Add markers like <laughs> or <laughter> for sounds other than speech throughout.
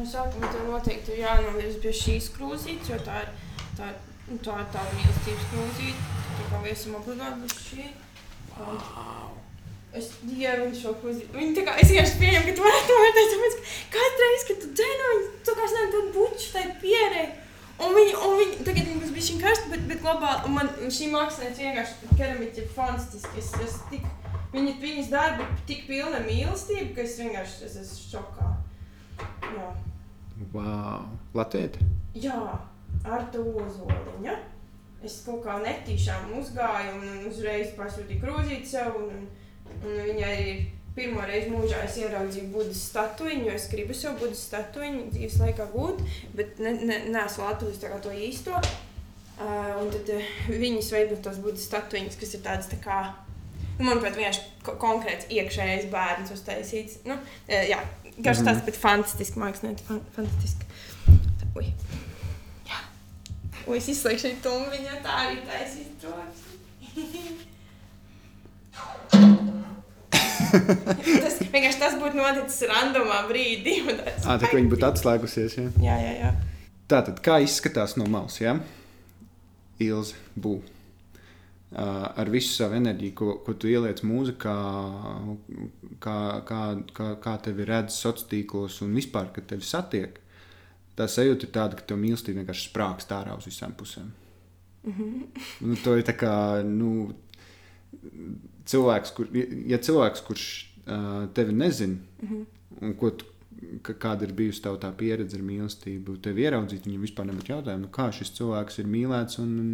No sākuma tev noteikti ir jānovirz pie šīs krūzītes, jo tā ir tā, nu, tā, ir tā mīlestības krūzīte. Tā kā viesam obligāti bez šī. Un Es dievu šo krūzīti. Viņa tā kā es vienkārši pieņemu, ka tu varētu to vērtēt, tāpēc, ka katru reizi, kad tu dzēno, viņa tā kā zinām, tad buču tai pierē. Un viņi, un viņi, tagad viņi būs bišķiņ karsti, bet, bet globāli, un man šī mākslinieca vienkārši keramiķi ir fantastiski. Es, es tik, viņa, viņas darbi tik pilna mīlestība, ka es vienkārši es esmu šokā. Jā. Wow. Latvijas? Jā, ar to ozoliņa. Es kaut kā netīšām uzgāju un, uzreiz pasūtīju krūzīti sev. Un, un viņai arī pirmo reizi mūžā es ieraudzīju Budas statuju, jo es gribu sev Budas statuju dzīves laikā gūt, bet ne, ne, neesmu kā to īsto. Uh, un tad uh, viņas veidot tās Budas statujas, kas ir tādas tā kā, nu, manuprāt, vienkārši ko konkrēts iekšējais bērns uztaisīts. Nu, uh, jā, garš Mhm. tāds, bet fantastiski mākslinieci, fan, fantastiski. Tā, ui. Jā. Ui, es izslēgšu šeit tumbiņu, tā arī taisīt troks. <laughs> tas vienkārši tas būtu noticis randomā brīdī. Ah, tā kā viņi būtu atslēgusies. Ja? Jā, jā, jā. Tātad, kā izskatās no malas? Ja? Ilze, bū. Ar visu savu enerģiju, ko, ko tu ieliec mūzikā, kā, kā, kā, kā tevi redz sociālos tīklos un vispār, kad tevi satiek, tā sajūta ir tāda, ka tev mīlestība vienkārši sprāgst ārā uz visām pusēm. Mm -hmm. nu, to ir tā kā nu, cilvēks, kur, ja cilvēks, kurš uh, tevi nezina, mm -hmm. un ko tu kāda ir bijusi tava tā pieredze ar mīlestību, tevi ieraudzīt, viņam vispār nebūtu jautājumu, nu, kā šis cilvēks ir mīlēts un, un,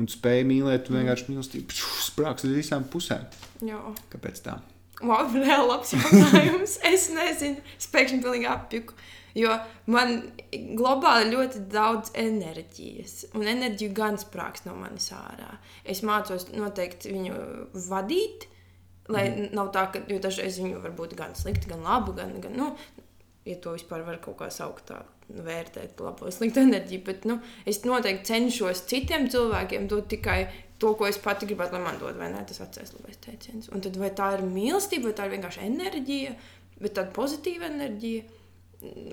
un spēja mīlēt, un vienkārši mīlestība sprāgs uz visām pusēm. jā. Kāpēc tā? Wow, reāli <laughs> labs jautājums. es nezinu, es pēkšņi pilnīgi apjuku. Jo man globāli ļoti daudz enerģijas, un enerģija gan sprāgs no manis ārā. Es mācos noteikti viņu vadīt, lai mm. nav tā, ka dažreiz viņu var būt gan slikti, gan labi, gan, gan nu, ja to vispār var kaut kā saukt tā, vērtēt, labu vai sliktu enerģiju. Bet nu, es noteikti cenšos citiem cilvēkiem dot tikai to, ko es pati gribētu, lai man dod, vai ne? Tas atcēs labais teiciens. Un tad vai tā ir mīlestība, vai tā ir vienkārši enerģija, bet tāda pozitīva enerģija.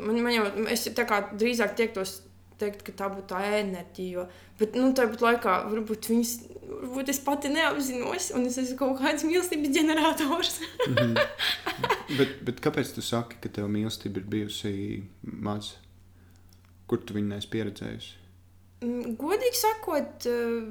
Man, man jau, es tā kā drīzāk tiektos teikt, ka tā būtu tā enerģija. Jo, bet, nu, tāpat laikā, varbūt viņas, varbūt es pati neapzinos, un es esmu kaut kāds mīlestības ģenerators. Mm -hmm. <laughs> bet, bet kāpēc tu saki, ka tev mīlestība ir bijusi maza? Kur tu viņu neesi pieredzējusi? Mm, Godīgi sakot, eh,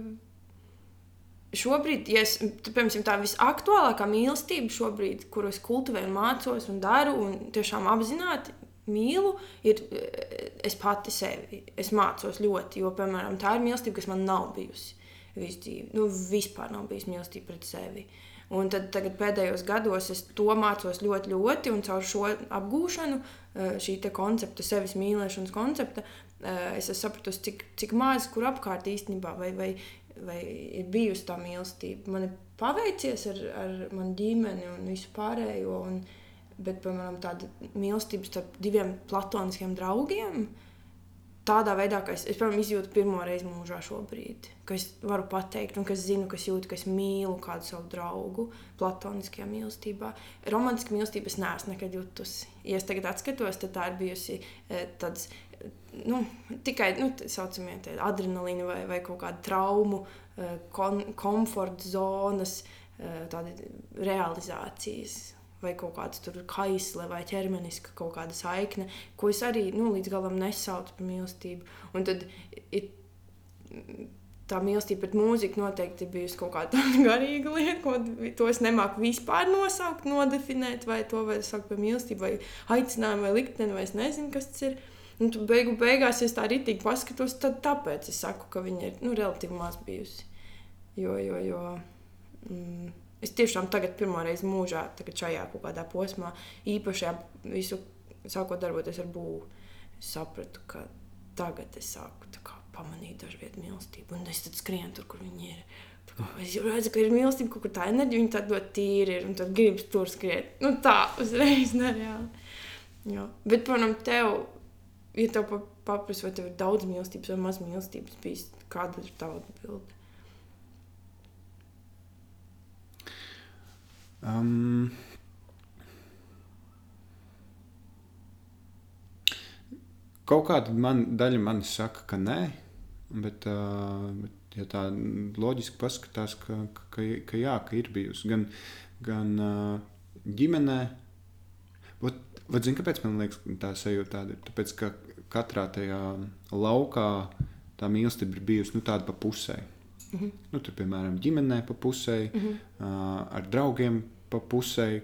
šobrīd, ja es, piemēram, tā visaktuālākā mīlestība šobrīd, kuru es kultivēju, un mācos un daru, un tiešām apzināti mīlu, ir eh, es pati sevi. Es mācos ļoti, jo, piemēram, tā ir mīlestība, kas man nav bijusi visu dzīvi. Nu, vispār nav bijusi mīlestība pret sevi. Un tad tagad, pēdējos gados es to mācos ļoti, ļoti, un caur šo apgūšanu, eh, šī koncepta, sevis mīlēšanas koncepta, eh, es esmu sapratusi, cik, cik maz kur apkārt īstenībā vai, vai, vai ir bijusi tā mīlestība. Man ir paveicies ar, ar manu ģimeni un visu pārējo, un, bet, piemēram, tāda mīlestība starp diviem platoniskiem draugiem. Tādā veidā, ka es, es piemēram, izjūtu pirmo reizi mūžā šobrīd, ka es varu pateikt, un ka es zinu, ka es jūtu, ka es mīlu kādu savu draugu, platoniskajā mīlestībā. Romantiskā mīlestība es neesmu nekad jutusi. Ja es tagad atskatos, tad tā ir bijusi eh, tāds, nu, tikai nu, tā saucamie tie adrenalīna vai, vai kaut kāda traumu, eh, kon, komforta zonas, eh, tādi realizācijas vai kaut kāda tur kaisla vai ķermeniska kaut kāda saikne, ko es arī nu, līdz galam nesaucu par mīlestību. Un tad ir, tā mīlestība pret mūziku noteikti bijusi kaut kāda <laughs> garīga lieta, ko to es nemāku vispār nosaukt, nodefinēt, vai to var saukt par mīlestību, vai aicinājumu, vai likteni, vai es nezinu, kas tas ir. Un tu beigu beigās, ja es tā rītīgi paskatos, tad tāpēc es saku, ka viņa ir nu, relatīvi maz bijusi. Jo, jo, jo mm, Es tiešām tagad, pirmo reizi mūžā, šajā kaut kādā posmā, īpaši visu sākot darboties ar būvu, sapratu, ka tagad es sāku kā, pamanīt dažu vietu mīlestību. Un es tad skrienu tur, kur viņi ir. Kā, es redzu, ka ir mīlestība, kaut kur tā enerģija, viņa tāda ļoti tīra ir, un tad gribas tur skriet. Nu tā, uzreiz nereāli. Jā. Bet, protams, tev, ja tev paprasa, vai tev ir daudz mīlestības vai maz mīlestības bijis, kāda ir tava atbilde? Um, kaut kāda man, daļa manis saka, ka nē, bet, uh, bet ja tā loģiski paskatās, ka, ka, ka jā, ka ir bijusi gan, gan uh, ģimenē. Vat, vat zini, kāpēc man liekas, tā sajūta tāda ir? Tāpēc, ka katrā tajā laukā tā mīlestība ir bijusi nu, tāda pa pusē. Mm -hmm. nu, tur, piemēram, ģimenē pa pusē, mm -hmm. uh, ar draugiem pa pusē,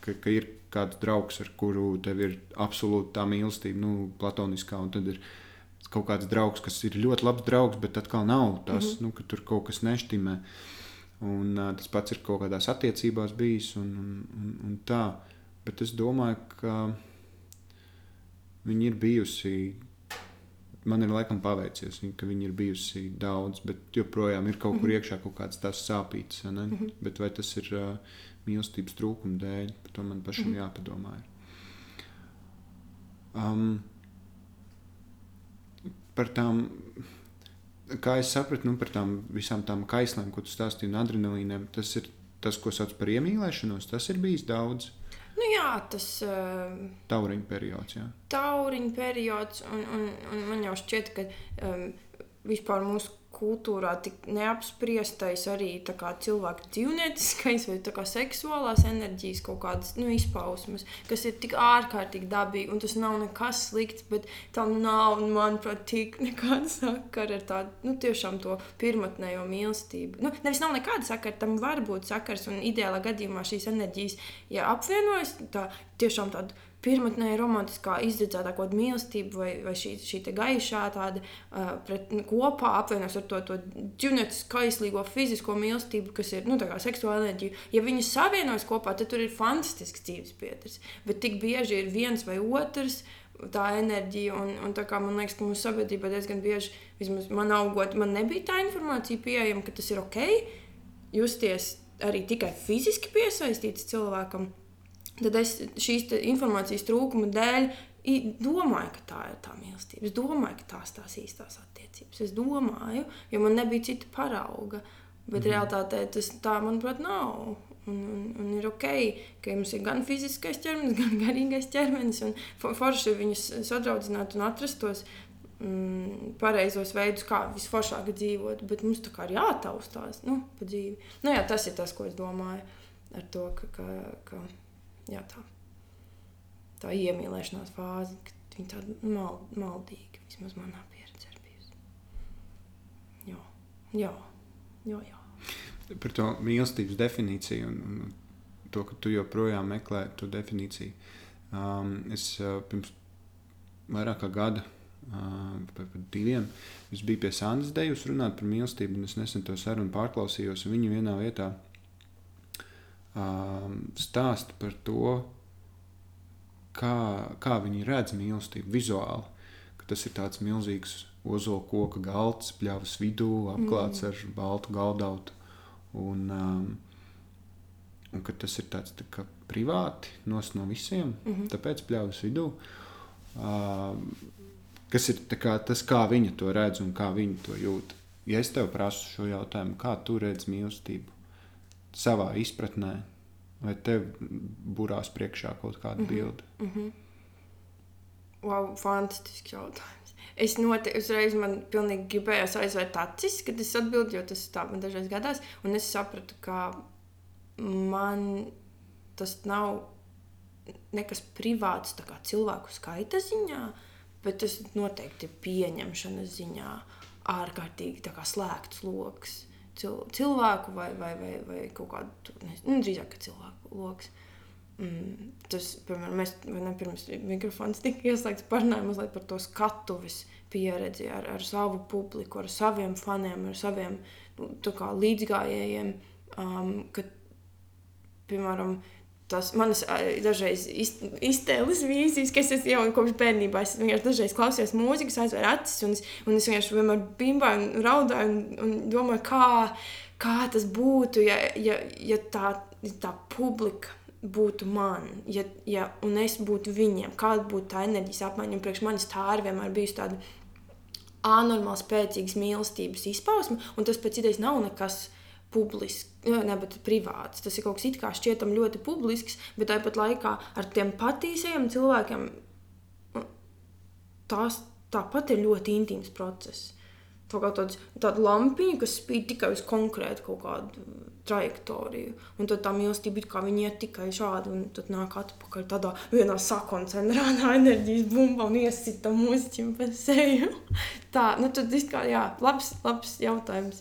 ka, ka ir kāds draugs, ar kuru tev ir absolūti tā mīlestība, nu, platoniskā, un tad ir kaut kāds draugs, kas ir ļoti labs draugs, bet atkal nav tas, mm -hmm. nu, ka tur kaut kas neštimē. Un, uh, tas pats ir kaut kādās attiecībās bijis un, un, un, un tā. Bet es domāju, ka viņi ir bijusi man ir laikam paveicies, ka viņi ir bijusi daudz, bet joprojām ir kaut kur mhm. iekšā kaut kāds tās sāpītas. Mm -hmm. Bet vai tas ir uh, mīlestības trūkuma dēļ, par to man pašam mm -hmm. jāpadomā. Ir. Um, par tām, kā es sapratu, nu, par tām visām tām kaislēm, ko tu stāstīji, un adrenalīniem, tas ir tas, ko sauc par iemīlēšanos. Tas ir bijis daudz. Nu, jā, tas ir uh, tauriņa periods. Jā. Tauriņa periods, un, un, un man jau šķiet, ka um, vispār mūsu kultūrā tik neapspriestais arī cilvēka dzīvnieciskais vai seksuālās enerģijas kaut kādas nu, izpausmes, kas ir tik ārkārtīgi dabīgi, un tas nav nekas slikts, bet tam nav, manuprāt, tik nekāda sakara ar tādu nu, tiešām to pirmotnējo mīlestību. Nu, nevis nav nekāda sakara, tam var būt sakars, un ideālā gadījumā šīs enerģijas, ja apvienojas, tā tiešām tāda pirmotnē romantiskā izredzētā kaut kāda mīlestība vai, vai šī, šī gaišā tāda uh, pret, kopā apvienojas ar to, to dzīvnieku kaislīgo fizisko mīlestību, kas ir nu, seksuāla enerģija. Ja viņi savienojas kopā, tad tur ir fantastisks dzīves pieturs. Bet tik bieži ir viens vai otrs. Tā enerģija, un, un tā kā man liekas, ka mūsu sabiedrībā diezgan bieži, vismaz man augot, man nebija tā informācija pieejama, ka tas ir ok, justies arī tikai fiziski piesaistīts cilvēkam, tad es šīs informācijas trūkuma dēļ domāju, ka tā ir tā mīlestība. Es domāju, ka tās tās īstās attiecības. Es domāju, jo man nebija cita parauga. Bet mm. realitātē tas tā, manuprāt, nav. Un, un, un ir ok, ka mums ir gan fiziskais ķermenis, <laughs> gan garīgais ķermenis. Un forši viņus sadraudzināt un atrast tos mm, pareizos veidus, kā visforšāk dzīvot. Bet mums tā kā ir jātaustās nu, pa dzīvi. Nu, jā, tas ir tas, ko es domāju ar to, ka. ka, ka jā, tā, tā iemīlēšanās fāze, kad viņa tāda mal, maldīga, vismaz manā pieredzē ir bijusi. Jā, jā, jā. jā. Par to mīlestības definīciju un, un to, ka tu joprojām meklē to definīciju. Um, es uh, pirms vairāk kā gada, uh, par, par diviem, es biju pie Sandras Dejas runāt par mīlestību, un es nesen to sarunu pārklausījos. Viņa vienā vietā stāsta par to, kā, kā viņi redz mīlestību vizuāli. Tas ir tāds milzīgs ozola koka galds, pļavas vidū, apklāts mm. ar baltu galdautu. Un, um, un tas ir tāds tā kā privāti no visiem, mm -hmm. tāpēc pļavas vidū. Um, kas ir kā, tas, kā viņi to redz un kā viņi to jūt. Ja es tev prasu šo jautājumu, kā tu redz mīlestību, savā izpratnē, vai tev burās priekšā kaut kāda -hmm. bilde? Mm -hmm. Wow, fantastisks jautājums. Es noteikti uzreiz man pilnīgi gribējās aizvērt acis, kad es atbildēju, jo tas tā man dažreiz gadās. Un es sapratu, ka man tas nav nekas privāts, cilvēku skaita ziņā, bet tas noteikti ir pieņemšanas ziņā ārkārtīgi slēgts lokus cilvēku vai, vai, vai, vai kaut kādu, nezinu, nu, drīzāk cilvēku lokus. Mm, tas, piemēram, mēs ne, pirms mikrofons tika ieslēgts, parunājām mazliet par to skatuves pieredzi ar, ar savu publiku, ar saviem faniem, ar saviem kā, līdzgājējiem. Um, kad, piemēram, tās manas dažreiz iztēles vīzijas, kas es jau kopš bērnībā es vienkārši dažreiz klausījos mūzikas, aizvēru acis, un es, un es vienkārši vienmēr bimbāju un raudāju un, un domāju, kā, kā tas būtu, ja, ja, ja tā, tā publika būtu man, ja, ja, un es būtu viņiem, kāda būtu tā enerģijas apmaiņa, un priekš manis tā arī vienmēr bijusi tāda anormāli spēcīgas mīlestības izpausme, un tas pēc idejas nav nekas, publisks, ne, bet privāts. Tas ir kaut kas it kā šķietam ļoti publisks, bet tāpat laikā ar tiem patīsajiem cilvēkiem tās tāpat ir ļoti intīms process. Tā kā tāds, tāda lampiņa, kas spīd tikai uz konkrētu kaut kādu trajektoriju. Un tad tā mīlestība ir kā viņi iet tikai šādi, un tad nāk atpakaļ tādā vienā sakoncentrētā enerģijas bumbā un iesita mūziķim pa seju. <laughs> tā, nu tad viss kā, jā, labs, labs jautājums.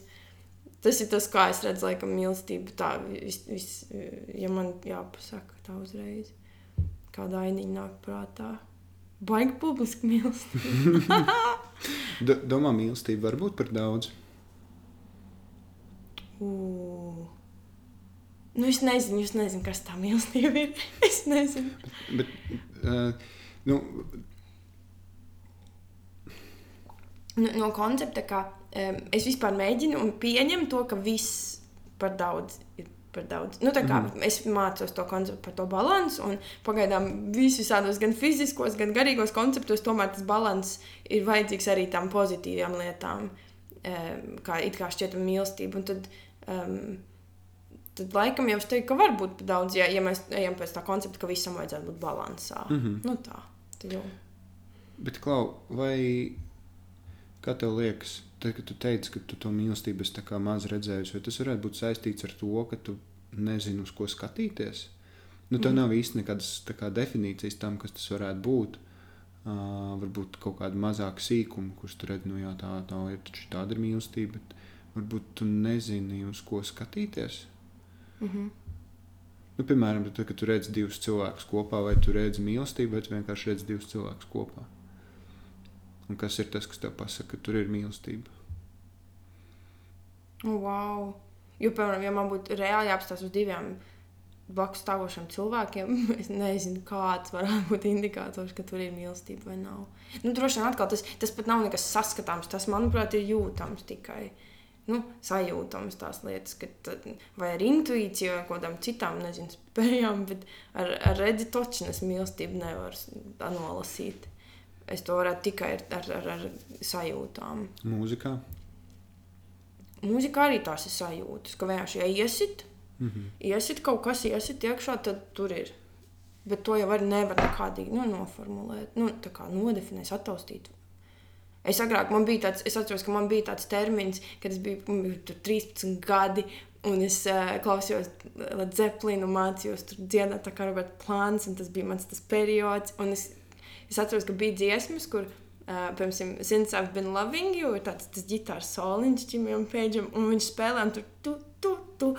Tas ir tas, kā es redzu, laikam, mīlestību. Tā, vis, vis, ja man jāpasaka tā uzreiz, kāda ainiņa nāk prātā. Baigi publiski mīlestība. <laughs> Domā, mīlestība var būt par daudz. Uh. Nu, es nezinu, es nezinu, kas tā mīlestība ir. <laughs> es nezinu. Bet, bet, uh, nu... No, nu, no koncepta, ka es vispār mēģinu un pieņemu to, ka viss par daudz ir par daudz. Nu, kā, mm. Es mācos to konceptu par to balansu, un pagaidām visādos, gan fiziskos, gan garīgos konceptos, tomēr tas balans ir vajadzīgs arī tām pozitīvām lietām, kā it kā šķietama mīlestība. Un tad, um, tad laikam jau es teiktu, ka var būt par daudz, ja, ja mēs ejam pēc tā koncepta, ka visam vajadzētu būt balansā. Mm -hmm. nu, tā. Bet, Klau, vai kā tev liekas? Tad, kad tu teici, ka tu to mīlestību esi maz redzējusi, vai tas varētu būt saistīts ar to, ka tu nezini, uz ko skatīties? Nu, tev mm. nav īsti nekādas definīcijas tam, kas tas varētu būt. Uh, varbūt kaut kāda mazāka sīkuma, kurš tur redz, nu, jā, tā, tā ir tāda ir mīlestība, bet varbūt tu nezini, uz ko skatīties. Mm -hmm. nu, piemēram, tad, kad tu redz divus cilvēkus kopā, vai tu redz mīlestību, vai tu vienkārši redz divus cilvēkus kopā. Un kas ir tas, kas tev pasaka, ka tur ir mīlestība? Wow! Jo, piemēram, ja man būtu reāli jāapstāsta uz diviem blakus stāvošiem cilvēkiem, <laughs> es nezinu, kāds varētu būt indikators, ka tur ir mīlestība vai nav. Nu, droši vien atkal tas, tas pat nav nekas saskatāms. Tas, manuprāt, ir jūtams tikai. Nu, sajūtams tās lietas, tad, vai ar intuīciju, vai kādām citām nezinu, spējām, bet ar, ar redzi točnes mīlestību nevar nolasīt. Es to varētu tikai ar, ar, ar, sajūtām. Mūzikā? Mūzikā arī tās ir sajūtas, ka vienkārši ja iesit, mm -hmm. iesit kaut kas, iesit iekšā, tad tur ir. Bet to jau arī nevar nekādīgi nu, noformulēt, nu, nodefinēt, attaustīt. Es agrāk man bija tāds, es atceros, ka man bija tāds termins, kad es biju, biju 13 gadi, un es uh, klausījos Zeplinu, mācījos tur dziedāt, tā kā Roberta Plāns, un tas bija mans tas periods. Un es Es atceros, ka bija dziesmas, kur, uh, piemēram, Since I've been loving you, ir tāds ģitāras soliņš Džimijam Pēģam, un viņš spēlē, un tur tu, tu, tu,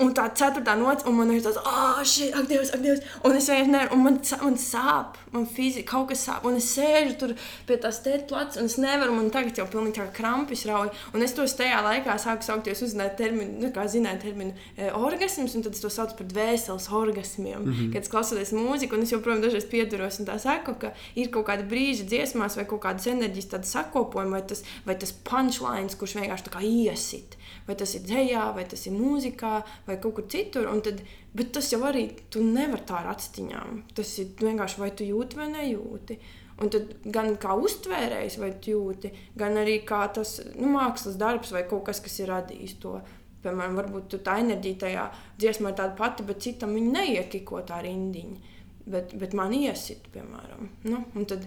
un tā ceturtā nots, un man ir tāds, ah, oh, šī, ak, Dievs, ak, Dievs, un es vienkārši nevaru, un man, man sāp, man fiziski kaut kas sāp, un es sēžu tur pie tās tēta plats, un es nevaru, man tagad jau pilnīgi tā krampis rauj, un es tos tajā laikā sāku saukties uzzināt terminu, nu, kā zināt terminu e, orgasms, un tad es to saucu par dvēseles orgasmiem, mm -hmm. kad es klausoties mūziku, un es joprojām dažreiz pieduros un tā saku, ka ir kaut kāda brīža dziesmās vai kaut kādas enerģijas tāda sakopojuma, vai tas, vai tas punchlines, kurš vienkārši tā kā iesit vai tas ir dzējā, vai tas ir mūzikā, vai kaut kur citur. Tad, bet tas jau arī tu nevari tā ar atstiņām. Tas ir vienkārši vai tu jūti vai nejūti. Un tad gan kā uztvērējs, vai jūti, gan arī kā tas nu, mākslas darbs vai kaut kas, kas ir radījis to. Piemēram, varbūt tā enerģija tajā dziesmā ir tāda pati, bet citam viņa neiekiko tā rindiņa. Bet, bet man iesit, piemēram. Nu, un tad,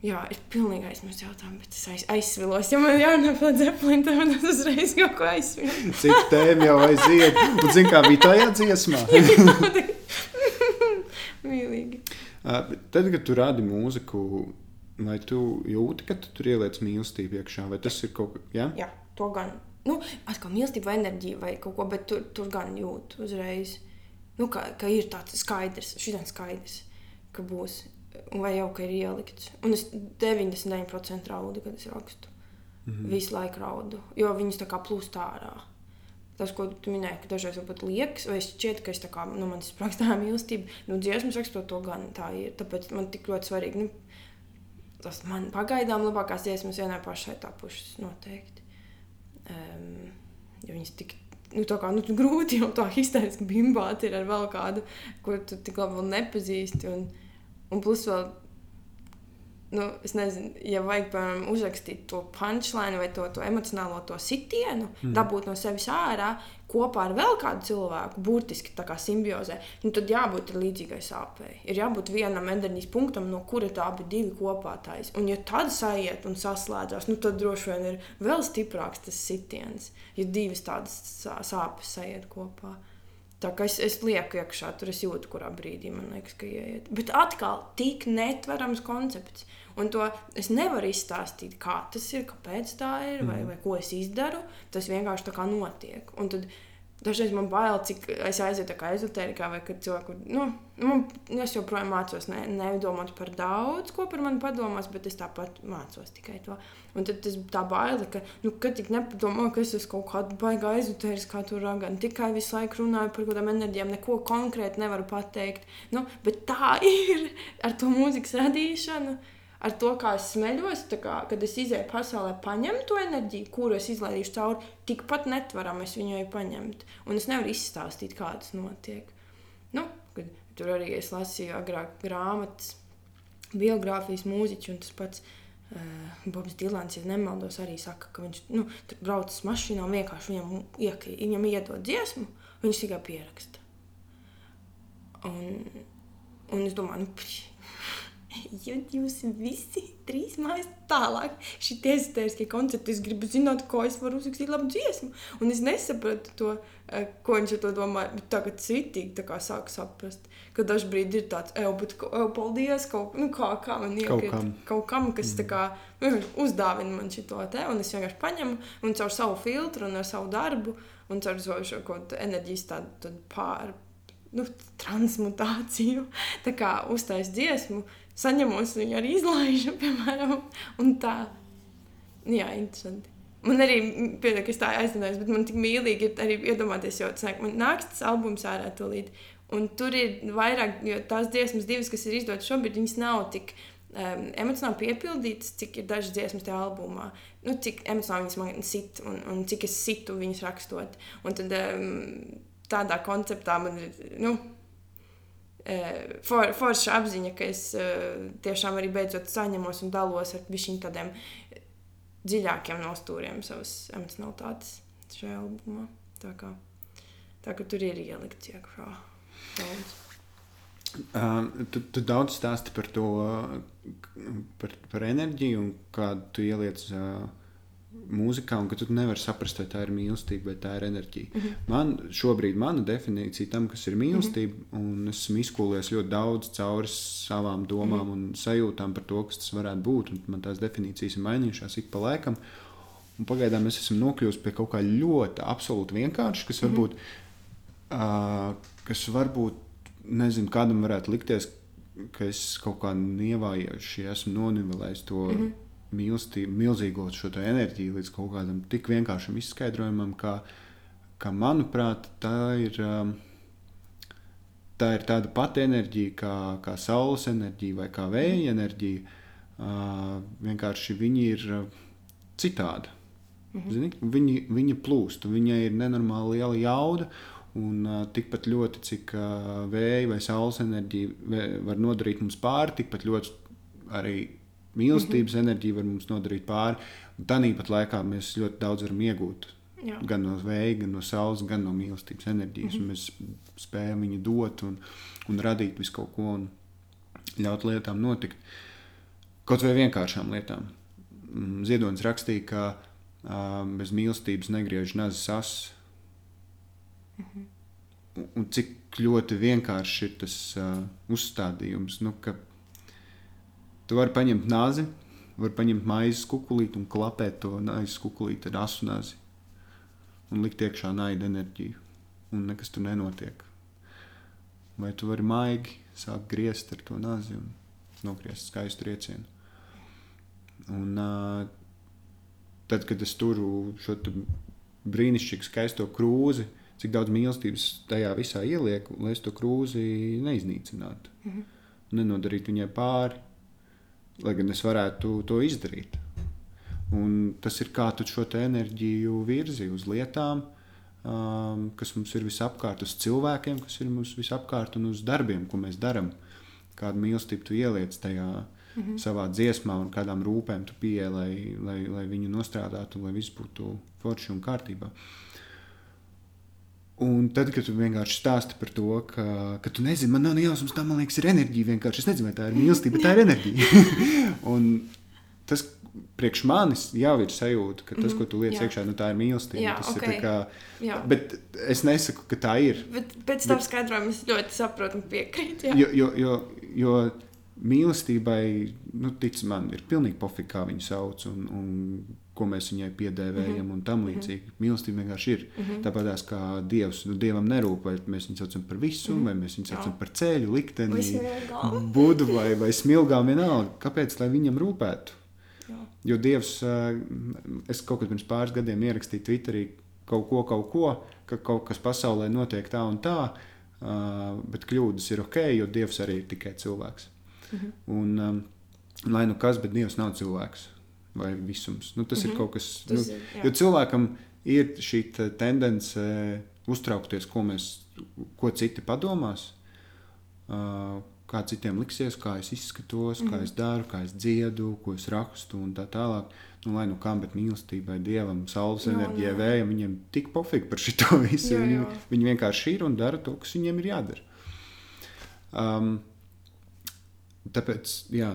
Jā, ir pilnīgi aizmirsts jautājums, bet es aiz, aizsvilos. Ja man jārunā par zeplīnu, tad man uzreiz kaut ko aizsvilos. <laughs> Cik tēma jau aiziet? Un zini, kā bija tajā dziesmā? <laughs> <laughs> Mīlīgi. Tad, kad tu rādi mūziku, vai tu jūti, ka tu tur ieliec mīlestību iekšā, vai tas ir kaut kas, ja? Jā, to gan. Nu, atkal mīlestība vai enerģija vai kaut ko, bet tur, tur gan jūt uzreiz. Nu, ka, ka ir tāds skaidrs, šī ir skaidrs, ka būs vai jau ka ir ielikts. Un es 99% raudu, kad es rakstu. Mm -hmm. Visu laiku raudu, jo viņas tā kā plūst ārā. Tas, ko tu minēji, ka dažreiz varbūt liekas, vai es šķiet, ka es tā kā, nu, man tas praktiskā <laughs> mīlestība, nu, dziesmas rakstot to gan tā ir. Tāpēc man tik ļoti svarīgi, nu, tas man pagaidām labākās dziesmas vienai pašai tapušas noteikti. Um, ja viņas tik nu, tā kā nu, grūti jau tā <laughs> histēriski bimbāt ir ar vēl kādu, ko tu tik labi nepazīsti. Un, Un plus vēl nu, es nezinu, ja vajag, piemēram, uzrakstīt to punchline vai to, to emocionālo to sitienu, mm. dabūt no sevis ārā kopā ar vēl kādu cilvēku, burtiski tā kā simbiozē, nu, tad jābūt līdzīgai sāpei. Ir jābūt vienam enerģijas punktam, no kura tā abi divi kopā taisa. Un, ja tad sajiet un saslēdzās, nu, tad droši vien ir vēl stiprāks tas sitiens, ja divas tādas sāpes sajiet kopā. Tā kā es, es lieku iekšā, tur es jūtu, kurā brīdī man liekas, ka ieiet. Bet atkal, tik netverams koncepts. Un to es nevaru izstāstīt, kā tas ir, kāpēc tā ir, vai, mm. vai ko es izdaru. Tas vienkārši tā kā notiek. Un tad dažreiz man bail, cik es aizietu kā ezotērikā, vai kad cilvēku, nu, man, es joprojām mācos ne, nedomāt par daudz, ko par mani padomās, bet es tāpat mācos tikai to. Un tad tas tā baila, ka, nu, kad tik nepadomā, ka es esmu kaut kāda baigā ezotēriskā tur ragana, tikai visu laiku runāju par kaut kādām enerģijām, neko konkrēti nevaru pateikt. Nu, bet tā <laughs> ir ar to mūzikas radīšanu ar to, kā es smeļos, kā, kad es izēju pasaulē, paņemt to enerģiju, kuru es izlaidīšu cauri, tikpat netvaram es viņai paņemt. Un es nevaru izstāstīt, kā tas notiek. Nu, tur arī es lasīju agrāk grāmatas, biogrāfijas mūziķu, un tas pats uh, Bobs Dilans, ja nemaldos, arī saka, ka viņš nu, brauc uz mašīnā un vienkārši viņam, iek, viņam iedod dziesmu, viņš tikai pieraksta. Un, un es domāju, nu, pš, Jo jūs visi trīs mājas tālāk, šī ezotēriskie koncepti, es gribu zināt, ko es varu uzrakstīt labu dziesmu. Un es nesapratu to, eh, ko viņš ar to bet tagad citīgi tā kā sāku saprast, ka dažbrīd ir tāds, ej, bet, ej, paldies, kaut, nu, kā, kā man iekrīt, kaut kam, kaut kam kas mm. tā kā nu, uzdāvina man šito te, un es vienkārši paņemu un caur savu filtru un ar savu darbu un caur šo kaut enerģijas tādu, pār, nu, transmutāciju, <laughs> tā kā uztais dziesmu, saņemos viņu arī izlaižu, <laughs> piemēram, un tā. Jā, interesanti. Man arī pietiek, ka es tā aizdomājos, bet man tik mīlīgi ir arī iedomāties, jo tas man nāks tas albums ārā tūlīt. Un tur ir vairāk, jo tās dziesmas, divas, kas ir izdotas šobrīd, viņas nav tik um, emocionāli piepildītas, cik ir dažas dziesmas tajā albumā. Nu, cik emocionāli viņas man sit un, un cik es situ viņas rakstot. Un tad um, tādā konceptā man ir. Nu, for, forša apziņa, ka es tiešām arī beidzot saņemos un dalos ar viņiem tādiem dziļākiem nostūriem savas emocionalitātes šajā albumā. Tā kā, tā kā tur ir ielikts iekšā daudz. Uh, tu, tu daudz stāsti par to, par, par enerģiju un kādu tu ieliec uh, mūzikā, un ka tu nevari saprast, vai tā ir mīlestība vai tā ir enerģija. Mm -hmm. Man šobrīd mana definīcija tam, kas ir mīlestība, mm -hmm. un esmu izkūlies ļoti daudz cauri savām domām mm -hmm. un sajūtām par to, kas tas varētu būt. Man tās definīcijas ir mainījušās ik pa laikam. Un pagaidām mēs esam nokļuvuši pie kaut kā ļoti absolūti vienkārša, kas mhm. varbūt, mm -hmm. uh, kas varbūt nezinu, kādam varētu likties, ka es kaut kā nievājoši esmu nonivelējis to. Mm -hmm mīlestību, milzīgo šo enerģiju līdz kaut kādam tik vienkāršam izskaidrojumam, ka, ka manuprāt, tā ir, um, tā ir tāda pati enerģija kā, kā saules enerģija vai kā vēja enerģija. Uh, vienkārši viņi ir uh, citādi. Mhm. Zini, viņi, viņa plūst, viņai ir nenormāli liela jauda. Un uh, tikpat ļoti, cik uh, vēja vai saules enerģija var nodarīt mums pāri, tikpat ļoti arī mīlestības mm -hmm. enerģija var mums nodarīt pāri. Tāpat laikā mēs ļoti daudz varam iegūt. Jā. Gan no vēja, gan no saules, gan no mīlestības enerģijas. Mm -hmm. Mēs spējam viņu dot un, un radīt visu kaut ko un ļaut lietām notikt. Kaut vai vienkāršām lietām. Mm, Ziedonis rakstīja, ka uh, bez mīlestības negriež nazas asas. Mm -hmm. un, un cik ļoti vienkārši ir tas uh, uzstādījums, nu, ka Tu vari paņemt nāzi, vari paņemt maizes kukulīti un klapēt to maizes kukulīti ar asu nāzi un likt iekšā naida enerģiju. Un nekas tur nenotiek. Vai tu vari maigi sākt griezt ar to nāzi un nogriezt skaistu triecienu. Un, uh, tad, kad es turu šo brīnišķīgu, skaisto krūzi, cik daudz mīlestības tajā visā ielieku, lai es to krūzi neiznīcinātu. Mm -hmm. Nenodarītu viņai pāri lai gan es varētu to izdarīt. Un tas ir kā tu šo enerģiju virzi uz lietām, um, kas mums ir visapkārt, uz cilvēkiem, kas ir mums visapkārt, un uz darbiem, ko mēs darām. Kādu mīlestību tu ieliec tajā, mm -hmm. savā dziesmā un kādām rūpēm tu pieeji, lai, lai, lai viņu nostrādātu, lai viss būtu forši un kārtībā. Un tad, kad tu vienkārši stāsti par to, ka, ka tu nezini, man nav nejausmas, tā man liekas, ir enerģija. Vienkārši es nezinu, vai tā ir mīlestība, bet tā ir enerģija. <laughs> un tas, priekš manis jau ir sajūta, ka tas, -hmm. ko tu liec iekšā, nu, tā ir mīlestība. Jā, tas okay. ir kā, Jā. bet es nesaku, ka tā ir. Bet pēc tam skaidrojuma es ļoti saprotu un piekrītu. Jo, jo, jo, jo mīlestībai, nu, tic man, ir pilnīgi pofīgi, kā viņu sauc un, un ko mēs viņai piedēvējam Mhm. mm -hmm. un tam līdzīgi. Mm -hmm. Mīlestība vienkārši ir. Mm -hmm. Tāpat kā Dievs, nu, Dievam nerūp, vai mēs viņu saucam par visu, mm -hmm. vai mēs viņu saucam par ceļu, likteni, budu vai, vai smilgām vienalga. Kāpēc, lai viņam rūpētu? Jā. Jo Dievs, es kaut kad pirms pāris gadiem ierakstīju Twitterī kaut ko, kaut ko, ka kaut kas pasaulē notiek tā un tā, bet kļūdas ir ok, jo Dievs arī ir tikai cilvēks. Mhm. Un, um, lai nu kas, bet Dievs nav cilvēks vai visums. Nu, tas mm -hmm. ir kaut kas, Mhm. Tas nu, ir, jo cilvēkam ir šī te tendence uztraukties, ko, mēs, ko citi padomās. Uh, kā citiem liksies, kā es izskatos, mm -hmm. kā es daru, kā es dziedu, ko es rakstu un tā tālāk. Nu, lai nu kam, bet mīlestībai, dievam, saules Jā, enerģijai, vējam, viņiem tik pofīgi par šo <laughs> visu. Jā, Viņi, jā. viņi vienkārši ir un dara to, kas viņiem ir jādara. Um, tāpēc, jā,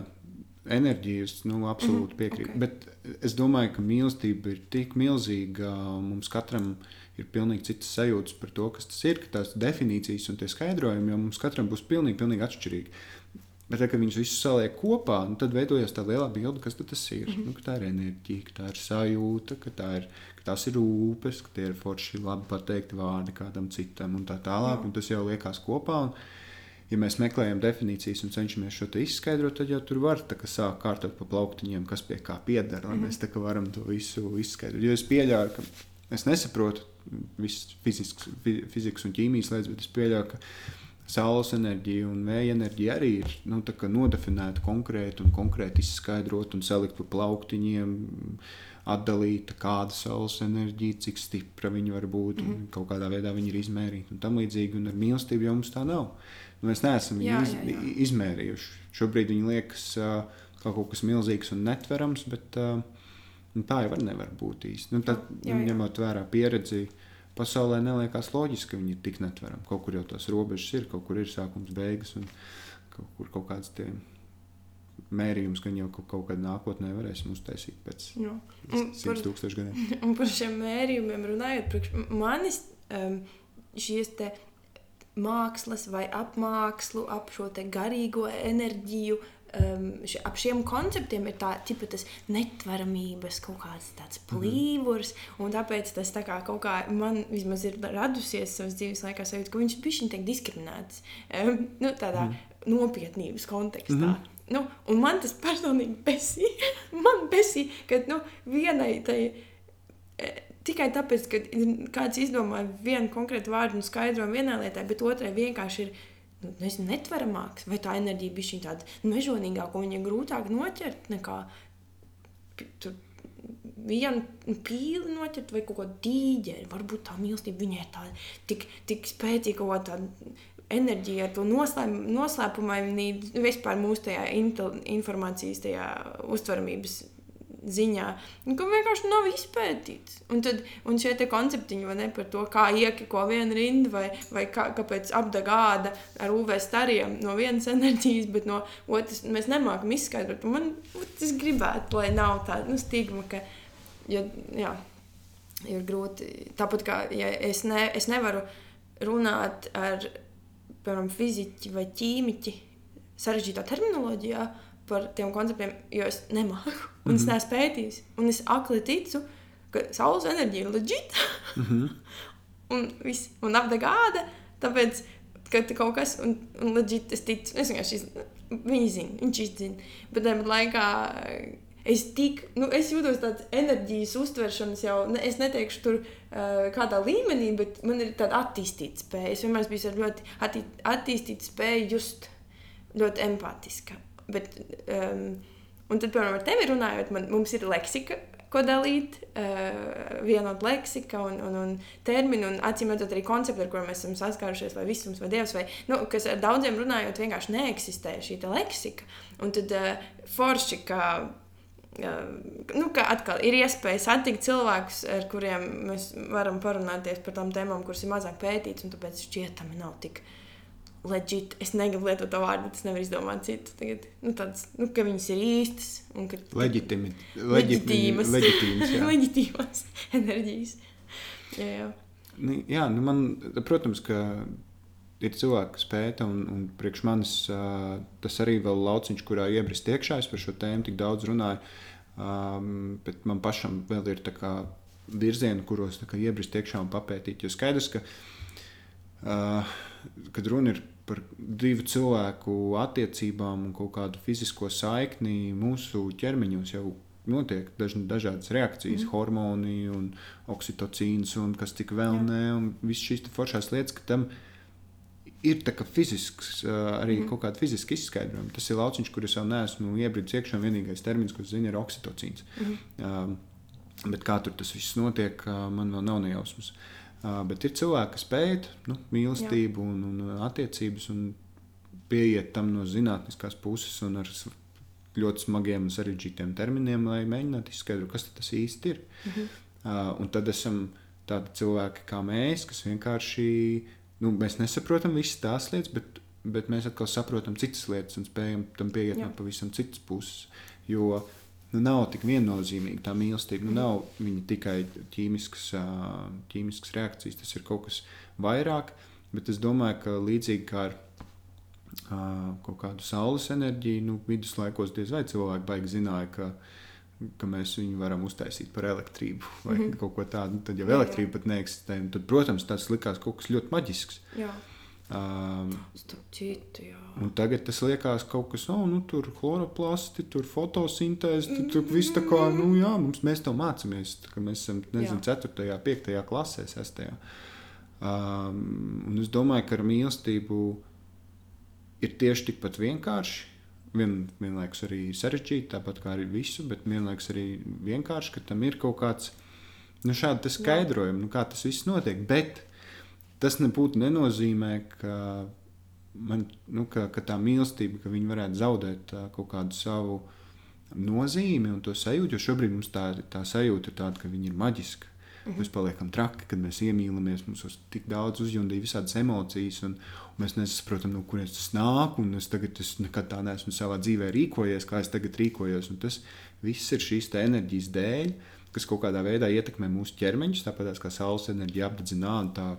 enerģijas, nu, absolūti piekrītu. ok. Bet es domāju, ka mīlestība ir tik milzīga, mums katram ir pilnīgi citas sajūtas par to, kas tas ir, ka tās definīcijas un tie skaidrojumi, jo mums katram būs pilnīgi, pilnīgi atšķirīgi. Bet, kad viņus visus saliek kopā, nu, tad veidojas tā lielā bilde, kas tas ir. Mm -hmm. nu, ka tā ir enerģija, tā ir sajūta, ka, tā ir, ka tās ir rūpes, ka tie ir forši labi pateikti vārdi kādam citam un tā tālāk. Un tas jau liekas kopā. Un, ja mēs meklējam definīcijas un cenšamies šo izskaidrot, tad jau tur var sākt kārtot pa plauktiņiem, kas pie kā pieder, lai mēs tā kā varam to visu izskaidrot. Jo es pieļauju, ka es nesaprotu visas fizisks, fi- fizikas un ķīmijas lietas, bet es pieļauju, ka saules enerģija un vēja enerģija arī ir nu, nodefinēta konkrēti un konkrēti izskaidrot un salikt pa plauktiņiem. Atdalīta kāda saules enerģija, cik stipra viņa var būt, mm -hmm. kaut kādā veidā viņa ir izmērīta un tam līdzīgi. Un ar mīlestību jau mums tā nav. Nu, mēs neesam Jā, iz, jā, jā. izmērījuši. Šobrīd viņi liekas kaut kas milzīgs un netverams, bet nu, tā jau var nevar būt īsti. Nu, tad, Jā, jā. ņemot vērā pieredzi, pasaulē neliekas loģiski, ka viņi ir tik netverami. Kaut kur jau tās robežas ir, kaut kur ir sākums, beigas un kaut kur kaut kāds tie mērījums, ka jau kaut, kaut kad nākotnē varēsim uztaisīt pēc par- simts tūkstošu gadiem. <laughs> Un par šiem mērījumiem runājot, priekš manis um, šīs mākslas vai apmākslu, ap šo garīgo enerģiju. Um, ši, ap šiem konceptiem ir tā, tipa, tas netvaramības, kaut kāds tāds plīvurs. Mm -hmm. Tāpēc tas tā kā kaut kā man vismaz ir radusies savas dzīves laikā, sajūta, ka viņš bija tiek diskriminēts um, nu, tādā mm. nopietnības kontekstā. Mm -hmm. Nu, un man tas personīgi <laughs> besīja. man besīja, ka nu, vienai tai e, tikai tāpēc, ka kāds izdomāja vienu konkrētu vārdu un skaidrojumu vienai lietai, bet otrai vienkārši ir nu, nezinu, netveramāks. Vai tā enerģija bija tāda mežonīgāka, un viņa grūtāk noķert nekā tur vienu pīli noķert vai kaut ko dīķeri. Varbūt tā mīlestība viņai ir tāda tik, tik spēcīga, kaut kā tāda enerģija ar to noslēp, noslēpumainību vispār mūsu tajā informācijas, tajā uztveramības ziņā, ka vienkārši nav izpētīts. Un, tad, un šie konceptiņi ne, par to, kā iekiko viena rinda, vai, vai kā, kāpēc apdeg āda ar UV stariem no vienas enerģijas, bet no otras mēs nemākam izskaidrot. Man ot, es gribētu, lai nav tāda nu, stigma, ka ja, jā, ir grūti. Tāpat kā ja es, ne, es nevaru runāt ar piemēram, fiziķi vai ķīmiķi sarežģītā terminoloģijā par tiem konceptiem, jo es nemāku. Un mm -hmm. es neesmu pētījis. Un es akli ticu, ka saules enerģija ir leģita. Mm -hmm. <laughs> un viss, un apdeg āda. Tāpēc, ka kaut kas, un, un leģit, es ticu, es vienkārši, viņi zina, viņš izzina. Bet tāpat laikā es tik, nu, es jūtos tāds enerģijas uztveršanas jau, ne, es neteikšu tur uh, kādā līmenī, bet man ir tāda attīstīta spēja. Es vienmēr esmu bijis ar ļoti attī, attīstītu spēju just ļoti empātiska. Bet, um, Un tad, piemēram, ar tevi runājot, man, mums ir leksika, ko dalīt, uh, vienot leksika un, un, un terminu, un acīm redzot arī konceptu, ar kuriem mēs esam saskārušies, vai visums, vai dievs, vai, nu, kas ar daudziem runājot, vienkārši neeksistē šī leksika. Un tad uh, forši, ka nu, ka atkal ir iespēja satikt cilvēkus, ar kuriem mēs varam parunāties par tām tēmām, kuras ir mazāk pētītas, un tāpēc šķietami nav tik leģit. Es negribu lietot to vārdu, bet es nevaru izdomāt citu. Tagad, nu, tāds, nu, ka viņas ir īstas un ka leģitīmas, <laughs> leģitīmas, enerģijas. Jā, jā. Nu, jā, nu man, protams, ka ir cilvēki, kas pēta, un, un priekš manis uh, tas arī vēl lauciņš, kurā iebrist iekšā. Es par šo tēmu tik daudz runāju, um, bet man pašam vēl ir virzieni, kuros iebrist iekšā un papētīt. Jo skaidrs, ka, uh, kad runa ir par divu cilvēku attiecībām un kaut kādu fizisko saikni mūsu ķermeņos jau notiek daž, dažādas reakcijas, mm. hormoni, un oksitocīns, un kas tik vēl nē, un visas šīs foršās lietas, ka tam ir fizisks, arī mm. kaut kāda fiziska izskaidrojuma. Tas ir lauciņš, kurus vēl neesmu iebridis iekšā. Vienīgais termins, ko zinu, ir oksitocīns. Mm. Um, bet kā tur tas viss notiek, man vēl nav nejausmas. Uh, bet ir cilvēki, kas pēta nu, mīlestību un, un attiecības un pieiet tam no zinātniskās puses un ar ļoti smagiem un sarežģītiem terminiem, lai mēģinātu izskaidrot, kas tas īsti ir. -hmm. uh, tad esam tādi cilvēki kā mēs, kas vienkārši nu, mēs nesaprotam visas tās lietas, bet, bet mēs atkal saprotam citas lietas un spējam tam pieiet no pavisam citas puses. Jo nu, nav tik viennozīmīga tā mīlestība. Nu, nav viņa tikai ķīmiskas, ķīmiskas reakcijas, tas ir kaut kas vairāk. Bet es domāju, ka līdzīgi kā ar kaut kādu saules enerģiju, nu, viduslaikos diez vai cilvēki baigi zināja, ka ka mēs viņu varam uztaisīt par elektrību vai mm -hmm. kaut ko tādu. Tad jau elektrība pat neeksistē. Tad, protams, tas likās kaut kas ļoti maģisks. Jā. Um, citu, tagad tas liekas kaut kas, oh, nu, tur chloroplasti, tur fotosintēze, tur, tur viss tā kā, nu, jā, mums, mēs to mācāmies, mēs esam, nezinu, jā. 4. 5. klasē, 6. Um, un es domāju, ka ar mīlestību ir tieši tikpat vienkārši vien, vienlaikus arī sarežģīti, tāpat kā arī visu, bet vienlaikus arī vienkārši, ka tam ir kaut kāds nu, šāds skaidrojums, nu, kā tas viss notiek. Bet tas nebūtu nenozīmē, ka, man, nu, ka, ka tā mīlestība, ka viņi varētu zaudēt tā, kaut kādu savu nozīmi un to sajūtu, jo šobrīd mums tā, tā sajūta ir tāda, ka viņi ir maģiski. Mhm. Mēs paliekam traki, kad mēs iemīlamies. Mums ir tik daudz uzjundīja visādas emocijas, un, un mēs nesaprotam, no kurienes tas nāk. Es tagad es nekad tā neesmu savā dzīvē rīkojies, kā es tagad rīkojos. Un tas viss ir šīs enerģijas dēļ, kas kaut kādā veidā ietekmē mūsu ķermeņus, tāpat kā saules enerģija apdedzināta.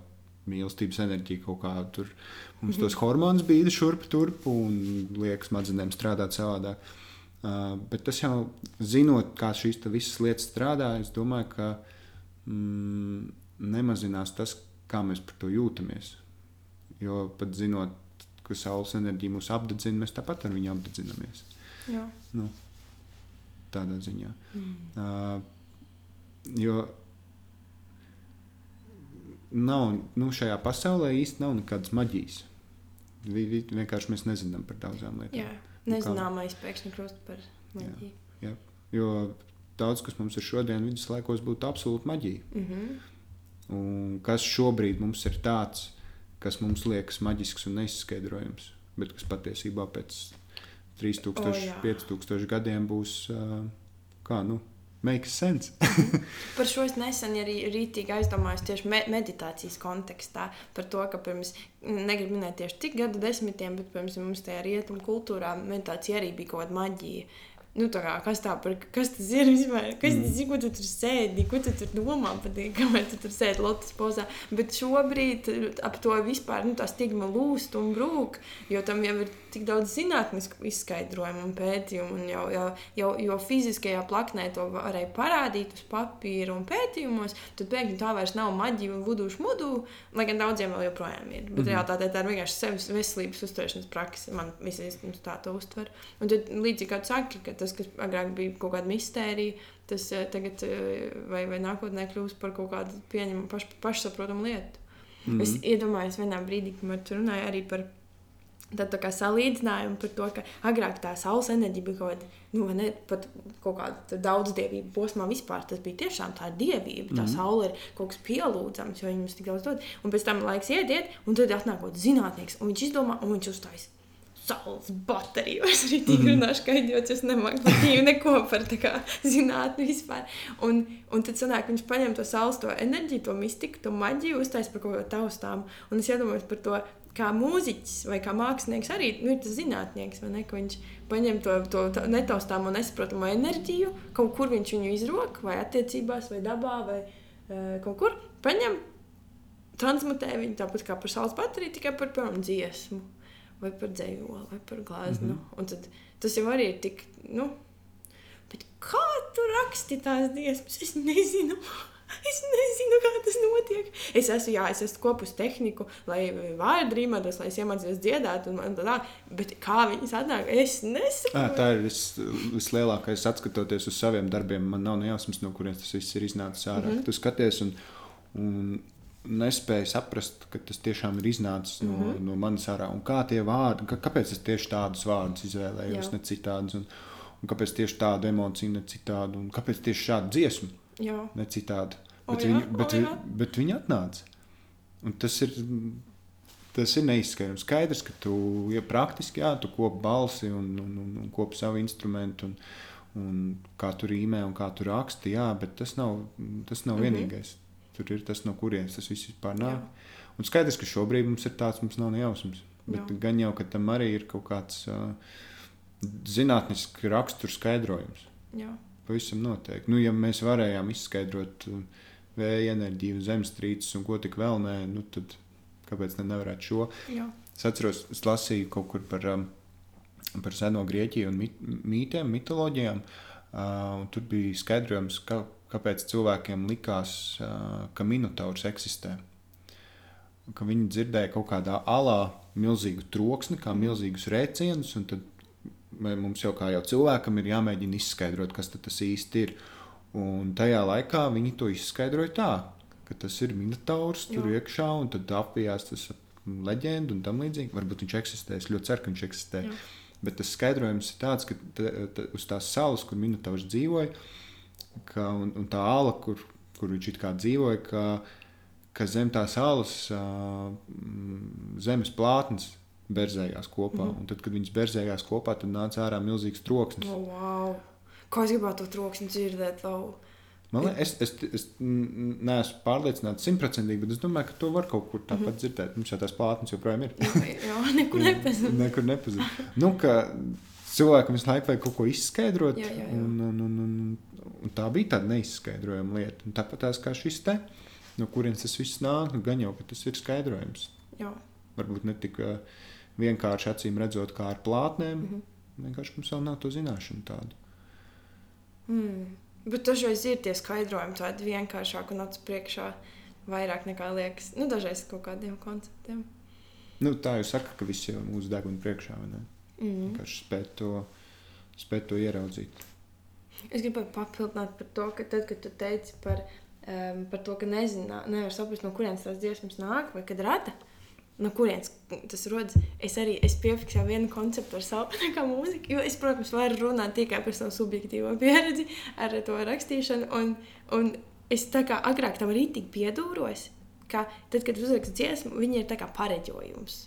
Mīlestības enerģija kaut kā tur mums tos hormonus bīda šurp turp un liekas smadzenēm strādāt savādāk. Uh, bet tas jau zinot, kā šīs visas lietas strādā, es domāju, ka mm, nemazinās tas, kā mēs par to jūtamies. Jo pat zinot, ka saules enerģija mūs apdedzina, mēs tāpat ar viņu apdedzinamies. Jā. Nu, tādā ziņā. Mm. Uh, jo nav, nu, šajā pasaulē īstenībā nav nekādas maģijas. Vi, vi, vienkārši mēs nezinām par daudzām lietām. Jā, nezināmais pēkšņi kļūst par maģiju. Jā, jā. Jo daudz kas mums ir šodien, viduslaikos, būtu absolūti maģija. Mm -hmm. Un kas šobrīd mums ir tāds, kas mums liekas maģisks un neizskaidrojams, bet kas patiesībā pēc 3000, oh, jā. 5000 gadiem būs kā nu. Makes sense. <laughs> par šo es nesen arī rītīgi aizdomājos tieši me meditācijas kontekstā. Par to, ka pirms, negribu minēt tieši cik gadu desmitiem, bet pirms mums tajā rietumu kultūrā meditācija arī bija kaut kāda maģija nu, tā kā, kas, tā par, kas tas ir vispār? Kas mm. tas ir? Ko tu tur sēdi? Ko tu tur domā par to, kamēr tu tur sēdi lotus pozā? Bet šobrīd ap to vispār nu, tā stigma lūst un brūk, jo tam jau ir tik daudz zinātnisku izskaidrojumu un pētījumu. Un jau, jau, jau, jo fiziskajā plaknē to varēja parādīt uz papīra un pētījumos, tad pēkšņi tā vairs nav maģija un vudušu mudu, lai gan daudziem vēl joprojām ir. Bet mm -hmm. realitātē tā ir vienkārši sevis veselības uzturēšanas praksa. Man visais tā to uztver. Un tad līdzīgi kā tu saki, ka tas, kas agrāk bija kaut kāda mistērija, tas eh, tagad eh, vai, vai nākotnē kļūs par kaut kādu pieņemamu, paš, pašsaprotamu lietu. Mm -hmm. Es iedomājos vienā brīdī, kad tu runāji arī par Tad tā kā salīdzinājumi par to, ka agrāk tā saules enerģija bija kaut kāda, nu, ne, pat kaut kāda daudzdievība posmā vispār. Tas bija tiešām tā dievība. Tā mm. saule ir kaut kas pielūdzams, jo viņi mums tik daudz dod. Un pēc tam laiks iet, iet un tad atnāk kaut zinātnieks, un viņš izdomā, un viņš uzstājas saules bateriju. Es <laughs> arī tik Mhm. runāšu, ka idiots, es nemāku neko par kā zinātni vispār. Un, un tad sanāk, viņš paņem to saules, to enerģiju, to mistiku, to maģiju, uztais par kaut ko taustām. Un es iedomājos par to, kā mūziķis vai kā mākslinieks arī nu, ir tas zinātnieks, ne? Ka viņš paņem to, to, to netaustāmo, nesaprotamu enerģiju, kaut kur viņš viņu izrok, vai attiecībās, vai dabā, vai uh, kaut kur. Paņem, transmutē viņu tāpat kā par saules bateriju, tikai par piemēram dziesmu, vai par dzējoli, vai par glāznu. Mm -hmm. Un tad tas jau arī ir tik, nu, bet kā tu raksti tās dziesmas? Es nezinu. Es nezinu, kā tas notiek. Es esmu, jā, es esmu kopus tehniku, lai vārdu rīmētos, lai es iemācījos dziedāt, un tā tā. Bet kā viņas atnāk, es nesaku. À, tā ir vis, vislielākais atskatoties uz saviem darbiem. Man nav nejausmas, no kurienes tas viss ir iznācis ārā. Mm. -hmm. Tu skaties un, un nespēji saprast, ka tas tiešām ir iznācis no, mm. -hmm. no manas ārā. Un kā tie vārdi, ka, kāpēc es tieši tādus vārdus izvēlējos, Jā. ne citādus. Un, un kāpēc tieši tādu emociju, ne citādu. Un kāpēc tieši šādu dziesmu, Jā, ne citādu. O Bet, jā, viņi, o bet, jā. vi- bet viņi atnāca. Un tas ir. Tas ir neizskaidrojams. Skaidrs, ka tu ja praktiski jā, tu kopi balsi un, un, un, un kopi savu instrumentu, un, un kā tu rīmē un kā tu raksti. Jā, bet tas nav, tas nav mm. -hmm. vienīgais. Tur ir tas, no kurienes tas viss vispār nāk. Un skaidrs, ka šobrīd mums ir tāds, mums nav nejausmas. Bet Jā. gan jau, ka tam arī ir kaut kāds uh, zinātnisks raksturs skaidrojums. jā. Pavisam noteikti. Nu, ja mēs varējām izskaidrot uh, vēja enerģiju, zemestrīces un ko tik vēl nē, nu, tad kāpēc ne nevarētu šo? jā. Es atceros, es lasīju kaut kur par, um, par seno Grieķiju un mit, mītiem, mitoloģijām. Uh, tur bija skaidrojums, ka, kāpēc cilvēkiem likās, uh, ka minotaurs eksistē. Ka viņi dzirdēja kaut kādā alā milzīgu troksni, kā milzīgus rēcienus, un tad mums jau kā jau cilvēkam ir jāmēģina izskaidrot, kas tas īsti ir. Un tajā laikā viņi to izskaidroja tā, ka tas ir minotaurs tur Jā. iekšā, un tad apjās tas leģenda un tam līdzīgi. Varbūt viņš eksistē, es ļoti ceru, ka viņš eksistē. Jā. Bet tas skaidrojums ir tāds, ka t, t, uz tās salas, kur minotaurs dzīvoja, ka, un, un tā ala, kur, kur viņš it kā dzīvoja, ka, ka zem tās salas mm, zemes plātnes berzējās kopā. Mm. -hmm. Un tad, kad viņas berzējās kopā, tad nāca ārā milzīgs troksnis. Oh, wow. Kā es gribētu to troksni dzirdēt, lau. Man liekas, es, es, es neesmu pārliecināts simtprocentīgi, bet es domāju, ka to var kaut kur tāpat mm -hmm. dzirdēt. Mums jau tās plātnes joprojām ir. Jā, <laughs> nekur nepazūd. Nekur nepazūd. Nu, ka cilvēkam visu laiku vajag kaut ko izskaidrot. Jā, jā, jā. Un, un, un, un, un tā bija tāda neizskaidrojama lieta. Un tāpat tās kā šis te, no kurienes tas viss nāk, nu, gan jau, ka tas ir skaidrojams. Jā, Varbūt ne tik ā, vienkārši acīm redzot, kā ar plātnēm. Mm. -hmm. Vienkārši mums vēl nav to zināšanu tādu. mm. bet dažreiz ir tie skaidrojumi tādi vienkāršāki un acu priekšā vairāk nekā liekas. Nu, dažreiz kaut kādiem konceptiem. Nu, tā jau saka, ka viss jau mūsu deguna priekšā. Mm. Vienkārši spēt to, spēt to ieraudzīt. Es gribēju papildināt par to, ka tad, kad tu teici par, um, par to, ka nezinu, nevar saprast, no kurienes tās dziesmas nāk, vai kad rada, no kurienes tas rodas. Es arī es piefiksēju vienu konceptu ar savu <laughs> kā mūziku, jo es, protams, varu runāt tikai par savu subjektīvo <laughs> pieredzi ar to rakstīšanu. Un, un es tā kā agrāk tam arī tik piedūros, ka tad, kad uzrakstu dziesmu, viņi ir tā kā pareģojums.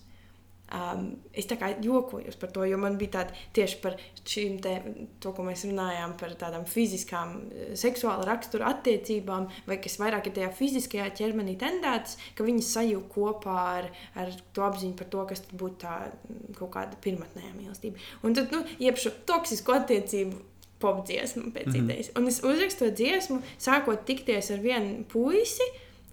Um, es tā kā jokoju par to, jo man bija tāda tieši par šīm te, to, ko mēs runājām, par tādām fiziskām, eh, seksuāla rakstura attiecībām, vai kas vairāk ir tajā fiziskajā ķermenī tendētas, ka viņas sajūta kopā ar, ar to apziņu par to, kas būtu tā mm, kaut kāda pirmotnējā mīlestība. Un tad, nu, iepšu toksisku attiecību popdziesmu pēc mm -hmm. idejas. Un es uzrakstu to dziesmu, sākot tikties ar vienu puisi,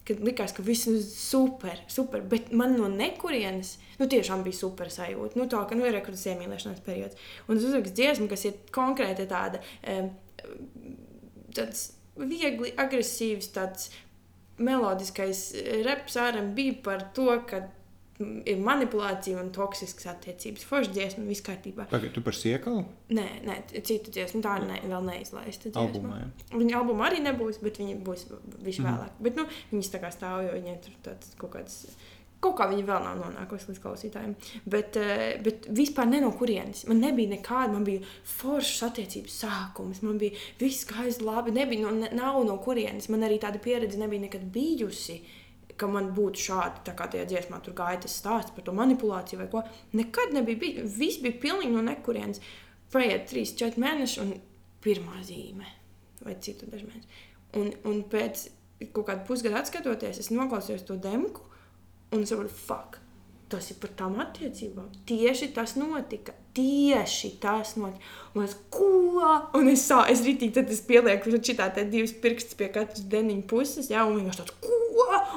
kad likās, ka viss ir super, super, bet man no nekurienes nu, tiešām bija super sajūta. Nu, tā kā nu, ir rekords iemīlēšanās periods. Un es uzrakstu dziesmu, kas ir konkrēti tāda, tāds viegli agresīvs, tāds melodiskais reps āram bija par to, ka ir manipulācija un toksiskas attiecības. Forša dziesma, viss kārtībā. Pagaid, tu par siekalu? Nē, nē, citu dziesmu tā ne, vēl neizlaista. Albumā, jā. Viņa albuma arī nebūs, bet viņa būs viņš Mhm. vēlāk. Bet nu, viņas tā kā stāv, jo viņai tur tāds kaut kāds Kaut kā viņa vēl nav nonākusi līdz klausītājiem. Bet, eh, bet vispār ne no kurienes. Man nebija nekāda, man bija foršas attiecības sākums, man bija viss gājis labi. Nebija, no, ne, nav no kurienes. Man arī tāda pieredze nebija nekad bijusi. Ka man būtu šādi, tā kā tajā dziesmā, tur gāja tas stāsts par to manipulāciju vai ko. Nekad nebija. Bij, viss bija pilnīgi no nekurienes. Paiet 3, 4 mēneši un pirmā zīme. Vai cik tur daži mēneši. Un, un pēc kaut kāda pusgada atskatoties, es noklausījos to demku un saprotu, fuck. Tas ir par tām attiecībām. Tieši tas notika. Tieši tas notika. Un es, ko? Un es sāku, es rītīgi, tad es pielieku šitā te divas pirkstus pie katras deniņa puses, jā, un vienkārši tāds, ko?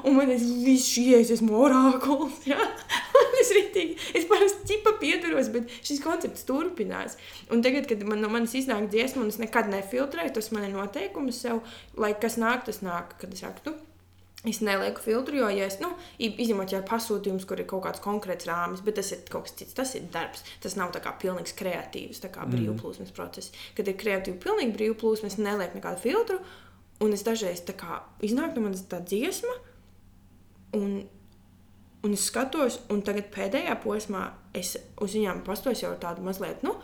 Un man es viss šies, esmu orākuls, jā. <laughs> Un es rītīgi, es parasti ķipa piedaros, bet šis koncepts turpinās. Un tagad, kad man no manis iznāk dziesma, un es nekad nefiltrēju, tas man ir noteikums sev, lai kas nāk, tas nāk, kad es rakstu. Es nelieku filtru, jo, ja es, nu, izņemot jau pasūtījumus, kur ir kaut kāds konkrēts rāmis, bet tas ir kaut kas cits, tas ir darbs. Tas nav tā kā pilnīgs kreatīvs, tā kā mm. brīvplūsmas process. Kad ir kreatīvi, pilnīgi brīvplūsmas, es nelieku nekādu filtru, un es dažreiz tā kā iznāk no manas tā dziesma, un, un es skatos, un tagad pēdējā posmā es uz viņām pastos jau tādu mazliet, nu,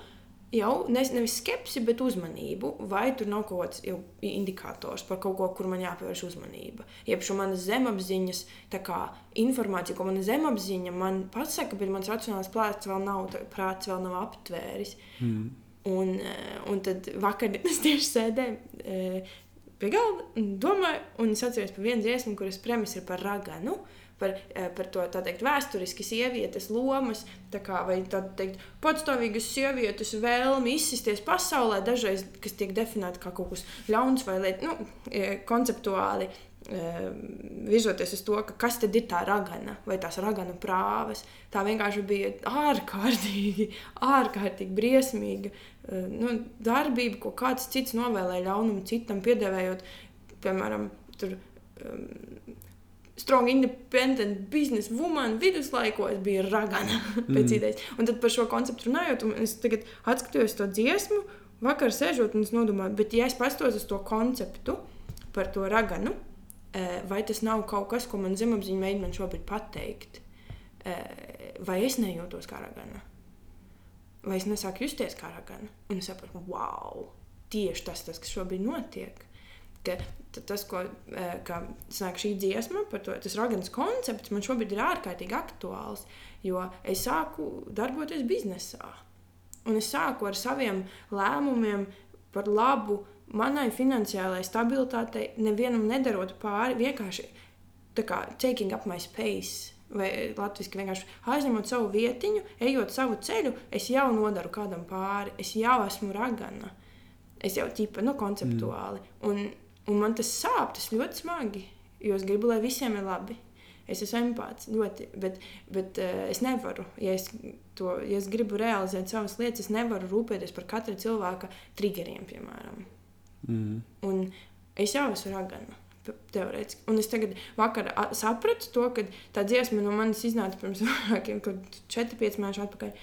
jau ne, nevis skepsi, bet uzmanību, vai tur nav kaut kāds indikators par kaut ko, kur man jāpievērš uzmanība. Jeb šo manas zemapziņas kā, informāciju, ko mana zemapziņa man pasaka, bet mans racionālais prāts vēl nav, prāts vēl nav aptvēris. Mm. Un, eh, un tad vakar es <laughs> tieši sēdēju eh, pie galda un domāju, un es atceros par vienu dziesmu, kuras premisa ir par raganu. Par, eh, par to teikt, vēsturiski sievietes lomas, tā kā, vai tāda patstāvīgas sievietes vēlmi izsisties pasaulē, dažreiz kas tiek definēta kā kaut kas ļauns vai liet, nu, e, konceptuāli. E, virzoties uz to, ka kas tad ir tā ragana vai tās ragana prāvas. Tā vienkārši bija ārkārtīgi, ārkārtīgi briesmīga e, nu, darbība, ko kāds cits novēlēja ļaunumu citam, piedēvējot, piemēram, tur, um, strong independent business woman viduslaikos bija ragana <laughs> pēc mm. idejas. Un tad par šo konceptu runājot, un es tagad atskatījos to dziesmu, vakar sēžot un es nodomāju, bet ja es pastos uz to konceptu par to raganu, eh, vai tas nav kaut kas, ko man zemapziņa mēģina man šobrīd pateikt, eh, vai es nejūtos kā ragana, vai es nesāku justies kā ragana, un es saprotu, wow, tieši tas, tas, kas šobrīd notiek ka tas, ko sanāk, šī dziesma, to tas raganas koncepts, man šobrīd ir ārkārtīgi aktuāls. Jo es sāku darboties biznesā. Un es sāku ar saviem lēmumiem par labu manai finansiālajai stabilitātei, nevienam nedarot pāri, vienkārši kā taking up my space. Vai latviešu vienkārši aizņemot savu vietiņu, ejot savu ceļu, es jau nodaru kādam pāri, es jau esmu ragana. Es jau tādu nu, konceptuāli. Mm. Un Un man tas sāp, tas ļoti smagi, jo es gribu, lai visiem ir labi. Es esmu empāts ļoti, bet, bet uh, es nevaru, ja es, to, ja es gribu realizēt savas lietas, es nevaru rūpēties par katra cilvēka triggeriem, piemēram. Mm. Un es jau esmu ragana. Teorētiski. Un es tagad vakar sapratu to, ka tā dziesma no manis iznāca pirms <laughs> vairākiem, 4-5 mēnešiem atpakaļ.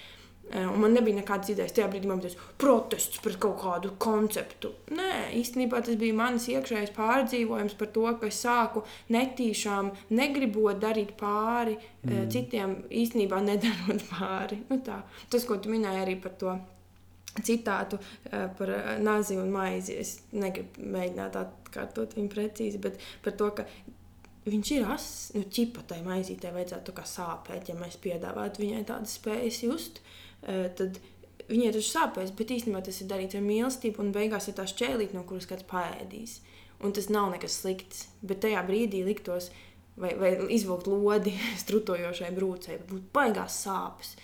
Eh, un man nebija nekādas idejas. Tajā brīdī man bija protests pret kaut kādu konceptu. Nē, īstenībā tas bija mans iekšējais pārdzīvojums par to, ka es sāku netīšām, negribot darīt pāri eh, mm. citiem, īstenībā nedarot <laughs> pāri. Nu tā. Tas, ko tu minēji arī par to citātu uh, par nāzi un maizi. Es negribu mēģināt atkārtot viņu precīzi, bet par to, ka viņš ir ass, nu, čipatai maizītē vajadzētu sāpēt, ja mēs piedāvātu viņai tādas spējas just. Uh, tad viņai tas sāpēs, bet īstenībā tas ir darīts ar mīlestību, un beigās ir tā šķēlīte, no kuras kāds paēdīs. Un tas nav nekas slikts, bet tajā brīdī liktos, vai, vai izvilkt lodi <laughs> strutojošai brūcei, būtu baigās sāpes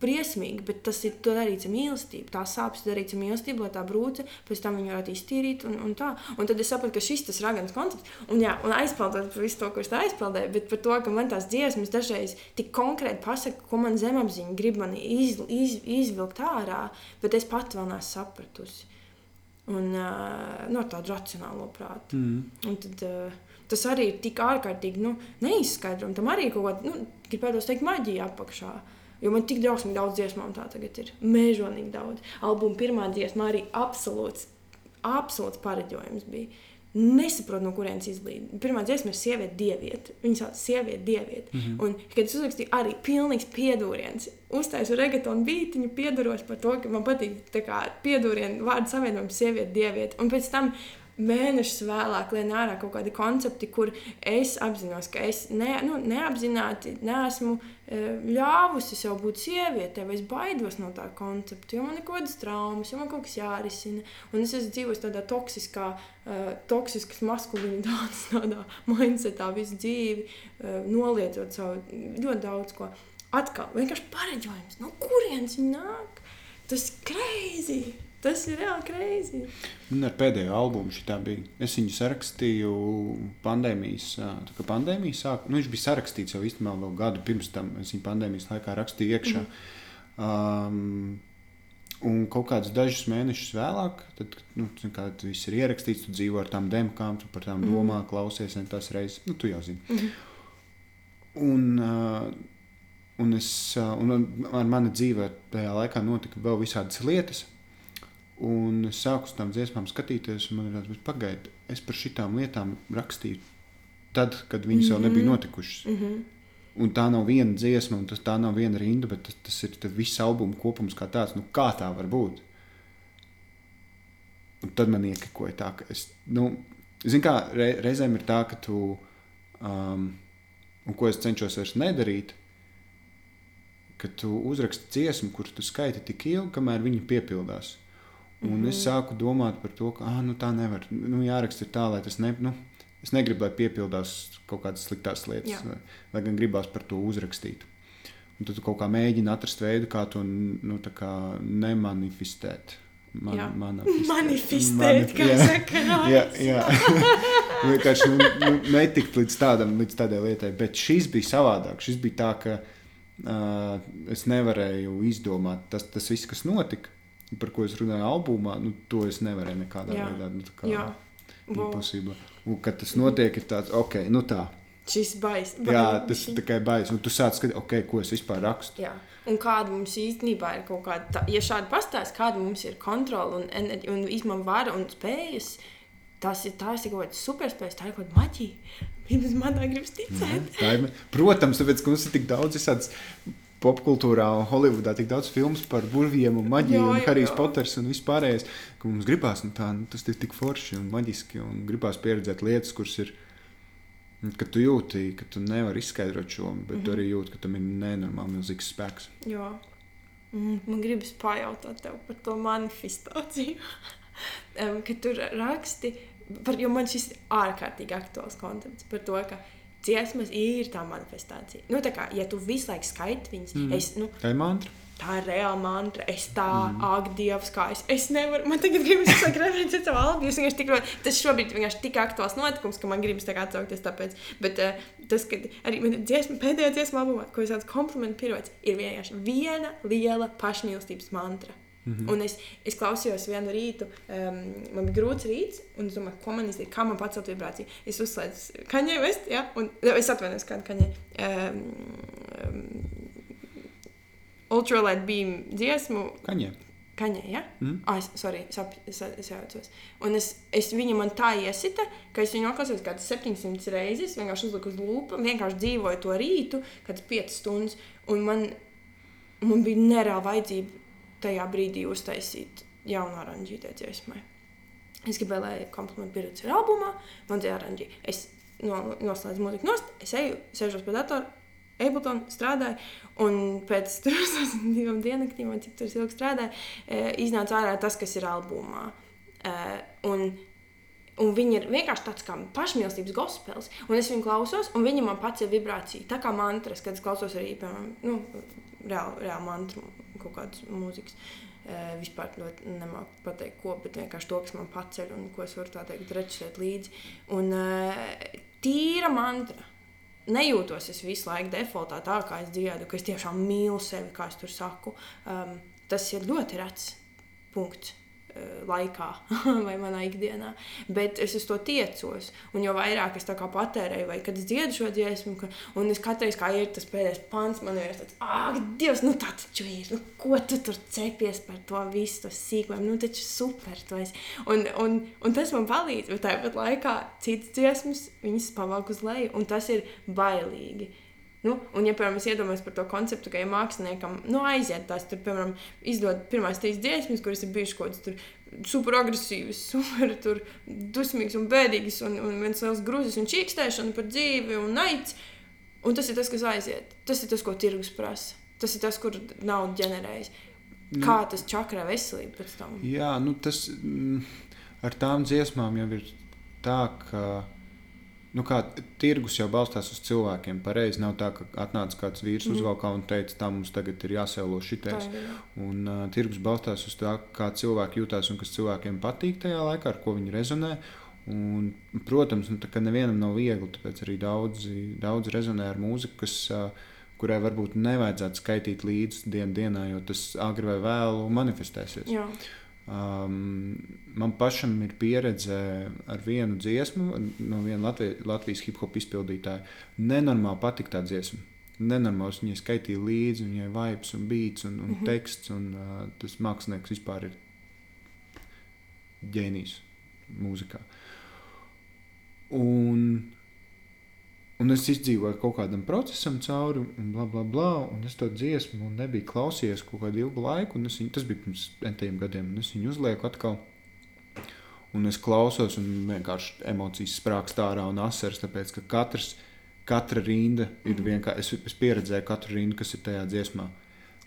briesmīgi, bet tas ir darīts ar mīlestību. Tā sāpes darīts ar mīlestību, lai tā brūce pēc tam viņu varētu iztīrīt. Un, un, tā. un tad es sapratu, ka šis ir raganas koncepts. Un, jā, un aizpildot par visu to, ko es aizpildēju, bet par to, ka man tās dziesmas dažreiz tik konkrēti pasaka, ko man zemapziņa grib man iz, iz, izvilkt ārā, bet es pat vēl neesmu sapratusi. Un, uh, no tādu racionālo prātu. Mm. Un tad, uh, tas arī ir tik ārkārtīgi nu, neizskaidrojams. Tam arī ir kaut kāda, nu, gribētu teikt, maģija apakšā. Uh, Jo man tik drausmīgi daudz dziesmu, un tā tagad ir mēžonīgi daudz. Albuma pirmā dziesma arī absolūts, absolūts pareģojums bija. nesaprotu, no kurienes izlīd. Pirmā dziesma ir sieviete, dieviete. Viņa sauc sieviete, dieviete. Mm -hmm. Un, kad es uzrakstīju, arī pilnīgs piedūriens. Uztaisu regatonu bītiņu, pieduros par to, ka man patīk piedūrienu vārdu savienojums sieviete, dieviete. Un pēc tam mēnešus vēlāk lien ārā kaut kādi koncepti, kur es apzinos, ka es ne, nu, neapzināti neesmu e, ļāvusi sev būt sievietei, vai es baidos no tā koncepta, jo man ir kaut kādas traumas, jo man kaut kas jārisina. Un es esmu dzīvojis tādā toksiskā, uh, toksiskas maskulinitātes <laughs> tādā mindsetā visu dzīvi, uh, noliedzot savu ļoti daudz ko. Atkal vienkārši pareģojums, no kurienes viņi nāk. Tas ir greizi! Tas ir reāli greizi. Man ar pēdējo albumu šī bija. Es viņu sarakstīju pandēmijas, kad pandēmija sākās. Nu, viņš bija sarakstīts jau īstenībā vēl gadu pirms tam. Es viņu pandēmijas laikā rakstīju iekšā. Mm. Um, Un kaut kādus dažus mēnešus vēlāk, tad, nu, kad viss ir ierakstīts, tu dzīvo ar tām demkām, tu par tām mm. domā, klausies, un tas reizes, nu, tu jau zini. Mm. Un, uh, un, es, uh, un ar mani dzīvē tajā laikā notika vēl visādas lietas, Un es sāku uz tām dziesmām skatīties, un man ir tāds, pagaidi, es par šitām lietām rakstīju tad, kad viņas mm -hmm. vēl nebija mhm. notikušas. Mm -hmm. Un tā nav viena dziesma, un tas, tā nav viena rinda, bet tas, tas ir viss albuma kopums kā tāds. Nu, kā tā var būt? Un tad man iekikoja tā, ka es, nu, zinu, kā re, reizēm ir tā, ka tu, um, un ko es cenšos vairs nedarīt, ka tu uzraksti dziesmu, kur tu skaiti tik ilgi, kamēr viņa piepildās. Un mm -hmm. es sāku domāt par to, ka ah, nu, tā nevar. Nu, jāraksta tā, lai tas ne. Nu, es negribu, lai piepildās kaut kādas sliktas lietas, Jā. lai gan gribās par to uzrakstīt. Un tad tu kaut kā mēģini atrast veidu, kā to nu, kā nemanifestēt. Man, jā. <laughs> Manifestēt, kā jā, saka, <laughs> jā, jā. <laughs> vienkārši nu, nu, netikt līdz, tādam, līdz tādai lietai. Bet šis bija savādāk. Šis bija tā, ka uh, es nevarēju izdomāt tas, tas viss, kas notika par ko es runāju albumā, nu, to es nevarēju nekādā Jā. veidā. Nu, kā, Jā, impossible. Un, kad tas notiek, ir tāds, ok, nu tā. Šis bais. Jā, tas ir tikai bais. Un tu sāc skatīt, ok, ko es vispār rakstu. Jā. Un kāda mums īstenībā ir kaut kāda, tā, ja šādi pastāst, kāda mums ir kontrola un, enerģija, un izmama vara un spējas, tas ir tās ir kaut kāds superspējas, tā ir kaut kāda maģija. Pirms man tā gribas ticēt. Jā, ir, protams, tāpēc, ka mums ir tik daudz visādas popkultūrā un Holivudā tik daudz filmu par burviem un maģiju, jā, un Harijs Poters un vispārējais, ka mums gribās, nu, tā, nu, tas ir tik forši un maģiski, un gribās pieredzēt lietas, kuras ir. Ka tu jūti, ka tu nevari izskaidrot šo, bet mm -hmm. tu arī jūti, ka tam ir nenormāli milzīgs spēks. Jā, mm, man gribas pajautāt tev par to manifestāciju. <laughs> um, kad tu raksti, par, jo man šis ir ārkārtīgi aktuāls koncepts par to, ka dziesmas ir tā manifestācija. Nu, tā kā, ja tu visu laiku skaiti viņas, mm. es, nu, tā ir mantra. Tā ir reāla mantra. Es tā, mm. ak, Dievs, kā es, es nevaru. Man tagad gribas izsakt referenci savu albu. Es vienkārši tik tas šobrīd vienkārši tik aktuāls notikums, ka man gribas tā kā atsaukties tāpēc. Bet uh, tas, ka arī man dziesma, pēdējā dziesma albumā, ko es saucu komplimentu pirots, ir vienkārši viena liela pašmīlestības mantra. -hmm. Un es, es klausījos vienu rītu, um, man bija grūts rīts, un es domāju, ko man izdarīt, kā man pacelt vibrāciju. Es uzslēdzu kaņē, vest, ja, un es atvainojos kādu kaņē. Um, um, Ultralight beam dziesmu. Kaņē. Kaņē, ja? Mm. Ah, es, sorry, sap, es, es jaucos. Un es, es viņa man tā iesita, ka es viņu noklausījos kādas 700 reizes, vienkārši uzliku uz lūpa, vienkārši dzīvoju to rītu, kādas 5 stundas, un man, man bija nereāla vajadzība tajā brīdī uztaisīt jaunu oranžītē dziesmai. Es gribēju, lai komplimentu pieredzi ir albumā, man dzēra oranžī. Es no, noslēdzu mūziku nost, es eju, sēžos pie datora, Ableton strādāju, un pēc tam <laughs> divām diennaktīm, cik tur ilgi strādāju, e, iznāca ārā tas, kas ir albumā. E, un, un viņi ir vienkārši tāds kā pašmīlestības gospels, un es viņu klausos, un viņi man pats ir vibrācija. Tā kā mantras, kad es klausos arī, piemēram, nu, reāli, reāli mantru kaut kādas mūzikas. Uh, vispār ļoti nemāku pateikt, ko, bet vienkārši to, kas man paceļ un ko es varu tā teikt, reģistrēt līdzi. Un uh, tīra mantra. Nejūtos es visu laiku defaultā tā, kā es dziedu, ka es tiešām mīlu sevi, kā es tur saku. Um, tas ir ļoti rets punkts. Uh, laikā <laughs> vai manā ikdienā. Bet es uz to tiecos. Un jo vairāk es patērēju, vai kad es dziedu šo dziesmu, ka, un es katru reizi, kā ir tas pēdējais pants, man ir tāds, ah, Dievs, nu tā taču ir. Nu, ko tu tur cepies par to visu, to sīkumu? Nu, taču super. Un, un, un tas man palīdz, bet tāpat laikā citas dziesmas, viņas pavalk uz leju, un tas ir bailīgi. Nu, un, ja, piemēram, es iedomājos par to konceptu, ka, ja māksliniekam nu, aiziet tās, tur, piemēram, izdod pirmās trīs dziesmas, kuras ir bijušas kaut kādas super agresīvas, <laughs> super tur, dusmīgas un bēdīgas, un, un viens liels grūzis un čīkstēšana par dzīvi un naids. Un tas ir tas, kas aiziet. Tas ir tas, ko tirgus prasa. Tas ir tas, kur naudu ģenerējas. Nu. Kā tas čakrā veselība pēc tam? Jā, nu tas mm, ar tām dziesmām jau ir tā, ka nu, kā, tirgus jau balstās uz cilvēkiem. Pareizi nav tā, ka atnāca kāds vīrs mm. uzvalkā un teica, tā mums tagad ir jāsēlo šitais. Un uh, tirgus balstās uz tā, kā cilvēki jūtās un kas cilvēkiem patīk tajā laikā, ar ko viņi rezonē. Un, protams, nu, nevienam nav viegli, tāpēc arī daudzi, daudzi rezonē ar mūziku, kas, kurai varbūt nevajadzētu skaitīt līdzi dienu dienā, jo tas agri vai vēlu manifestēsies. Jā. Um, man pašam ir pieredze ar vienu dziesmu, no viena Latvijas, Latvijas hip hop izpildītāja. Nenormāli patīk tā dziesma. Nenormāls viņai skaitīja līdzi, viņai vibes un beats un, un mm -hmm. teksts. Un, uh, tas mākslinieks vispār ir ģēnijs mūzikā. Un Un es izdzīvoju kaut kādam procesam cauri, un bla, bla, bla. Un es to dziesmu nebiju klausījies kaut kādu ilgu laiku, un viņu, tas bija pirms centiem gadiem. Es viņu uzlieku atkal. Un es klausos, un vienkārši emocijas sprāgst ārā un asaras, tāpēc ka katrs, katra rinda ir vienkārši. Es, es pieredzēju katru rindu, kas ir tajā dziesmā.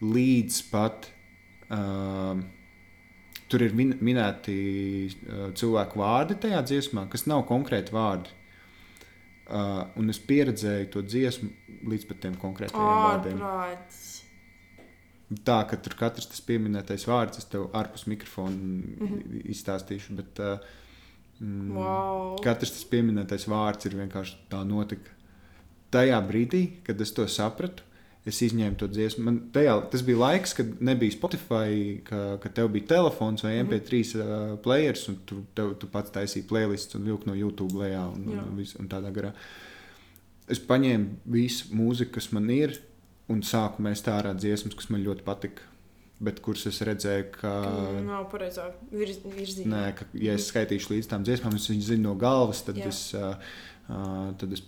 Līdz pat uh, tur ir min, minēti uh, cilvēku vārdi tajā dziesmā, kas nav konkrēti vārdi Uh, un es pieredzēju to dziesmu līdz pat tiem konkrētajiem vārdiem. Tā, ka tur katrs tas pieminētais vārds, es tev ārpus mikrofona mm -hmm. izstāstīšu, bet uh, mm, wow. katrs tas pieminētais vārds ir vienkārši tā notika. Tajā brīdī, kad es to sapratu, es izņēmu to dziesmu. Man tajā, tas bija laiks, kad nebija Spotify, ka, ka tev bija telefons vai MP3 mm -hmm. uh, players, un tu, tev, tu pats taisīji playlists un vilki no YouTube lejā un, Jā. un, un tādā garā. Es paņēmu visu mūziku, kas man ir, un sāku mēst ārā dziesmas, kas man ļoti patika. Bet kuras es redzēju, ka. Nav pareizā virz, virzienā. Nē, ka, ja es skaitīšu līdz tām dziesmām, es viņas zinu no galvas, tad, Jā. es, uh, uh, tad es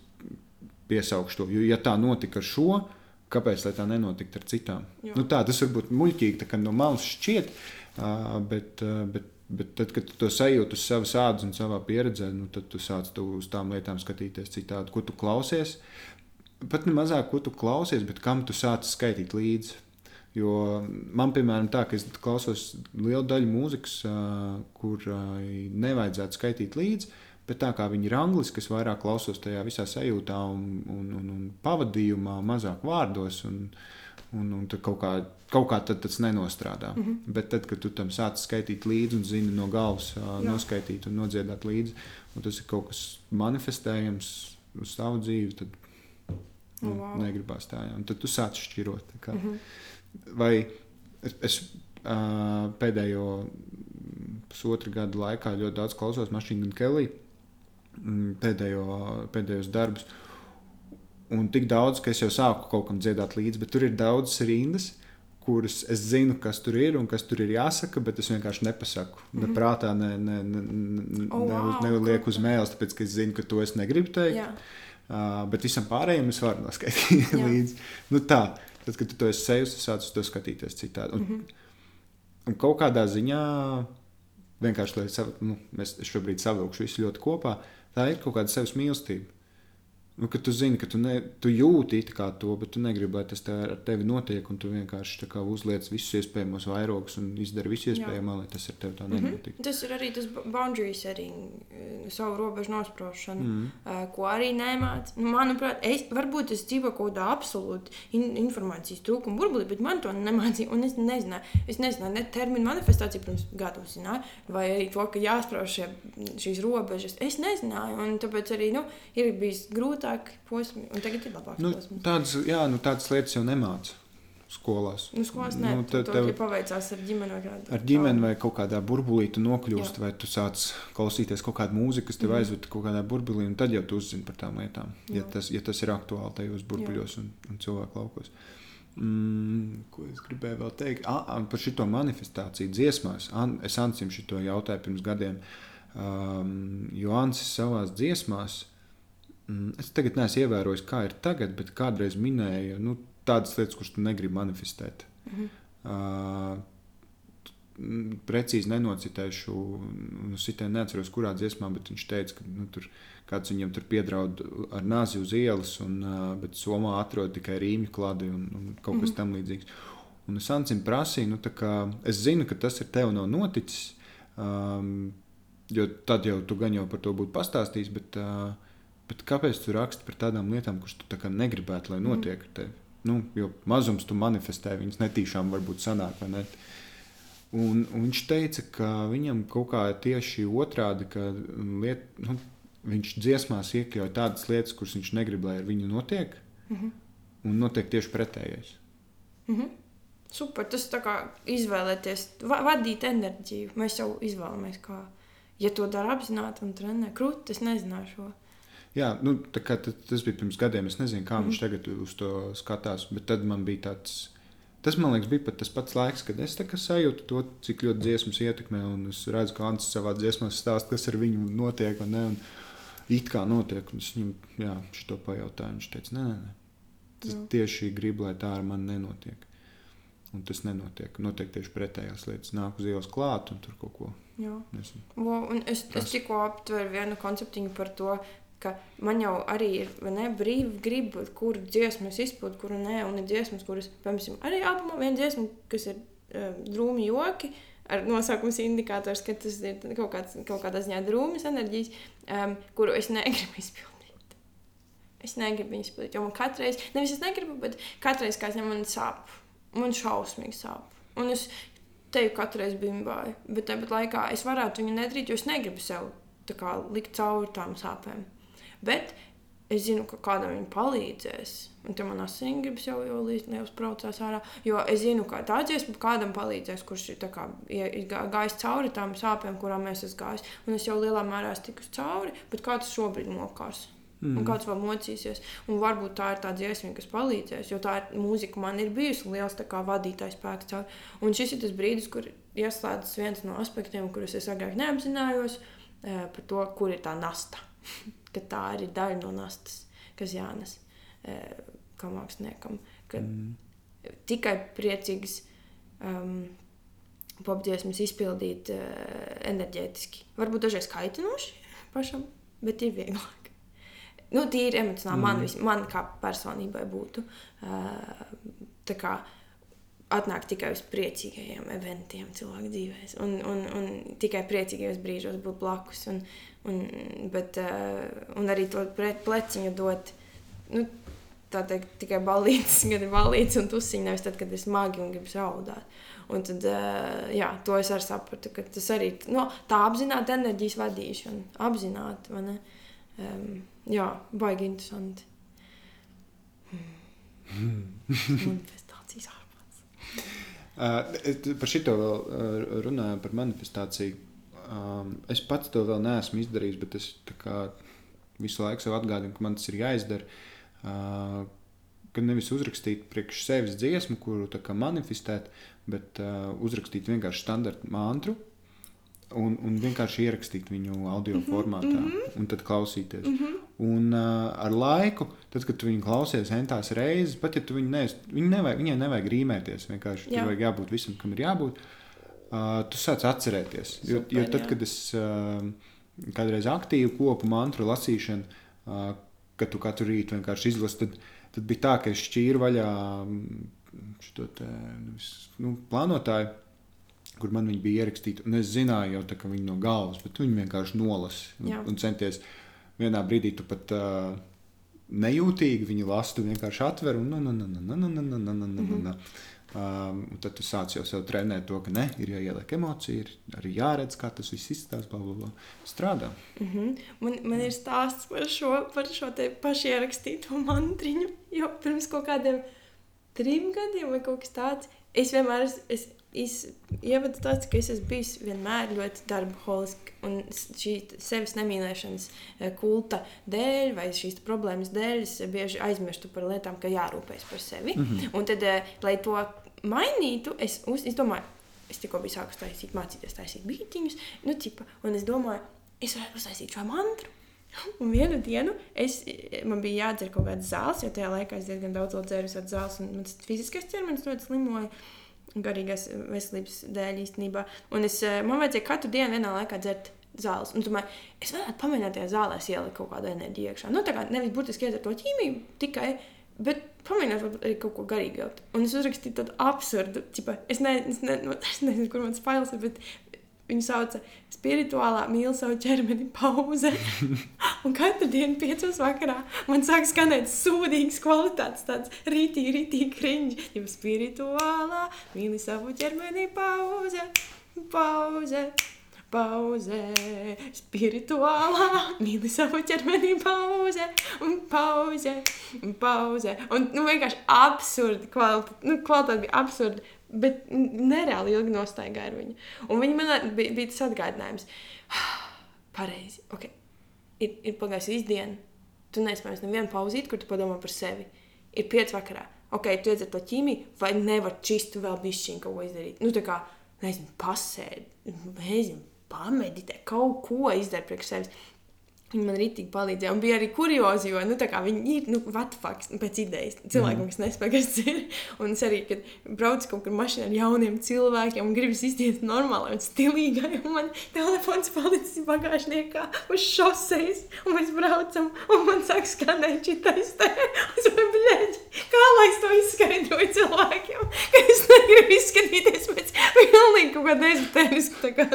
piesaukšu to. Jo, ja tā notika ar šo, uh, Kāpēc tā nenotiktu ar citām? Nu, tā, tas var būt muļķīgi, kā no malas šķiet, bet, bet, bet tad, kad tu to sajūti uz savas ādas un savā pieredzē, nu, tad tu sāc tu uz tām lietām skatīties citādi, ko tu klausies. Pat ne mazāk, ko tu klausies, bet kam tu sāc skaitīt līdzi. Jo man, piemēram, tā, ka es klausos lielu daļu mūzikas, kurai nevajadzētu skaitīt līdzi, Bet tā kā viņi ir angliski, es vairāk klausos tajā visā sajūtā un, un, un, un pavadījumā, mazāk vārdos. Un, un, un kaut kā, kaut kā tas nenostrādā. Mm -hmm. Bet tad, kad tu tam sāc skaitīt līdzi un zini no galvas, Jā. noskaitīt un nodziedāt līdzi, un tas ir kaut kas manifestējams uz savu dzīvi, tad nu, oh, wow. negribās tā. Jā. Un tad tu sāc šķirot. Mm -hmm. Vai es, uh, pēdējo pusotru gadu laikā ļoti daudz klausos Mašīnu un Keliju pēdējo, pēdējos darbus. Un tik daudz, ka es jau sāku kaut kam dziedāt līdzi, bet tur ir daudzas rindas, kuras es zinu, kas tur ir un kas tur ir jāsaka, bet es vienkārši nepasaku. Mm -hmm. Ne prātā, ne, ne, ne, ne, oh, wow, ne, nelieku uz mēles, tāpēc ka es zinu, ka to es negribu teikt. Jā. Uh, bet visam pārējiem es varu noskaidrot <laughs> līdzi. Nu, tā, tad, kad tu to esi sevis, es sācu to skatīties citādi. Un, mm -hmm. un kaut kādā ziņā vienkārši, lai sav, nu, es šobrīd savilkšu visu ļoti kopā, uh, tā ir kaut kāda sevis mīlestība. Nu, tu zini, ka tu, ne, tu jūti to, bet tu negribi, lai tas ar tevi notiek. Tu vienkārši uzliec visus iespējamos vairogus un izdari visu iespējamo, lai tas ar tevi tā nenotiek. Mm -hmm. Tas ir arī tas boundary setting, eh, savu robežu nosprāšana, mm -hmm. ko arī nemāc. Nu, manuprāt, es, varbūt es dzīvoju kaut kādā absolūti in, informācijas trūkuma burbulī, bet man to nemācīja. Un es nezināju, es nezināju ne terminu manifestāciju pirms gada, zināju, vai arī to, ka jāsprāž šie, šīs robežas. Es nezināju, un tāpēc arī nu, ir bijis grūti grūtāki posmi, un tagad ir labāk. Nu, tādas, jā, nu, tādas lietas jau nemāca. skolās. Nu, skolās nē, Nu, tad tev, tev- tev paveicās ar ģimeni kādu. Ar ģimeni vai kaut kādā burbulī tu nokļūsti, Jā. vai tu sāc klausīties kaut kādu mūziku, kas tev Mhm. aizved kaut kādā burbulī, un tad jau tu uzzini par tām lietām. Ja Jā. tas, ja tas ir aktuāli tajos burbuļos un, un cilvēku laukos. Mm, ko es gribēju vēl teikt? Ah, par šo manifestāciju dziesmās. An, es Ansim šo jautāju pirms gadiem. Um, jo Ansis savā dziesmās, mm, es tagad neesmu ievērojis, kā ir tagad, bet kādreiz minēja nu, tādas lietas, kuras tu negribi manifestēt. Mhm. Uh, mm, precīzi nenocitēšu, nu, sitē neatceros, kurā dziesmā, bet viņš teica, ka nu, tur kāds viņam tur piedraud ar nāzi uz ielas, un, uh, bet somā atrod tikai rīņu kladi un, un kaut kas Mhm. tam līdzīgs. Un es Ancim prasīju, nu, kā, es zinu, ka tas ir tev nav noticis, um, jo tad jau tu gan jau par to būtu pastāstījis, bet, uh, bet kāpēc tu raksti par tādām lietām, kuras tu tā negribētu, lai notiek ar tevi? Nu, jo mazums tu manifestē, viņas netīšām varbūt sanāk, ne? Un, un viņš teica, ka viņam kaut kā tieši otrādi, ka liet, nu, viņš dziesmās iekļauj tādas lietas, kuras viņš negrib, lai ar viņu notiek, Mhm. un notiek tieši pretējais. Mhm. Super, tas tā kā izvēlēties, va vadīt enerģiju. Mēs jau izvēlamies, kā. Ja to dara apzināti un trenē, krūti, es nezināju šo. Jā, nu, kā tas, bija pirms gadiem. Es nezinu, kā mm. Mhm. viņš tagad uz to skatās. Bet tad man bija tāds. Tas man liekas, bija pat tas pats laiks, kad es sajūtu to, cik ļoti dziesmas ietekmē. Un es redzu, ka Ants savā dziesmā stāsta, kas ar viņu notiek. Un, ne, un it kā notiek. Un es viņam šo pajautāju. Viņš teica, nē, nē, nē. Tas Jā. tieši grib, lai tā ar mani nenotiek. Un tas nenotiek. Notiek tieši pretējās lietas. Nāk uz ielas klāt un tur kaut ko. Vo, un es, es tikko aptveru vienu konceptu par to, ka man jau arī ir ne, brīva griba, kuru dziesmu es izpildu, kuru nē, un ir dziesmas, kuras, piemēram, arī albumā viena dziesma, kas ir uh, drūmi joki. Ar nosaukumu indikators, ka tas ir kaut, kāds, kaut kādā ziņā drūmas enerģijas, um, kuru es negribu izpildīt. Es negribu viņu izpildīt, jo man katreiz, nevis es negribu, bet katreiz, kā ņemu, man sāp. Man šausmīgi sāp. Un es teju katru reizi bimbāju, bet tāpat laikā es varētu viņu nedarīt, jo es negribu sev kā, likt cauri tām sāpēm. Bet es zinu, ka kādam viņa palīdzēs. Un tam man asins gribas jau, jau līdz liels braucās ārā. Jo es zinu, ka tā dziesma kādam palīdzēs, kurš ir kā, gājis cauri tām sāpēm, kurām es esmu gājis. Un es jau lielā mērā esmu tikus cauri, bet kāds šobrīd mokās. Mm. Un kāds vēl mocīsies. Un varbūt tā ir tā dziesma, kas palīdzēs. Jo tā ir mūzika, man ir bijusi liels vadītājs spēks. cauri. Un šis ir tas brīdis, kur ieslēdzas viens no aspektiem, kurus es agrāk neapzinājos, eh, par to, kur ir tā nasta. <laughs> ka tā arī ir daļa no nastas, kas jānes eh, kā māksliniekam. Ka Mm. tikai priecīgs um, popdziesmas izpildīt uh, enerģētiski. Varbūt dažreiz kaitinoši pašam, bet ir vieglāk. Nu, tīri emocionāli man, Mm. vis- man kā personībai būtu. Uh, atnākt tikai uz priecīgajiem eventiem cilvēku dzīvēm, un, un, un tikai priecīgajos brīžos būt blakus. Un, un, bet, uh, un arī to pleciņu dot. Nu, tā teikt, tikai balīdzes, kad <laughs> ir balīdzes un tusiņi, nevis tad, kad ir smagi un gribas raudāt. Un tad, uh, jā, to es arī sapratu, ka tas arī no, tā apzināti enerģijas vadīšana, apzināti, vai ne? Um, jā, baigi interesanti. Ārpus. Uh, par šito vēl uh, runāju, par manifestāciju. Um, es pats to vēl neesmu izdarījis, bet es visu laiku sev atgādinu, ka man tas ir jāizdara. Uh, Gan nevis uzrakstīt priekš sevis dziesmu, kuru manifestēt, bet uh, uzrakstīt vienkārši standarta mantru un, un vienkārši ierakstīt viņu audio formātā mm -hmm. un tad klausīties. Mm -hmm. Un uh, ar laiku, tad, kad tu viņu klausies entās reizes, pat ja tu viņu neesi, viņu nevajag, viņai nevajag rīmēties, vienkārši Jā. tur vajag jābūt visam, kam ir jābūt. Uh, tu sāc atcerēties. Jo, Super, jo tad, jā. kad es uh, kādreiz aktīvi kopu mantru lasīšanu, uh, kad tu katru rītu vienkārši izlasi, tad, tad bija tā, ka es šķīru vaļā šo nu, plānotāju, kur man viņi bija ierakstīti. Un es zināju jau tā, ka viņi no galvas, bet viņi vienkārši nolasa un, Jā. un centies vienā brīdī tu pat uh, nejūtīgi viņu lasu, tu vienkārši atver un nāc. Um, tad tu sāc jau sev trenēt to, ka ne, ir jāieliek emocija, ir arī jāredz, kā tas viss izskatās, bla, bla, bla. Strādā. Mm -hmm. Man, man ir stāsts par šo, par šo te pašierakstīto mantriņu, jo pirms kaut kādiem trim gadiem vai kaut kas tāds, es vienmēr es, es ievadu tāds, ka es esmu bijis vienmēr ļoti darboholiska un šī sevis nemīlēšanas eh, kulta dēļ vai šīs problēmas dēļ es bieži aizmirstu par lietām, ka jārūpējas par sevi. Mm -hmm. Un tad, eh, lai to mainītu, es, uz, es domāju, es tikko biju sākus taisīt, mācīties taisīt bītiņus, nu, tipa, un es domāju, es varētu uztaisīt šo mantru. Un vienu dienu es, man bija jādzer kaut kādas zāles, jo tajā laikā es diezgan daudz dzēru zāles, un mans fiziskais ķermenis ļoti slimoja garīgās veselības dēļ īstenībā. Un es, man vajadzēja katru dienu vienā laikā dzert zāles. Un domāju, es varētu pamēģināt tajā zālē ielikt kaut kādu enerģiju iekšā. Nu, tā kā nevis burtiski iedzert to ķīmiju tikai. Bet pamēģināt arī kaut ko garīgu. Un es uzrakstīju tādu absurdu, tipa, es, ne, es, ne, <laughs> es nezinu, kur mans fails ir, bet Viņu sauca spirituālā mīl savu ķermeni pauze. <laughs> un katru dienu, piecos vakarā, man sāk skanēt sūdīgas kvalitātes, tāds rītīgi, rītīgi kriņķis. Jau spirituālā mīl savu ķermeni pauze, pauze. Pauze, spirituālā, mīli savu ķermeni, pauze, un pauze, un pauze. Un nu, vienkārši absurdi kvalitāte, nu, kvalitāte bija absurda bet nereāli ilgi nostaigāja ar viņu. Un viņa man bija, bija tas atgādinājums, <sighs> pareizi, ok, ir, ir pagājusi izdiena, tu nespēji nevienu pauzīt, kur tu padomā par sevi. Ir pieci vakarā, ok, tu iedzer to ķīmiju, vai nevar čist vēl bišķiņu kaut ko izdarīt. Nu, tā kā, nezinu, pasēdi, nezinu, pameditē, kaut ko izdarīt priekš sevis. Viņa man rītīgi palīdzēja. Un bija arī kuriozi, jo nu, viņi ir nu, vatfaks nu, pēc idejas. Cilvēkiem, mm. kas nespēj, kas ir. Un es arī, kad braucu kaut kur mašīnā ar jauniem cilvēkiem un gribas izties normāli un stilīgai, un man telefons palicis bagāžniekā uz šoseis, un mēs braucam, un man sāk skanēt šitais te. Es domāju, bļēģi, kā lai es to izskaidroju cilvēkiem, ka es negribu izskatīties pēc pilnīgi kaut kāda ezotēriska, tā kā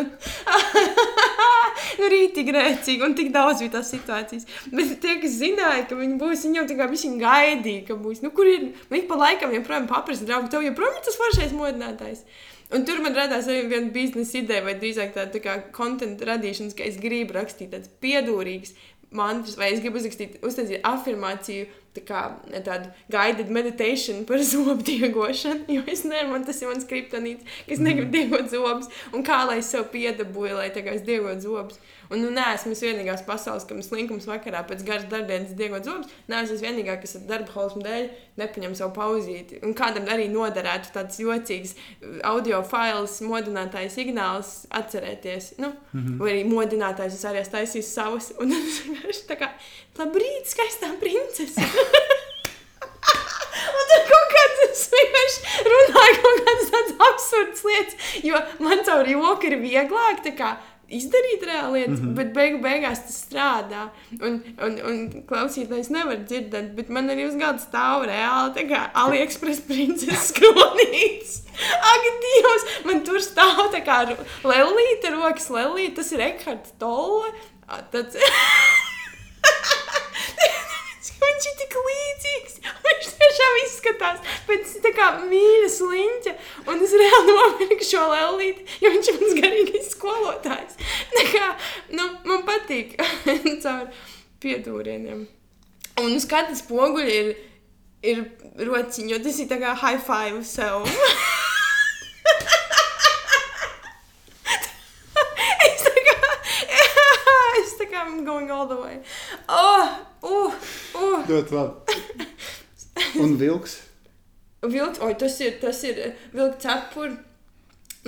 <laughs> rītīgi rēcīgi un tik daudz bija tās situācijas. Bet tie, kas zināja, ka viņi būs, viņi jau tā kā viņi gaidīja, ka būs. Nu, kur ir? Viņi pa laikam joprojām paprasa, draugi, tev joprojām ir tas foršais modinātājs. Un tur man radās arī viena biznesa ideja, vai drīzāk tāda tā kā konta radīšanas, ka es gribu rakstīt tādas piedūrīgas mantras, vai es gribu uzrakstīt, uztaisīt afirmāciju, tā kā tādu guided meditation par <laughs> zobu diegošanu. Jo es nevaru, man tas ir mans kriptonīts, ka es negribu diegot zobus, un kā lai es sev piedabūju, lai kā es diegotu zobus. Un nu, nē, esmu vienīgās pasaules, kam slinkums vakarā pēc garas darbdienas diegot zobus. Nē, es esmu vienīgā, kas ar darba hausmu dēļ nepaņem savu pauzīti. Un kādam arī noderētu tāds jocīgs uh, audio fails, modinātājs signāls atcerēties. Nu, mm -hmm. Vai arī modinātājs es arī taisīju savus. Un <laughs> es vienkārši tā kā, labrīt, skaistā princese! <laughs> Un tur kaut kādas vienkārši runāja kaut kādas tādas absurdas lietas, jo man caur joku ir vieglāk, izdarīt reāli lietas, mm -hmm. bet beigu beigās tas strādā. Un, un, un klausītājs nevar dzirdēt, bet man arī uz galda stāv reāli tā kā AliExpress princeses <laughs> kronītes. Ak, Dievs, man tur stāv tā kā lelīte, rokas lelīte, tas ir Ekhards Tolle. Tāds... <laughs> Viņš ir tik līdzīgs. <laughs> Viņš tiešām izskatās pēc tā kā mīļa sliņķa. Un es reāli nomierinu šo lēlīti, jo viņš ir mans garīgais skolotājs. <laughs> Tā kā, nu, man patīk <laughs> caur pietūrieniem. Un uz katras spoguļa ir, ir rociņa, jo tas ir tā kā high five sev. I'm going all the way. Oh! Uh, uh. Ļoti labi. Un vilks? vilks, oi, tas ir, tas ir vilks cepuri.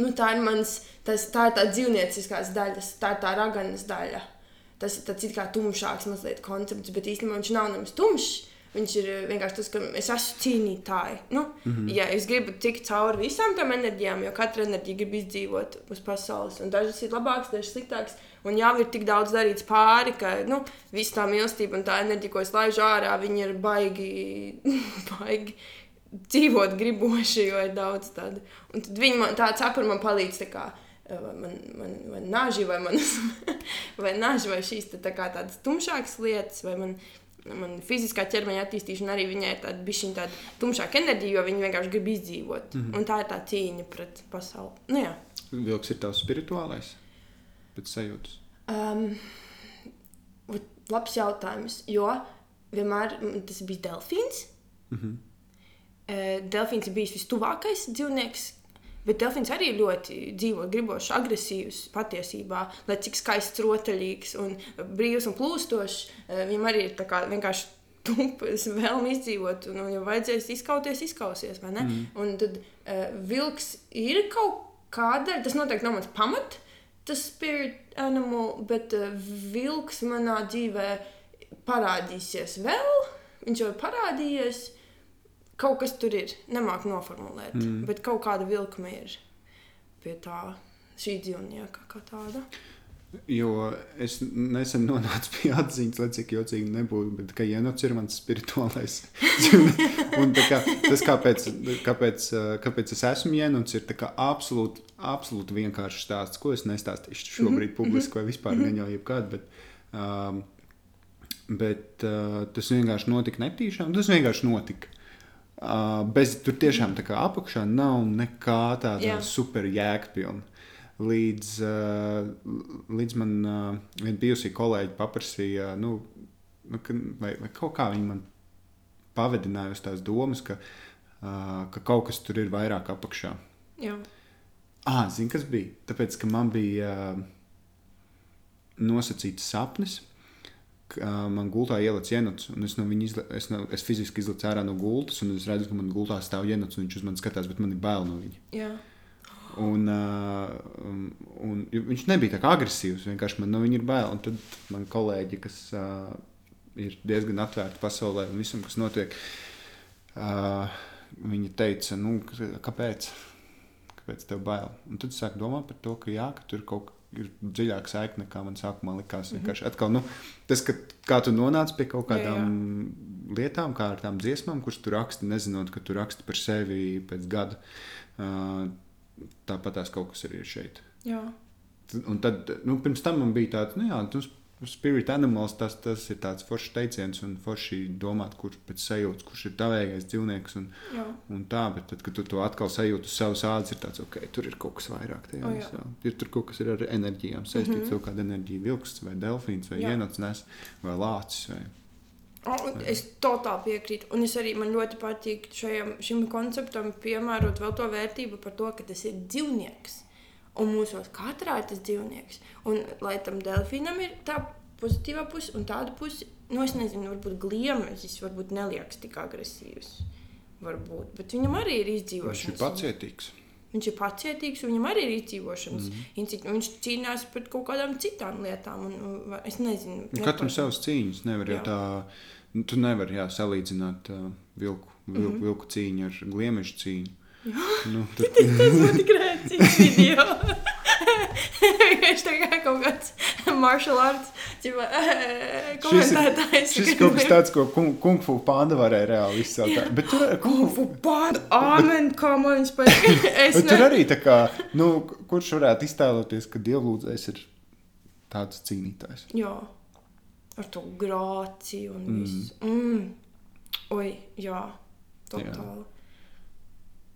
Nu, tā ir mans, tas, tā ir tā dzīvnieciskās daļas, tā ir tā raganas daļa. Tas ir tāds it kā tumšāks mazliet koncepts, bet īstenībā viņš nav nemaz tumšs. Viņš ir vienkārši tas, ka es esmu cīnītāji. Nu, mm -hmm. Ja es gribu tikt cauri visām tām enerģijām, jo katra enerģija grib izdzīvot uz pasaules, un dažas ir labākas, dažas sliktākas. Un jau ir tik daudz darīts pāri, ka nu, viss tā mīlestība un tā enerģija, ko es laižu ārā, viņi ir baigi, <laughs> baigi dzīvot griboši, jo ir daudz tādu. Un tad viņi man tā cepura man palīdz. Kā, vai man, man, vai naži, vai, manas, <laughs> vai naži, vai šīs tā kā tādas tumšākas lietas, vai man, man fiziskā ķermeņa attīstīšana arī viņai ir tāda bišķiņa tāda tumšāka enerģija, jo viņi vienkārši grib izdzīvot. Mm -hmm. Un tā ir tā cīņa pret pasauli. Nu, jā. Vilks ir tavs spirituālais? Pēc sajūtas? Um, labs jautājums, jo vienmēr tas bija delfīns. Mm -hmm. delfīns ir bijis vistuvākais dzīvnieks. Bet delfīns arī ļoti dzīvo, gribošs, agresīvs patiesībā, lai cik skaists, rotaļīgs un brīvs un plūstošs. Viņam arī ir kā, vienkārši tupas <laughs> vēlme izdzīvot, un, un ja vajadzēs izkauties, izkausies. Mm. Un tad uh, vilks ir kaut kāda, tas noteikti nav mans pamat, tas spirit animal, bet uh, vilks manā dzīvē parādīsies vēl. Viņš jau ir parādījies. Kaut kas tur ir, nemāku noformulēt, mm. bet kaut kāda vilkme ir pie tā šī dzīvnieka kā tāda. Jo es nesen nonācu pie atziņas, lai cik jocīgi nebūtu, bet ka Jēnots ir mans spirituālais. <laughs> un kā, tas, kāpēc, kāpēc, kāpēc es esmu Jēnots, ir absolūti, absolūti vienkāršs stāsts, ko es nestāstīšu šobrīd mm -hmm. publiski vai vispār -hmm. neņauju jebkādu. Bet, um, bet uh, tas vienkārši notika netīšām, tas vienkārši notika. Uh, bez tur tiešām tā kā apakšā nav nekā tāda super jēgpilna līdz, līdz man viena bijusī kolēģi paprasīja, nu, nu, vai, vai kaut kā viņi man pavedināja uz tās domas, ka, ka kaut kas tur ir vairāk apakšā. Jā. Ah, zini, kas bija? Tāpēc, ka man bija uh, nosacīts sapnis, ka uh, man gultā ielicis jēnots, un es, no izla, es, no, es fiziski izlicu ārā no gultas, un es redzu, ka man gultā stāv jēnots, un viņš uz mani skatās, bet man ir bail no viņa. Jā. Un, uh, un viņš nebija tā agresīvs. Vienkārši man no viņa ir bail. Un tad man kolēģi, kas uh, ir diezgan atvērti pasaulē un visam, kas notiek, uh, viņi teica, nu, kāpēc? Kāpēc tev bail? Un tad sāk domāt par to, ka, jā, ka tur kaut kas ir dziļāka saikne, nekā man sākumā likās. Mm -hmm. Atkal, nu, tas, ka, kā tu nonāc pie kaut kādām jā, jā. lietām, kā ar tām dziesmām, kuras tu raksti, nezinot, ka tu raksti par sevi pēc gada. Uh, tāpat tās kaut kas arī ir šeit. Jā. Un tad, nu, pirms tam man bija tāds, nu, jā, tas spirit animals, tas, tas ir tāds foršs teiciens un forši domāt, kurš pēc sajūtas, kurš ir tavējais dzīvnieks un, jā. un tā, bet tad, kad tu to atkal sajūti uz savas ādas, ir tāds, ok, tur ir kaut kas vairāk tajā o, visā. Ir tur kaut kas ir ar enerģijām saistīts, mm -hmm. kaut kāda enerģija, vilks vai delfīns vai ienots nes vai lācis vai Oh, es totāli piekrītu. Un es arī man ļoti patīk šajam, šim konceptam piemērot vēl to vērtību par to, ka tas ir dzīvnieks. Un mūsos katrā ir tas dzīvnieks. Un lai tam delfīnam ir tā pozitīvā puse un tāda puse, nu es nezinu, varbūt gliemežs varbūt neliekas tik agresīvs. Varbūt, bet viņam arī ir izdzīvošanas. Viņš ir pacietīgs. Viņš ir pacietīgs, viņam arī ir izdzīvošanas mm. instinkts. Viņš cīnās pret kaut kādām citām lietām. Un, un, es nezinu, nu, katram savas cīņas. Nevar jau tā, nu, tu nevari jā, salīdzināt uh, vilku, vilku, mm -hmm. vilku cīņu ar gliemežu cīņu. Nu, tad... tas būtu tik rēcīgs video. Vienkārši tā kā kaut kāds martial arts ģipa, komentētājs. Šis, šis kaut kas tāds, ko kung, kung fu panda varēja reāli izcelt. Bet tur ir kung fu panda, amen, kā man viņš patīk. Bet tur arī tā kā, nu, kurš varētu iztēloties, ka dievlūdzējs ir tāds cīnītājs. Jā, ar to grāciju un visu. Mm. Mm. Oi, jā, totāli. Jā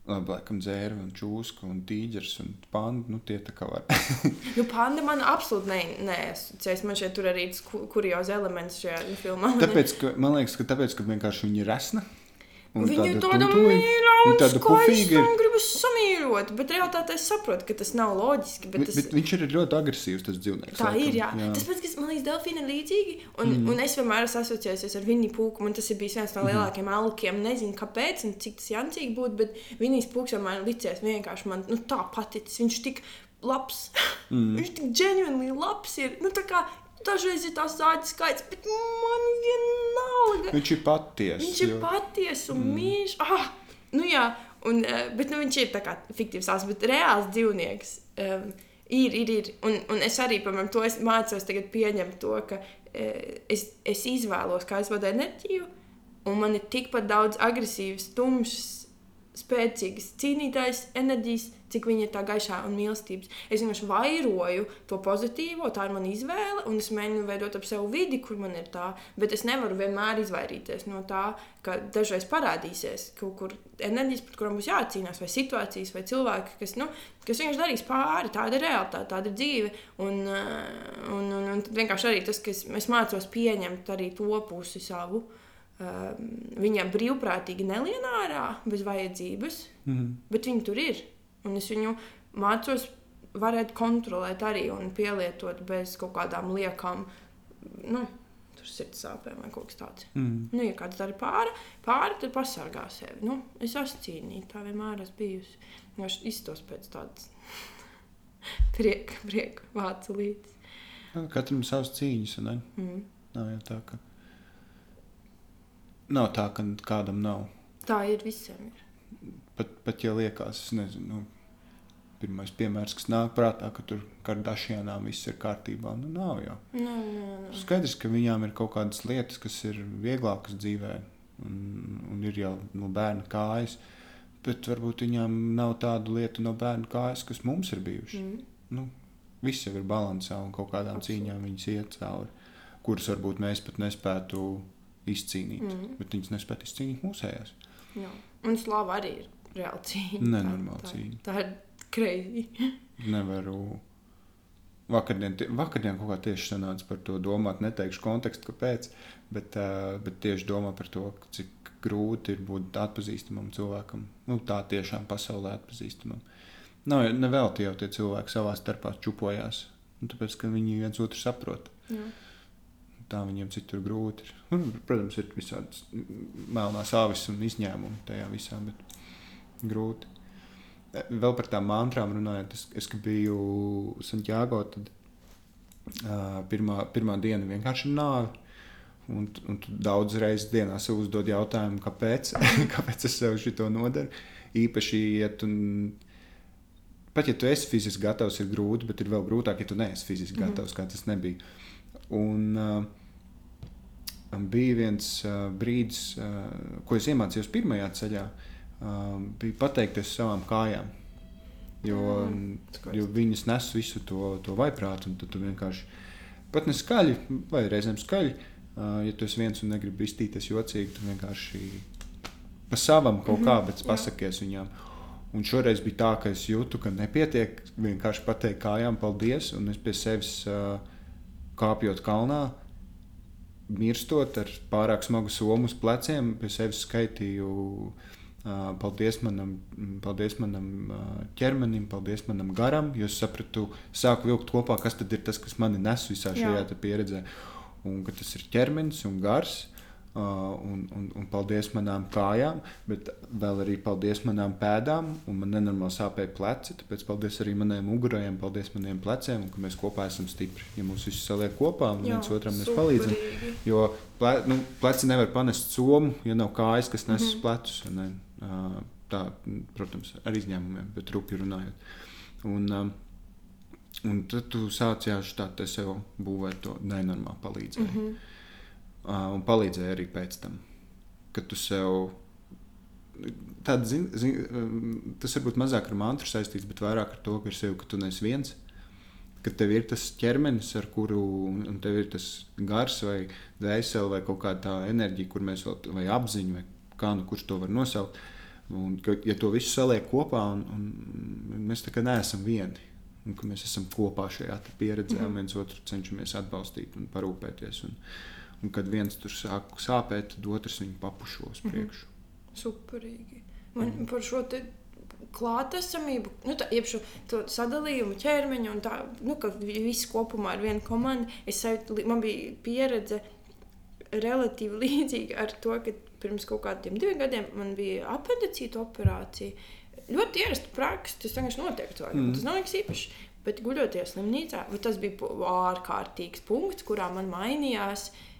laikam dzērve, un čūska, un tīģeris un panda. Nu, tie tā kā var. <laughs> nu, panda man absolūti neasociēs. Man šeit tur arī kuriozi elements šajā filmā. Tāpēc, ka, man liekas, ka tāpēc, ka vienkārši viņi ir resni. Viņa tāda un tāda pufīga. Un gribas samīļot, bet realtātē es saprotu, ka tas nav loģiski. Bet, tas... bet viņš ir ļoti agresīvs, tas dzīvnieks. Tā laikam. ir, jā. jā. Tas pats, kas man liekas, delfīna ir līdzīgi. Un, mm. un es vienmēr esmu asociējies ar Viniju Pūku. Man tas ir bijis viens no mhm. lielākajiem mm. alkiem. Nezinu, kāpēc un cik tas jancīgi būtu, bet Vinijas Pūks vienmēr licies vienkārši man nu, tā paticis. Viņš tik labs. Mm. <laughs> viņš tik ģenuīni labs ir. Nu, Dažreiz ir tās zāģis skaits, bet man vienalga. Viņš ir patiess. Viņš ir patiess un mm. mīļš. Ah, nu jā, un, eh, bet nu, viņš ir tā kā fiktīvs tās, bet reāls dzīvnieks. Um, ir, ir, ir. Un, un es arī, piemēram, to mācos tagad pieņemt to, ka uh, es, es izvēlos, kā es vadu enerģiju, un man ir tikpat daudz agresīvas, tumšas, spēcīgas cīnītājas enerģijas, cik viņa ir tā gaišā un mīlestības. Es vienkārši vairoju to pozitīvo, tā ir mana izvēle, un es mēģinu veidot ap sevi vidi, kur man ir tā. Bet es nevaru vienmēr izvairīties no tā, ka dažreiz parādīsies kaut kur enerģijas, par kurām būs jācīnās, vai situācijas, vai cilvēki, kas, nu, kas vienkārši darīs pāri. Tāda ir realitāte, tāda ir dzīve. Un, un, un, un vienkārši arī tas, ka es, es mācos pieņemt arī to pusi savu. um, viņiem brīvprātīgi nelien ārā bez vajadzības, Mhm. bet viņi tur ir. Un es viņu mācos varēt kontrolēt arī un pielietot bez kaut kādām liekām, nu, tur sirds sāpēm vai kaut kas tāds. Mhm. Nu, ja kāds dara pāri, pāri tad pasargā sevi. Nu, es esmu cīnīta, tā vienmēr esmu bijusi. Es iztos pēc tādas <laughs> prieka, prieka vācu līdzi. Nu, Katram savas cīņas, un ne? Mm. Nav jau tā, ka. Nav tā, ka kādam nav. Tā ir visiem. Ir. Pat, pat ja liekas, es nezinu, nu, pirmais piemērs, kas nāk prātā, ka tur Kardashianām viss ir kārtībā. Nu, nav jau. Nē, nē, nē. Skaidrs, ka viņām ir kaut kādas lietas, kas ir vieglākas dzīvē, un, un ir jau no bērna kājas. Bet varbūt viņām nav tādu lietu no bērna kājas, kas mums ir bijušas. Mm. Nu, viss jau ir balansā un kaut kādām Absolūti. cīņām viņas iet cauri, kuras varbūt mēs pat nespētu izcīnīt. Mhm. Bet viņas nespētu izcīnīt mūsējās. Jā. Un slāva arī ir reāla cīņa. Nenormāla cīņa. Tā ir crazy. <laughs> Nevaru. Vakardien, vakardien kaut kā tieši sanāca par to domāt. Neteikšu kontekstu, kāpēc, bet, bet tieši domā par to, cik grūti ir būt atpazīstamam cilvēkam. Nu, tā tiešām pasaulē atpazīstamam. Nav nevelti jau tie cilvēki savā starpā čupojās. Nu, tāpēc, ka viņi viens otru saprot. Jā. Tā viņiem citur grūti ir. Nu, protams, ir visādas melnās āvis un izņēmumi tajā visā, bet grūti. E, Vēl par tām mantrām runājot, es, es biju Santiago, tad uh, pirmā, pirmā diena vienkārši nāve. Un, un tu daudz reizes dienā sev uzdod jautājumu, kāpēc, <laughs> kāpēc es sev šo nodaru. Īpaši, ja tu, pat ja tu esi fiziski gatavs, ir grūti, bet ir vēl grūtāk, ja tu neesi fiziski Mhm. gatavs, kā tas nebija. Un uh, bija viens uh, brīdis, uh, ko es iemācījos pirmajā ceļā, uh, bija pateikties savām kājām. Jo, Mm, skaisti. jo viņas nes visu to, to vaiprātu, un tu vienkārši pat ne skaļi, vai reizēm skaļi. Uh, ja tu esi viens un negribi iztīties jocīgi, tu vienkārši pa savam kaut kā, Mhm, bet pasakies viņām. Un šoreiz bija tā, ka es jūtu, ka nepietiek vienkārši pateikt kājām paldies, un es pie sevis uh, kāpjot kalnā, mirstot ar pārāk smagu somu uz pleciem, pie sevis skaitīju. Paldies manam, paldies manam ķermenim, paldies manam garam. Es sapratu, sāku vilkt kopā, kas tad ir tas, kas mani nes visā šajā pieredzē. Un ka tas ir ķermenis un gars. Uh, un, un, un paldies manām kājām, bet vēl arī paldies manām pēdām. un Man nenormāli sāpēja pleci, tāpēc paldies arī maniem mugurējiem, paldies maniem pleciem, un ka mēs kopā esam stipri. Ja mūs visus saliek kopā un viens otram mēs palīdzam. Jo ple, nu, pleci nevar panest somu, ja nav kājas, kas nes mm. -hmm. plecus. ne? Uh, Tā, protams, ar izņēmumiem, bet rupi runājot. Un, um, un tad tu sāc jau tā sev būvēt to nenormālu palīdzību. Mm. -hmm. Uh, un palīdzēja arī pēc tam, kad tu sev. Tāda, zin, zin, um, tas varbūt mazāk ar mantru saistīts, bet vairāk ar to, ka ir sev, ka tu neesi viens. Ka tev ir tas ķermenis, ar kuru un tev ir tas gars, vai dvēsele, vai kaut kāda tā enerģija, kur mēs vēl, vai apziņa, vai kā nu kurš to var nosaukt. Un, ka, ja to visu saliek kopā, un, un mēs tā kā neesam vieni, un ka mēs esam kopā šajā pieredzē, un viens otru cenšamies atbalstīt un parūpēties. Un, un kad viens tur sāk sāpēt, tad otrs viņu papušo uz priekšu. Superīgi. Man par šo te klātesamību, nu, tā, šo to sadalījumu ķermeņa un tā, nu, ka vi- viss kopumā ir viena komanda. Es sajūtu, man bija pieredze relatīvi <laughs> līdzīga ar to, ka pirms kaut kādiem diviem gadiem man bija apendicīta operācija. Ļoti ierasta praksa, tas vienkārši notiek cilvēkam. Mm. Mm. Tas nav nekas īpašs. Bet guļoties slimnīcā, tas bija ārkārtīgs punkts, kurā man mainījās. Um,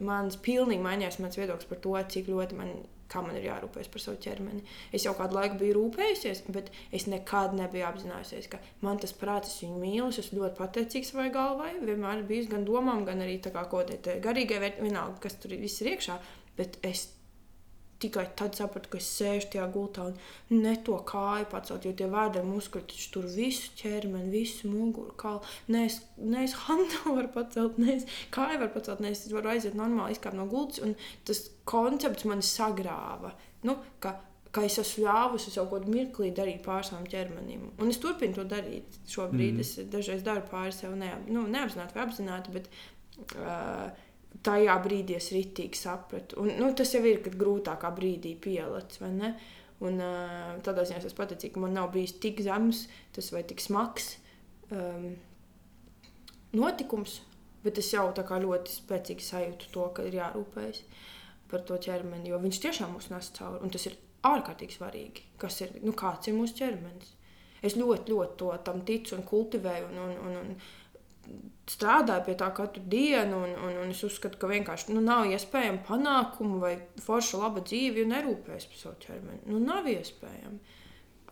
mans pilnīgi mainījās mans viedoklis par to, cik ļoti man, man ir jārūpējas par savu ķermeni. Es jau kādu laiku biju rūpējusies, bet es nekad nebiju apzinājusies, ka man tas prāts, es viņu mīlu, es ļoti pateicīgs savai galvai. Vienmēr bijis gan domām, gan arī tā kā te, te garīgai vienalga, kas tur viss ir iekšā. Bet es tikai tad sapratu, ka es sēžu tajā gultā un ne to kāju pacelt, jo tie vēderi muskuļi taču tur visu ķermeni, visu muguru kaulu. Nē, es, ne es hantu <laughs> varu pacelt, ne es kāju varu pacelt, ne es varu aiziet normāli izkāpt no gultas. Un tas koncepts man sagrāva. Nu, ka, ka es esmu ļāvusi sev kaut kādu mirkli darīt pār savam ķermenim. Un es turpinu to darīt. Šobrīd mm. es dažreiz daru pāri sev, neap, nu, neapzināti vai apzināti. Bet, uh, tajā brīdī es ritīgi sapratu. Un, nu, tas jau ir, kad grūtākā brīdī pielādes, vai ne? Un, uh, tādā ziņā es pateicīju, ka man nav bijis tik zems tas vai tik smags um, notikums, bet es jau ļoti spēcīgi sajūtu to, ka ir jārūpējas par to ķermeni, jo viņš tiešām mūs nes cauri. Un tas ir ārkārtīgi svarīgi, kas ir, nu, kāds ir mūsu ķermenis. Es ļoti, ļoti to tam ticu un kultivēju un, un, un, un strādāju pie tā katru dienu. Un, un, un es uzskatu, ka vienkārši nu, nav iespējama panākuma vai forša laba dzīve, ja nerūpējas par savu ķermeni. Nu, nav iespējams.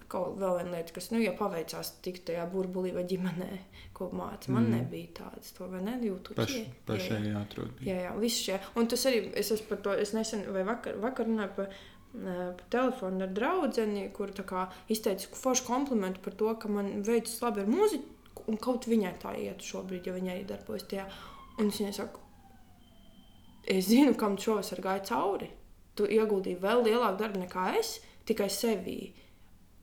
Kaut vēl viena lieta, kas, nu, ja paveicās tikt tajā burbulī vai ģimenē, ko māca, man mm. nebija tādas, to vai nejūtu. Paš, pašai jāatrod. Jā, jā, viss šie. Un tas arī, es esmu par to, es nesen vai vakar, vakar runāju par pa telefonu ar draugu, kur izteica foršu komplimentu par to, ka man veicas labi ar mūziku, un kaut viņai tā iet šobrīd, jo viņa arī darbojas tajā. Un es viņai saku, es zinu, kam šovasar gāja cauri. Tu ieguldīji vēl lielāku darbu nekā es, tikai sevī.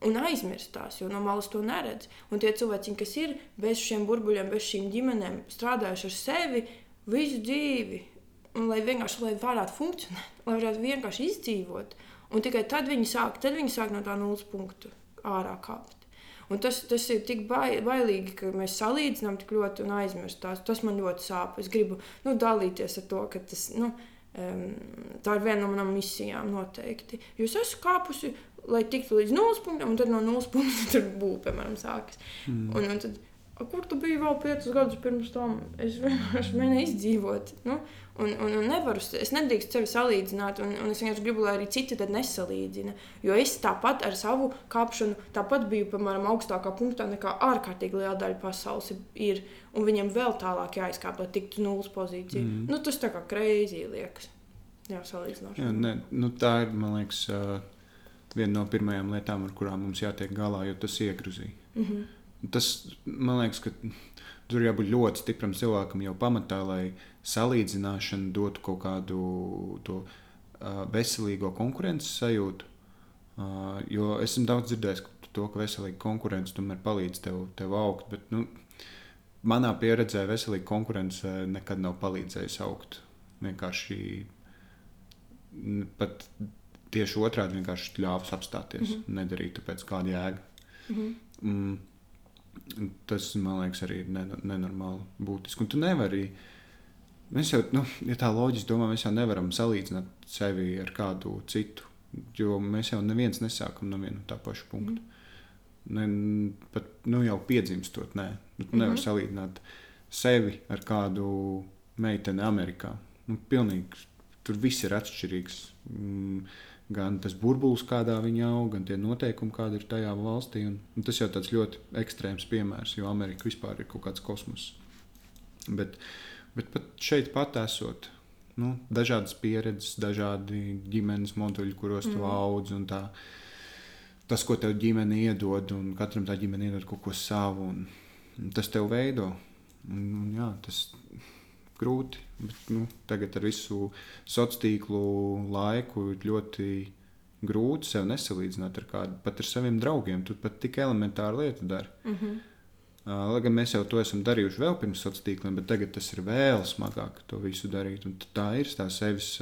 Un aizmirstās, jo no malas to neredz. Un tie cilvēki, kas ir bez šiem burbuļiem, bez šīm ģimenēm, strādājuši ar sevi visu dzīvi, un lai vienkārši lai varētu funkcionēt, lai varētu vienkārši izdzīvot. Un tikai tad viņi sāk, tad viņi sāk no tā nulles punkta ārā kāpt. Un tas, tas ir tik bailīgi, ka mēs salīdzinām tik ļoti un aizmirstam. Tas man ļoti sāp. Es gribu nu, dalīties ar to, ka tas, nu, um, tā ir viena no manām misijām noteikti. Jo es esmu kāpusi, lai tiktu līdz nulles punktam, un tad no nulles punkta <laughs> tur būtu, piemēram, sākas. Mm. Un, un tad, kur tu biji vēl piecus gadus pirms tam? Es vienkārši mēģināju izdzīvot. Nu? Un, un, un nevaru, es nedrīkstu sevi salīdzināt, un, un es vienkārši gribu, lai arī citi to nesalīdzina. Jo es tāpat ar savu kāpšanu, tāpat biju, piemēram, augstākā punktā nekā ārkārtīgi liela daļa pasaules ir. Un viņiem vēl tālāk jāizkāp, lai tiktu nulles pozīciju. Mm. Nu, tas tā kā kreizī liekas. Jā, salīdzinoši. Jā, ne, nu, tā ir, man liekas, viena no pirmajām lietām, ar kurām mums jātiek galā, jo tas iegruzī. Mm -hmm. Tas, man liekas, ka tur jābūt ļoti stipram cilvēkam jau pamatā, lai salīdzināšana dotu kaut kādu to, uh, veselīgo konkurences sajūtu. Uh, jo esmu daudz dzirdējis to, ka veselīga konkurence tomēr palīdz tev, tev augt. Bet, nu, manā pieredzē veselīga konkurence nekad nav palīdzējusi augt. Vienkārši pat tieši otrādi vienkārši ļāvis apstāties, mm -hmm. nedarīt tāpēc kāda jēga. Mm -hmm. mm, tas man liekas arī nenormāli būtiski. Un tu nevari arī Mēs jau, nu, ja tā loģiski domā, mēs jau nevaram salīdzināt sevi ar kādu citu. Jo mēs jau neviens nesākam no viena tā paša punkta. Mm. Ne, pat nu, jau piedzimstot, nē, nu, mm -hmm. nevari salīdzināt sevi ar kādu meiteni Amerikā. Nu, pilnīgi, tur viss ir atšķirīgs. Mm, gan tas burbulis, kādā viņa aug, gan tie noteikumi, kādi ir tajā valstī. Un, un tas jau tāds ļoti ekstrēms piemērs, jo Amerika vispār ir kaut kāds kosmos. Bet, Bet pat šeit pat esot, nu, dažādas pieredzes, dažādi ģimenes moduļi, kuros tu mm. audz. Tas, ko tev ģimene iedod, un katram tā ģimene iedod kaut ko savu, un, tas tev veido. Un, un, jā, tas grūti. Bet, nu, tagad ar visu sociālo tīklu laiku ļoti grūti sev nesalīdzināt ar kādu, pat ar saviem draugiem. Tu pat tik elementāru lietu dari. Mm -hmm. Lai gan mēs jau to esam darījuši vēl pirms sociāliem tīkliem, bet tagad tas ir vēl smagāk to visu darīt. Un tā ir tā sevis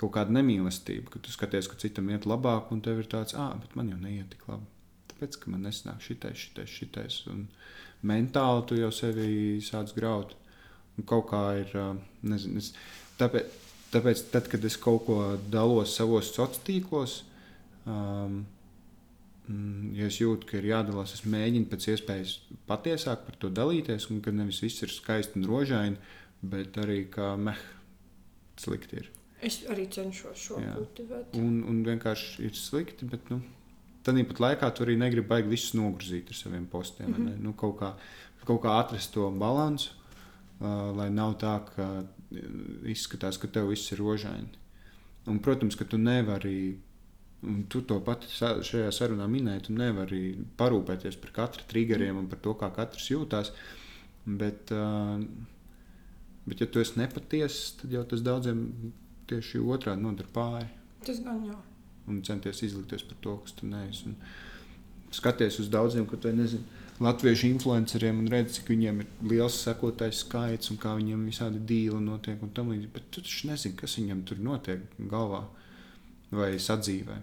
kaut kāda nemīlestība, ka tu skaties, ka citam iet labāk, un tev ir tāds, ah, bet man jau neiet tik labi. Tāpēc, ka man nesnāk šitais, šitais, šitais. Un mentāli tu jau sevi sāc graut. Un kaut kā ir, nezinu, es, tāpēc, tāpēc tad, kad es kaut ko dalos savos sociālos tīklos, um, ja es jūtu, ka ir jādalās, es mēģinu pēc iespējas patiesāk par to dalīties, un ka nevis viss ir skaisti un rožaini, bet arī kā meh, slikti ir. Es arī cenšos šo kultivēt. Un, un vienkārši ir slikti, bet nu, tāpat laikā tu arī negribi baigi visus nogrzīt ar saviem postiem. Mm -hmm. nu, kaut, kā, kaut kā atrast to līdzsvaru, lai nav tā, ka izskatās, ka tev viss ir rožaini. Un, protams, ka tu nevari Un tu to pati šajā sarunā minēji, tu nevari parūpēties par katru triggeriem un par to, kā katrs jūtas. Bet, bet, ja tu esi nepatiess, tad jau tas daudziem tieši otrādi nodara pāri. Tas gan jau. Un centies izlikties par to, kas tu neesi. Un skaties uz daudziem, ko tu nezini. Latviešu influenceriem un redzi, cik viņiem ir liels sekotājs skaits un kā viņiem visādi dīli notiek un tam līdzīgi. Bet tu taču nezini, kas viņam tur notiek galvā vai sadzīvē.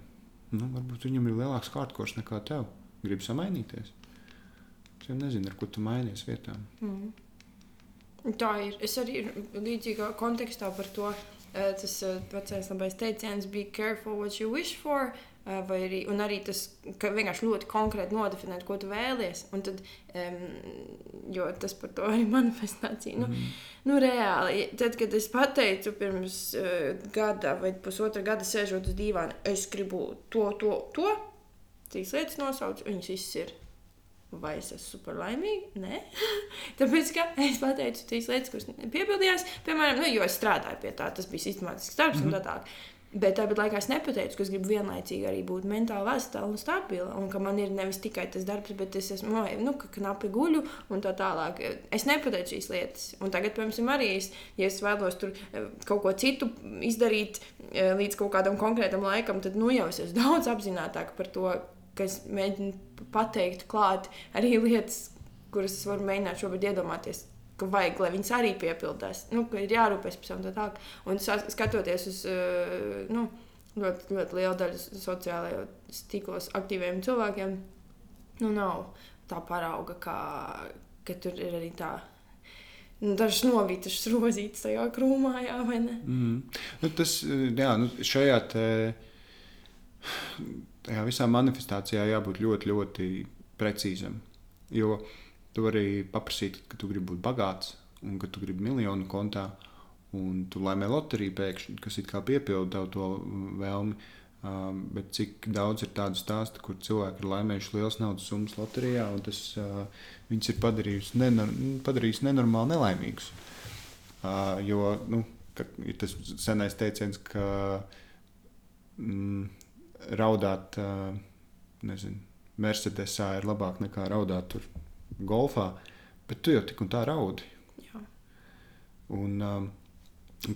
Nu, varbūt viņam ir lielāks kārtkors nekā tev. Gribu samainīties. Es jau nezinu, ar ko tu mainies vietām. Mm. Tā ir. Es arī līdzīgā kontekstā par to. eh, Tas eh, vecais labais teiciens, be careful what you wish for. eh, Vai arī, un arī tas, ka vienkārši ļoti konkrēti nodefinēt, ko tu vēlies. Un tad, um, jo tas par to arī manifestācija. Nu, Mm. nu, reāli, tad, kad es pateicu pirms uh, gada vai pusotra gada sēžot uz dīvāna, es gribu to, to, to, trīs lietas nosaukt, viņas visas ir. Vai es esmu super laimīga? Nē, <laughs> tāpēc es pateicu trīs lietas, kuras piepildījās. Piemēram, nu, jo es strādāju pie tā, tas bija sistemātisks darbs mm -hmm. un tā tālāk. Bet tāpat laikā es nepateicu, ka es gribu vienlaicīgi arī būt mentāli vesela un stabila. Un ka man ir nevis tikai tas darbs, bet es esmu nu, ka knapi guļu un tā tālāk. Es nepateicu šīs lietas. Un tagad, piemēram, arī es, ja es vēlos tur eh, kaut ko citu izdarīt eh, līdz kaut kādam konkrētam laikam, tad nu, jau es esmu <laughs> daudz apzinātāka par to, ka es mēģinu pateikt klāt arī lietas, kuras es varu mēģināt šobrīd iedomāties. Ka vajag, lai viņas arī piepildās. Nu, ka ir jārūpējas par un tā tālāk. Un skatoties uz uh, nu, ļoti, ļoti lielu daļu sociālajos tīklos aktīviem cilvēkiem, nu, nav tā parauga, kā, ka tur ir arī tā. Nu, dažas novītas rozītas tajā krūmā, jā, vai ne? Mm. Nu, tas jā, nu, šajā te, tajā visā manifestācijā jābūt ļoti, ļoti precīzam. Jo tu vari paprasīt, ka tu gribi būt bagāts un ka tu gribi miljonu kontā, un tu laimē loteriju pēkšņi, kas it kā piepilda tavu to vēlmi. Um, bet cik daudz ir tādu stāstu, kur cilvēki ir laimējuši liels naudas summas loterijā, un tas uh, viņus ir padarījis, nenor padarījis nenormāli nelaimīgus. Uh, jo nu, ir tas senais teiciens, ka mm, raudāt uh, nezinu, Mercedesā ir labāk nekā raudāt tur golfā, bet tu jau tik un tā raudi. Jā. Un, um,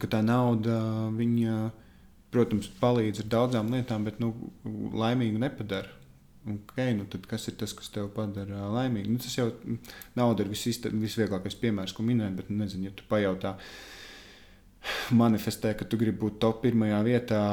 ka tā nauda, viņa, protams, palīdz ar daudzām lietām, bet nu, laimīgu nepadara. Okay, nu, tad kas ir tas, kas tev padara laimīgu? Nu, tas jau mm, nauda ir visis, visvieglākais piemērs, ko minēt, bet, nu, nezinu, ja tu pajautā, manifestē, ka tu gribi būt top pirmajā vietā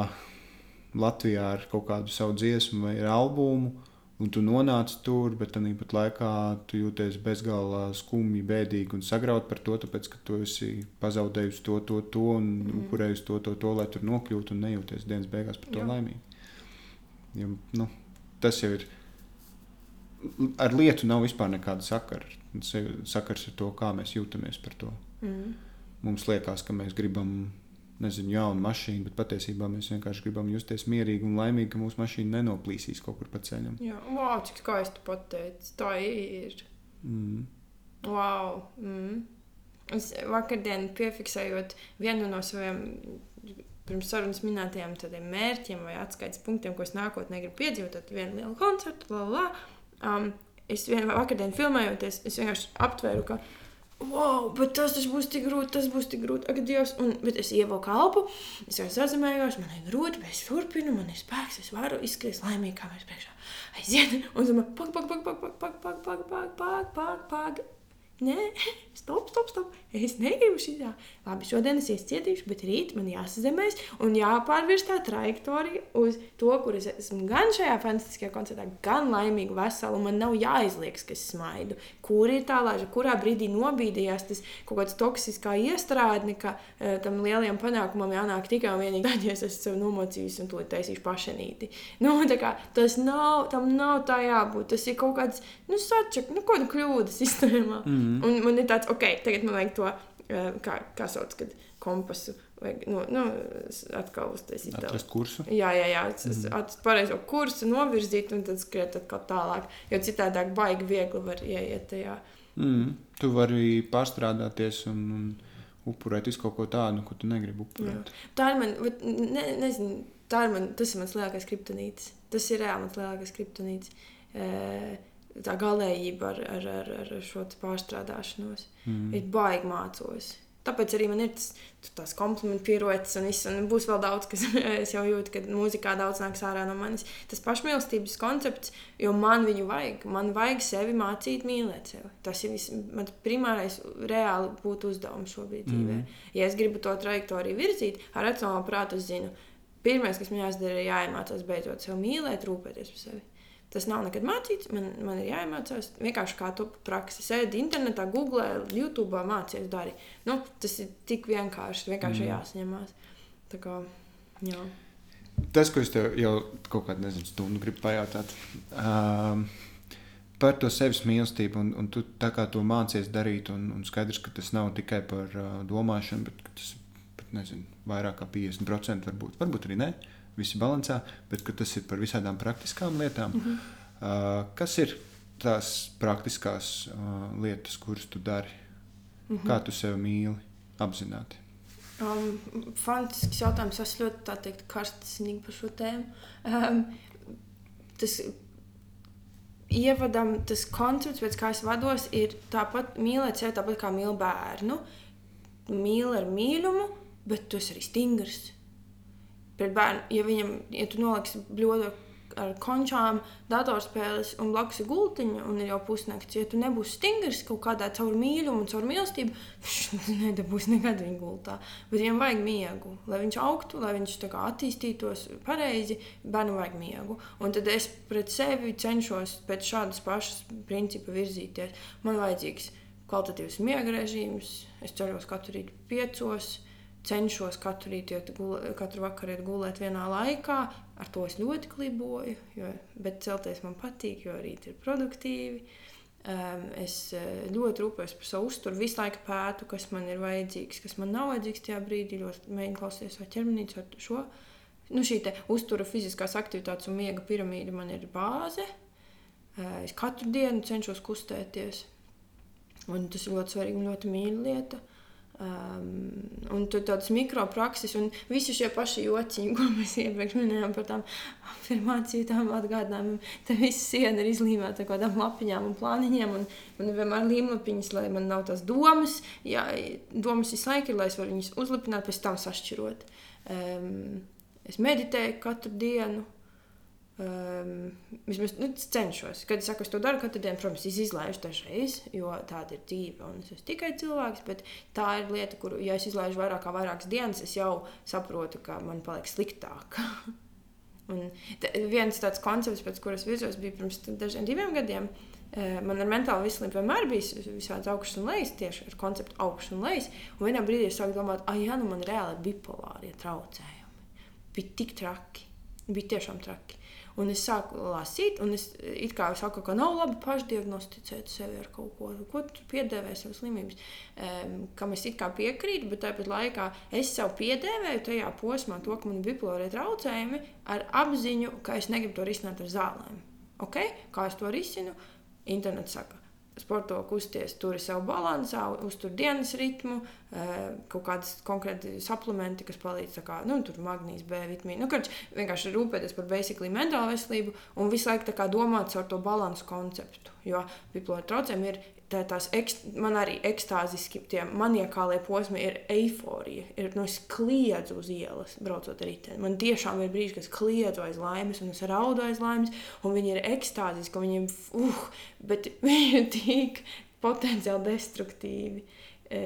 Latvijā ar kaut kādu savu dziesmu vai albumu, un tu nonāc tur, bet tāpat laikā tu jūties bezgalā skumji, bēdīgi un sagrauts par to, tāpēc, ka tu esi pazaudējis to, to, to un mm. upurējis to, to, to, lai tur nokļūtu un nejūties dienas beigās par to Jā. laimīgi. Jo, nu, tas jau ir. Ar lietu nav vispār nekāda sakara. Tas ir sakars ar to, kā mēs jūtamies par to. Mm. Mums liekas, ka mēs gribam, nezinu, jaunu mašīnu, bet patiesībā mēs vienkārši gribam justies mierīgi un laimīgi, ka mūsu mašīna nenoplīsīs kaut kur pa ceļam. Jā, wow, cik skaisti pateicis. Tā ir. Mm. Wow. Mm. Es vakardien piefiksējot vienu no saviem pirms sarunas minētajiem tādiem mērķiem vai atskaites punktiem, ko es nākotnē gribu piedzīvot, tad vienu lielu koncertu, la, la. Um, es vienā vakardien filmējoties, es vienkārši aptvēru, ka Wow, bet tas, tas būs tik grūti, tas būs tik grūti. Ak, Dievs, un, es ievilku kalpu, es jau sazināmējos, man ir grūti, bet es turpinu, man ir spēks, es varu izskriest laimīgi, kā mēs priekšā. Aiziet, un es domāju, pak, pak, pak, pak, pak, pak, pak, pak, pak, pak, pak, pak. Nē, <laughs> stop, stop, stop. Es negribu šitā. Labi, šodien es iecietīšu, bet rīt man jāsazemēs un jāpārvirz tā trajektorija uz to, kur es esmu gan šajā fantastiskajā koncertā, gan laimīga, vesela. un Man nav jāizlieks, ka es smaidu. Kur ir tā lāža, kurā brīdī nobīdījās tas kaut kāds toksiskā iestrādne, ka uh, tam lielajam panākumam jānāk tikai un vienīgi tad, ja es esmu sev nomocījis un to taisīšu pašanīti. Nu, tā kā, tas nav, tam nav tā jābūt. Tas ir kaut kāds, nu, sačak, nu, kaut kāda kļūda sistēmā. Mm. Un man ir tāds, ok, tagad man vajag to, uh, kā, kā sauc, kad kompasu. Vajag, nu, nu, atkal uztaisīt tādu. Atrast kursu. Jā, jā, jā tas ir mm. pareizo kursu novirzīt un tad skriet atkal tālāk. Jo citādi baigi viegli var ieiet tajā. Mm. Tu vari pārstrādāties un, un upurēt visu kaut ko tādu, ko tu negribi upurēt. Tā ir man, ne, nezinu, tā ir man, tas ir mans lielākais kriptonītis. Tas ir reāli mans lielākais kriptonītis. E, tā galējība ar, ar, ar, ar šo pārstrādāšanos. Mm. Ir baigi mācos. tāpēc arī man ir tas, tas komplimentu pierocis un viss, un būs vēl daudz, kas <laughs> es jau jūtu, ka mūzikā daudz nāks ārā no manis. Tas pašmīlestības koncepts, jo man viņu vajag, man vajag sevi mācīt mīlēt sevi. Tas ir viss, mans primārais reāli būtu uzdevums šobrīd mm. dzīvē. Ja es gribu to trajektoriju virzīt, ar racionālu prātu es zinu, pirmais, kas man jāizdara, ir jāiemācās beidzot sevi mīlēt, rūpēties par sevi. Tas nav nekad mācīts. Man, man ir jāiemācās vienkārši kā tu praksi. Sēdi internetā, googlē, YouTube, mācies, dari. Nu, tas ir tik vienkārši. Vienkārši mm. jāsaņemās. Tā kā, jā. Tas, ko es tev jau kaut kādā nezinu, stundu gribu pajautāt. Um, par to sevis mīlestību, un, un tu tā kā to mācies darīt, un, un skaidrs, ka tas nav tikai par uh, domāšanu, bet tas ir nezinu, vairāk kā 50% varbūt, varbūt arī ne. Uh, visi balansā, bet tas ir par visādām praktiskām lietām. Mm -hmm. uh, kas ir tās praktiskās uh, lietas, kuras tu dari? Mm -hmm. Kā tu sevi mīli apzināti? Um, fantastisks jautājums. Es ļoti teikt, karstasinīgi par šo tēmu. Um, tas ievadam, tas koncepts, pēc kā es vados, ir tāpat mīlēt sevi, tāpat kā mīl bērnu. Mīl ar mīlumu, bet tu esi arī stingrs pret bērnu, ja viņam, ja tu noliksi bļodu ar končām, datorspēles un blakus gultiņa, un ir jau pusnakts, ja tu nebūsi stingrs kaut kādā caur mīlumu caur mīlestību, <laughs> tad nedabūsi nekad viņa gultā. Bet viņam vajag miegu, lai viņš augtu, lai viņš kā, attīstītos pareizi, bērnam vajag miegu. Un tad es pret sevi cenšos pēc šādas pašas principa virzīties. Man vajadzīgs kvalitatīvs miega režīms, es ceļos katru rītu piecos cenšos katru rītu, gulē, katru vakaru iet gulēt vienā laikā. Ar to es ļoti kliboju, jo, bet celties man patīk, jo rīti ir produktīvi. Um, es eh, ļoti rūpējos par savu uzturu, visu laiku pētu, kas man ir vajadzīgs, kas man nav vajadzīgs tajā brīdī. Ļoti mēģinu klausīties savā ķermenī šo. Nu, šī uztura, fiziskās aktivitātes un miega piramīda man ir bāze. Uh, es katru dienu cenšos kustēties. Un tas ir ļoti svarīgi un ļoti mīļa lieta. Uh, Um, un tur tādas mikroprakses, un visi šie paši jociņi, ko mēs iepriekš minējām par tām afirmāciju, tām atgādinājumiem. Te viss siena ir izlīmēta ar kādām lapiņām un plāniņiem, un man vienmēr līmlapiņas, lai man nav tās domas. Jā, domas visu laiku ir, lai es varu viņas uzlipināt, pēc tam sašķirot. Um, es meditēju katru dienu. Um, vismaz nu, cenšos. Kad es saku, es to daru katru dienu, protams, es izlaižu dažreiz, jo tāda ir dzīve. Es esmu tikai cilvēks, bet tā ir lieta, kur, ja es izlaižu vairāk kā vairākas dienas, es jau saprotu, ka man paliek sliktāk. <laughs> un viens tāds koncepts, pēc kuras virzos, bija pirms dažiem diviem gadiem. Man ar mentālu veselību vienmēr bija visādi augšas un lejas, tieši ar konceptu augšas un lejas. Un vienā brīdī es sāku domāt, ah, jā, nu man reāli ir bipolārie traucējumi. Bija tik traki, bija tiešām traki. Un es sāku lasīt, un es it kā saku, ka nav labi pašdiagnosticēt sevi ar kaut ko, ko tu piedēvē savas slimības, um, kam es it kā piekrītu, bet tāpat laikā es sev piedēvēju tajā posmā to, ka man ir bipolārie traucējumi ar apziņu, ka es negribu to risināt ar zālēm. Okay? Kā es to risinu? Internets saka, sporto, kusties, turi savu balansā, uztur dienas ritmu, eh, kaut kādas konkrēti suplementi, kas palīdz, kā nu, magnīs, B vitamīnu. Nu, karč, vienkārši rūpēties par basically mentālu veselību un visu laiku domāt par to balansu konceptu. Jo bipolāra traucējumi ir tā, tās ekst, man arī ekstāziski, tie maniakālie posmi ir eiforija. Ir, nu, es kliedzu uz ielas, braucot ar riteni. Man tiešām ir brīži, kad es kliedzu aiz laimes, un es raudu aiz laimes, un viņi ir ekstāziski, un viņiem, uh, bet <laughs> viņi ir tik potenciāli destruktīvi. E,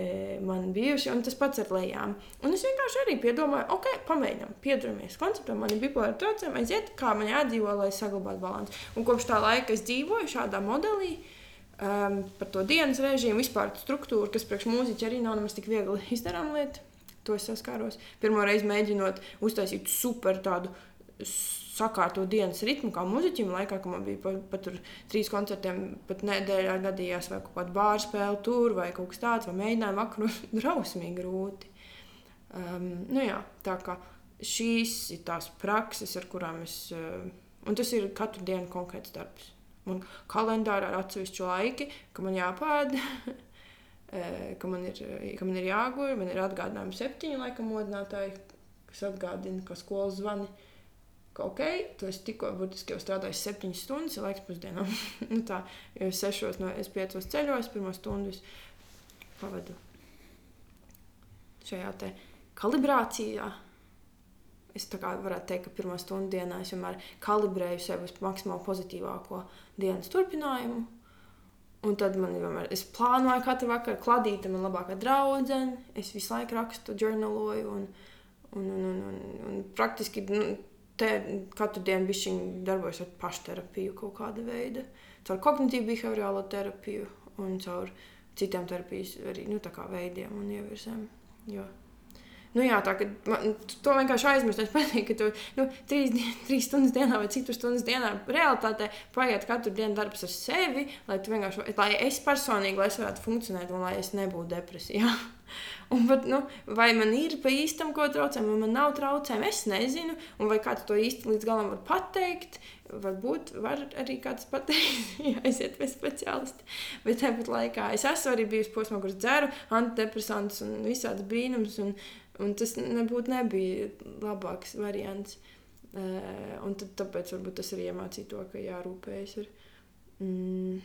man bijuši, un tas pats ar lejām. Un es vienkārši arī piedomāju, ok, pamēģinām, piedalāmies konceptam, man ir bipolāra traucējumi, aiziet, kā man jādzīvo, lai saglabātu balanci. Un kopš tā laika es dzīvoju šādā modelī, uh, um, par to dienas režīmu, vispār struktūru, kas priekš mūziķa arī nav nemaz tik viegli izdarām lieta. To es saskāros. Pirmo reizi mēģinot uztaisīt super tādu sakārtot dienas ritmu, kā muzeķim, laikā, kad man bija pat, pat trīs koncertiem, pat nedēļā gadījās, vai kaut kāda bāra spēle tur, vai kaut kas tāds, vai mēģinājumu vakaru <laughs> drausmīgi grūti. Um, nu jā, tā kā šīs ir tās prakses, ar kurām es, uh, un tas ir katru dienu konkrēts darbs. Man kalendārā ir atsevišķi laiki, ka man jāpēd, <laughs> ka, man ir, ka man ir jāguļ. Man ir atgādinājumi septiņi laika modinātāji, kas atgādina, ka skolas zvani. Ka, ok, tu esi tikko burtiski jau strādājis septiņas stundas, ir laiks pusdienām. <laughs> nu tā, jo es sešos no es piecos ceļos, pirmo stundu pavadu šajā kalibrācijā. Es tā kā varētu teikt, ka pirmā stundu dienā es vienmēr kalibrēju sevi uz maksimāli pozitīvāko dienas turpinājumu. Un tad man vienmēr, es plānoju katru vakaru, kladīta man labākā draudzene. Es visu laiku rakstu, žurnāloju un, un, un, un, un, un praktiski nu, te, katru dienu bišķiņi darbojos ar pašterapiju kaut kāda veida. Caur kognitīvu behaviorālo terapiju un caur citiem terapijas arī, nu, veidiem un ievirzēm. Jo Nu, jā, tā man, to vienkārši aizmirst. Es patīk, ka tu nu, trīs, <laughs> trīs stundas dienā vai citu stundas dienā realitātē paiet katru dienu darbs ar sevi, lai, lai es personīgi lai es varētu funkcionēt un lai es nebūtu depresijā. <laughs> Un, bet, nu, vai man ir pa īstam ko traucējumi, vai man nav traucējumi, es nezinu. Un vai kāds to īsti līdz galam var pateikt, varbūt var arī kāds pateikt, <laughs> aiziet pie speciālista. Bet tāpat laikā es esmu arī bijusi posmā, kurš dzeru antidepresantus un visādas brīnums. Un, Un tas nebūtu nebija labāks variants. Uh, un tad, tāpēc varbūt tas arī iemācīja to, ka jārūpējas. Ir. Mm,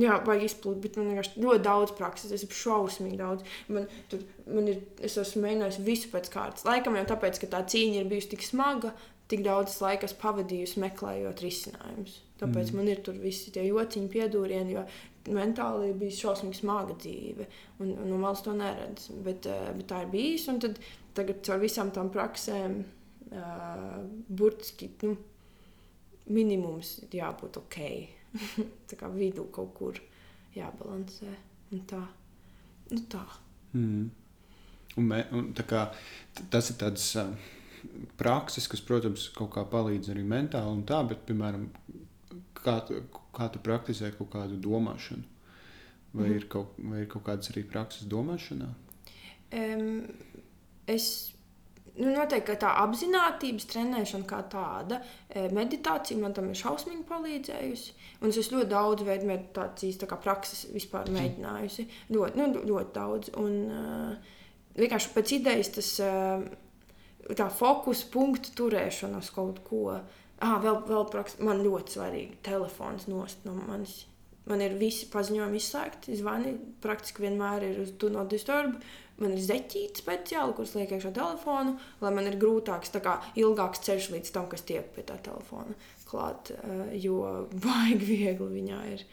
jā, vajag izplūt, bet man vienkārši ļoti daudz prakses. Es esmu šausmīgi daudz. Man, tur, man ir, es esmu mēģinājis visu pēc kārtas. Laikam jau tāpēc, ka tā cīņa ir bijusi tik smaga, tik daudz laika pavadījusi meklējot risinājumus. Tāpēc mm. man ir tur visi tie jociņi, piedūrieni, jo mentāli bija šausmīgi smaga dzīve. Un, un no malas to neredz. Bet, uh, bet tā ir bijis. Un tad, tagad ar visām tām praksēm, uh, burtiski nu, minimums ir jābūt ok. <laughs> tā kā vidū kaut kur jābalansē. Un tā. Nu, tā. Mm. Un me, un kā, tas ir tāds uh, prakses, kas, protams, kaut kā palīdz arī mentāli un tā, bet, piemēram, kā, kā tu praktizē kaut kādu domāšanu? Vai, mm. ir kaut, vai ir kaut kādas arī prakses domāšanā? Um, es nu, noteikti tā apziņotības trenēšana kā tāda, e, meditācija man tam ir šausmīgi palīdzējusi. Un es ļoti daudz veidu meditācijas tā prakses vispār mhm. mēģinājusi. Ļoti, nu, ļoti daudz. Un uh, vienkārši pēc idejas tas uh, tā fokus punktu turēšana uz kaut ko. Ah, vēl, vēl praks, man ļoti svarīgi telefons nost no manis. Man ir visi paziņojumi izslēgti, zvani praktiski vienmēr ir uz Do Not Disturb. Man ir zeķīte speciāli, kuras liek iekšā telefonu, lai man ir grūtāks, kā, ilgāks ceļš līdz tam, kas tiek pie tā telefona klāt. Eh, jo <laughs> baigi viegli viņā ir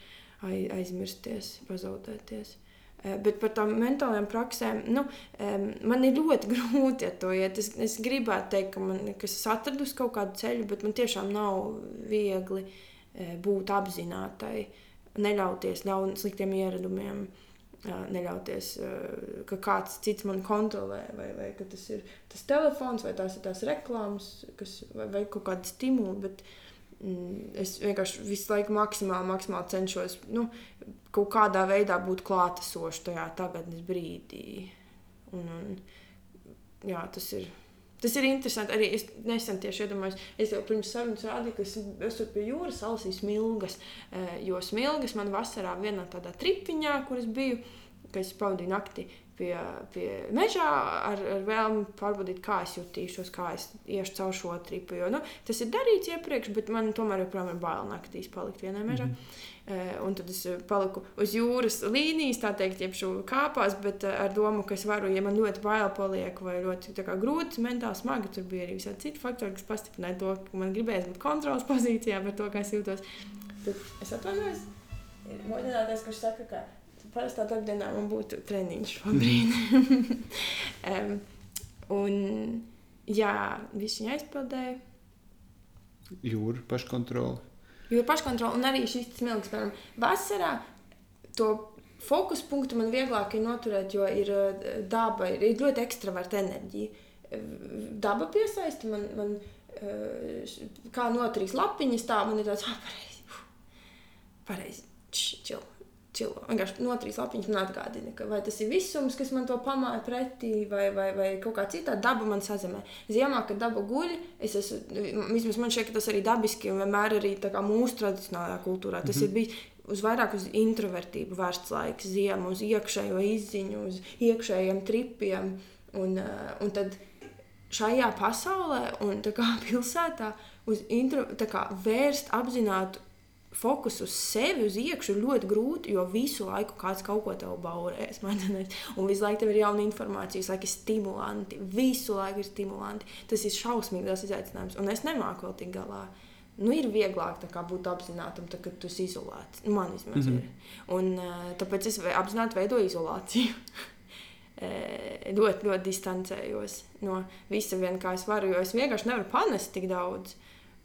aizmirsties, pazaudēties. Eh, bet par tām mentālajām praksēm, nu, man ir ļoti <laughs> grūti ar to iet. Es, es gribētu teikt, ka, man, ka es atradu kaut kādu ceļu, bet man tiešām nav viegli eh, būt apzinātai, neļauties ļaun, sliktiem ieradumiem. Neļauties, ka kāds cits man kontrolē, vai, vai tas ir tas telefons, vai tās ir tās reklāmas, kas, vai, vai kaut kāda stimula. Bet, uh, es vienkārši visu laiku maksimāli, maksimāli cenšos nu, kaut kādā veidā būt klātesošs tajā tagadnes brīdī. Un, un, jā, tas ir. Tas ir interesanti. Arī es nesen tieši iedomājos, es jau pirms sarunas rādīju, ka es esmu pie jūras salasījis smilgas. Eh, jo smilgas man vasarā vienā tādā tripiņā, kur es biju, kad es pavadīju nakti pie, pie mežā ar, ar vēlmi pārbaudīt, kā es jutīšos, kā es iešu caur šo tripu. Jo, nu, tas ir darīts iepriekš, bet man tomēr joprojām ir bail naktīs palikt vienā mežā. Mm -hmm. Un tad es paliku uz jūras līnijas, tā teikt, jeb šo kāpās, bet uh, ar domu, ka es varu, ja man ļoti bail paliek, vai ļoti kā, grūti, mentāli smagi, tur bija arī visādi citi faktori, kas pastiprināja to, ka man gribēs būt kontrols <laughs> pozīcijā par to, kā es jūtos. Tad es atvainojos. Modinātājs, kurš saka, ka parastā darbdienā man būtu treniņš šobrīd. <laughs> um, un jā, viss viņa aizpildēja. Jūra paškontrola. Jūra paškontrola un arī šis smilks, piemēram, vasarā to fokus punktu man vieglāk ir noturēt, jo ir daba, ir, ir ļoti ekstraverta enerģija. Daba piesaista man, man kā notrīs lapiņas, tā man ir tāds, ah, pareizi, pareizi, čil čilo. Vienkārši notrīs lapiņas man atgādina, ka vai tas ir visums, kas man to pamāja pretī, vai, vai, vai kaut kā citā daba man sazemē. Ziemā, kad daba guļ, es esmu, vismaz man šķiet, ka tas arī dabiski un vienmēr arī mūsu tradicionālajā kultūrā. Tas mm -hmm. ir bijis uz vairāk uz introvertību vērsts laiks, ziemu, uz iekšējo izziņu, uz iekšējiem tripiem. Un, uh, un tad šajā pasaulē un kā, <laughs> pilsētā uz intro, kā, vērst apzinātu fokusu uz sevi, uz iekšā ir ļoti grūti, jo visu laiku kāds kaut ko tev baurēs. <laughs> Un visu laiku tev ir jauna informācija, visu laiku ir stimulanti. Visu laiku ir stimulanti. Tas ir šausmīgi liels izaicinājums, un es nemāku vēl tik galā. Nu, ir vieglāk kā, būt apzinātam, tā, kad tu esi izolēts. Man vismaz mm -hmm. ir. Un, uh, tāpēc es apzināti veidoju izolāciju. <laughs> ļoti, ļoti distancējos no visa, vien, kā es varu. Jo es vienkārši nevaru panest tik daudz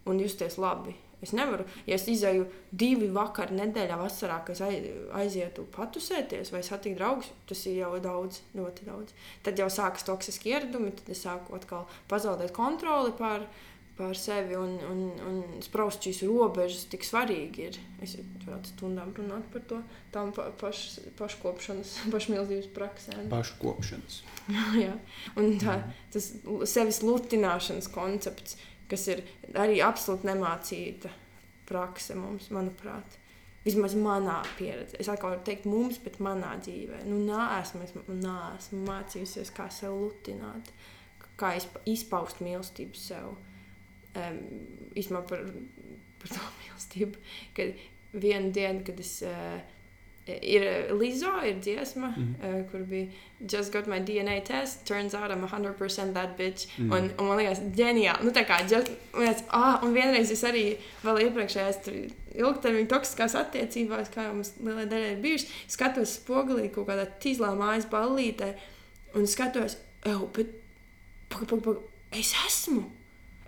un justies labi. Es nevaru, ja es izēju divi vakari nedēļā, vasarā, kad es aizietu patusēties vai satikt draugus, tas ir jau daudz, ļoti daudz. Tad jau sākas toksiski ieradumi, tad es sāku atkal pazaudēt kontroli pār, pār sevi un, un, un spraust šīs robežas. Tik svarīgi ir. Es varētu stundām runāt par to, tām pa, paš, paškopšanas, <laughs> pašmīlestības praksēm. Paškopšanas. <laughs> Jā, un tā, tas sevis lutināšanas koncepts kas ir arī absolūti nemācīta prakse mums, manuprāt. Vismaz manā pieredzē. Es atkal varu teikt, mums, bet manā dzīvē. Nu, es neesmu mācījusies, kā sev lutināt, kā izpaust mīlestību sev. Um, Īsumā par, par to <laughs> mīlestību. Kad vienu dienu, kad es uh, Ir Lizo, ir dziesma, mm -hmm. uh, kur bija Just got my DNA test, turns out I'm 100% that bitch. Mm -hmm. un, un man liekas, ģeniāli. Nu, tā kā, just, un, es, ah, un vienreiz es arī vēl iepriekšējās ilgtermiņa toksiskās attiecībās, kā jau mums lielai daļai ir bijušas, skatos spogulī kaut kādā tīzlā mājas ballītē un skatos, oh, bet paga, paga, paga, es esmu.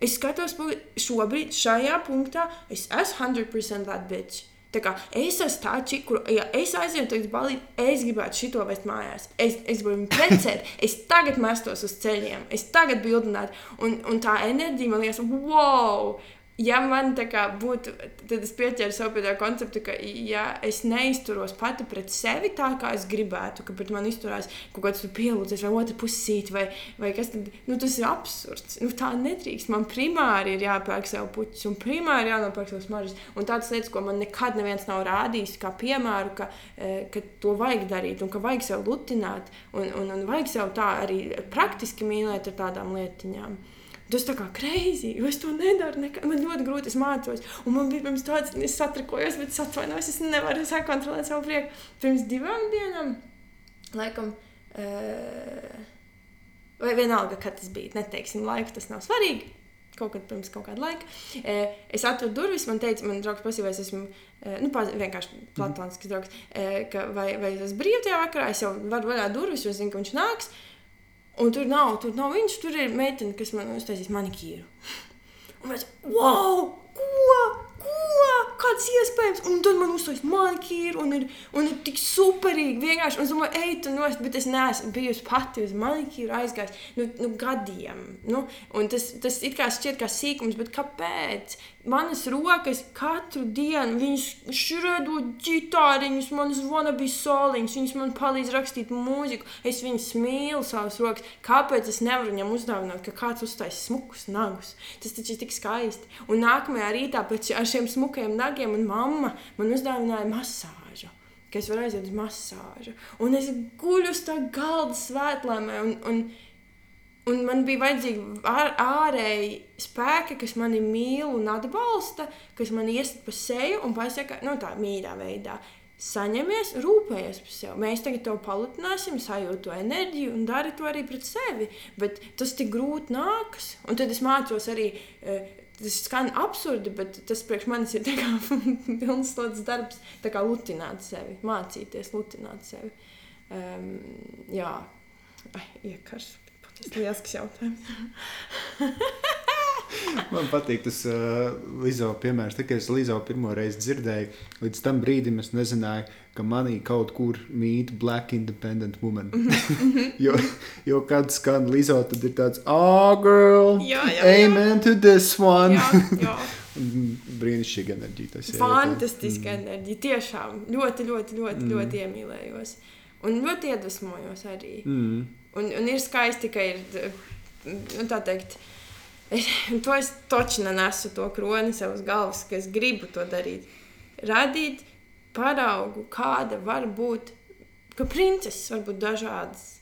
Es skatos, šobrīd, šajā punktā, es esmu 100% that bitch. Tā kā es esmu tā čika, kur, ja es aizietu uz balīti, es gribētu šito vest mājās. Es, es gribu viņu precēt, es tagad mestos uz ceļiem, es tagad bildinātu. Un, un tā enerģija man liekas, wow! Ja man tā kā būtu, tad es pieķeru sev pie tā koncepta, ka, ja es neizturos pati pret sevi tā, kā es gribētu, ka pret mani izturās kaut kāds pielūdzis vai otrs pusīt, vai, vai kas tad, nu tas ir absurds. Nu tā nedrīkst. Man primāri ir jāpērk sev puķis un primāri jānopērk sev smaržas. Un tādas lietas, ko man nekad neviens nav rādījis, kā piemēru, ka, eh, ka to vajag darīt un ka vajag sev lutināt un, un, un vajag sev tā arī praktiski mīlēt ar tādām lietiņām. Tas tā kā greizi, jo es to nedaru. Nekā. Man ļoti grūti, es mācos. Un man bija pirms tāds, es satrikojos, bet es atvainojos, es nevaru sakontrolēt savu prieku. Pirms divām dienām, laikam, uh, vai vienalga, kad tas bija, neteiksim, laiku, tas nav svarīgi. Kaut kad pirms kaut kāda laika. Uh, es atveru durvis, man teica, man draugs prasīja, vai es esmu uh, nu, vienkārši platonisks draugs, uh, ka vai, vai es esmu brīvs tajā vakarā, es jau varu vaļā durvis, jo zinu, ka viņš nāks. Uh, Un tur nav, tur nav viņš, tur ir meitene, kas man uztaisīs manikīru. Un mēs, wow, ko? Ko? Kāds iespējams? Un tad man uzstājas manikīru, un ir, un ir tik superīgi. Vienkārši, un es domāju, ej, tu nost, bet es neesmu bijusi pati uz manikīru aizgājis nu, nu, gadiem. Nu, un tas, tas it kā šķiet kā sīkums, bet kāpēc? Manas rokas katru dienu, viņas šredo ģitāriņus, man zvana bija soliņas, viņas man palīdz rakstīt mūziku, es viņas mīlu savas rokas. Kāpēc es nevaru viņam uzdāvināt, ka kāds uzstājas smukus nagus? Tas taču ir tik skaisti. Un nākamajā rītā pēc ar šiem smukiem nagiem un mamma man uzdāvināja masāžu. Ka es varu aiziet uz masāžu. Un es guļu uz tā galda svētlēmē. Un, un, Un man bija vajadzīgi ār, ārēji spēki, kas mani mīl un atbalsta, kas man iesaka pa seju un pasaka, nu, tā mīļā veidā. Saņemies, rūpējies par sevi. Mēs tagad to palutināsim, sajūtu enerģiju un dari to arī pret sevi. Bet tas tik grūti nākas. Un tad es mācos arī, eh, tas skan absurdi, bet tas priekš manis ir <laughs> pilns slodzes darbs, tā kā lutināt sevi, mācīties lutināt sevi. Um, jā, Ai, iekars. Ir liels jautājums. <laughs> Man patīk tas uh, Līzo piemērs. Tikai es Līzo pirmo reizi dzirdēju, līdz tam brīdim es nezināju, ka manī kaut kur mīt black independent woman. Mhm. jo, jo kad skan Līzo, tad ir tāds, ah, oh, girl, jā, jā, amen jā. to this one. jā, jā. <laughs> Brīnišķīga enerģija. Tas fantastiska mm. enerģija. Tiešām ļoti, ļoti, ļoti, mm. ļoti iemīlējos. Un ļoti iedvesmojos arī. Mm. Un, un ir skaisti, ka ir nu, tā teikt. <laughs> To es taču nesu to kroni sev uz galvas, ka es gribu to darīt. Radīt paraugu, kāda var būt, ka princeses var būt dažādas.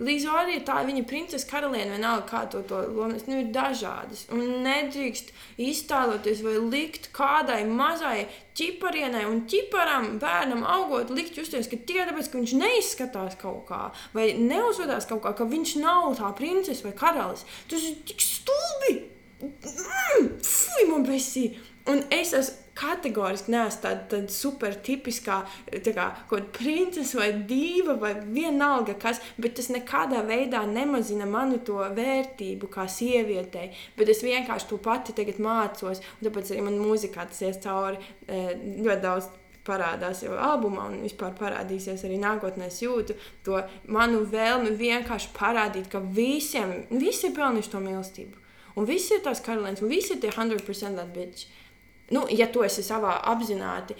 Līzorija, tā viņa princese karaliene, vienalga kā to, to lomas, nu, ir dažādas. Un nedrīkst iztēloties vai likt kādai mazai ķiparienai un ķiparam bērnam augot, likt justies, ka tikai tāpēc, ka viņš neizskatās kaut kā, vai neuzvedās kaut kā, ka viņš nav tā princese vai karalis. Tas ir tik stulbi! Mm, Fui, man besī! Un es esmu kategoriski neesmu tāda, tāda super tipiskā tā kā, kaut princese vai dīva vai vienalga kas, bet tas nekādā veidā nemazina manu to vērtību kā sievietei. Bet es vienkārši to pati tagad mācos, un tāpēc arī man mūzikā tas ies cauri eh, ļoti daudz parādās jau albumā, un vispār parādīsies arī nākotnē. Es jūtu to manu vēlmi vienkārši parādīt, ka visiem, visi ir pelnījuši to mīlestību. Un visi ir tās karalienes, un visi ir tie 100% that bitch. Nu, ja tu esi savā apzināti,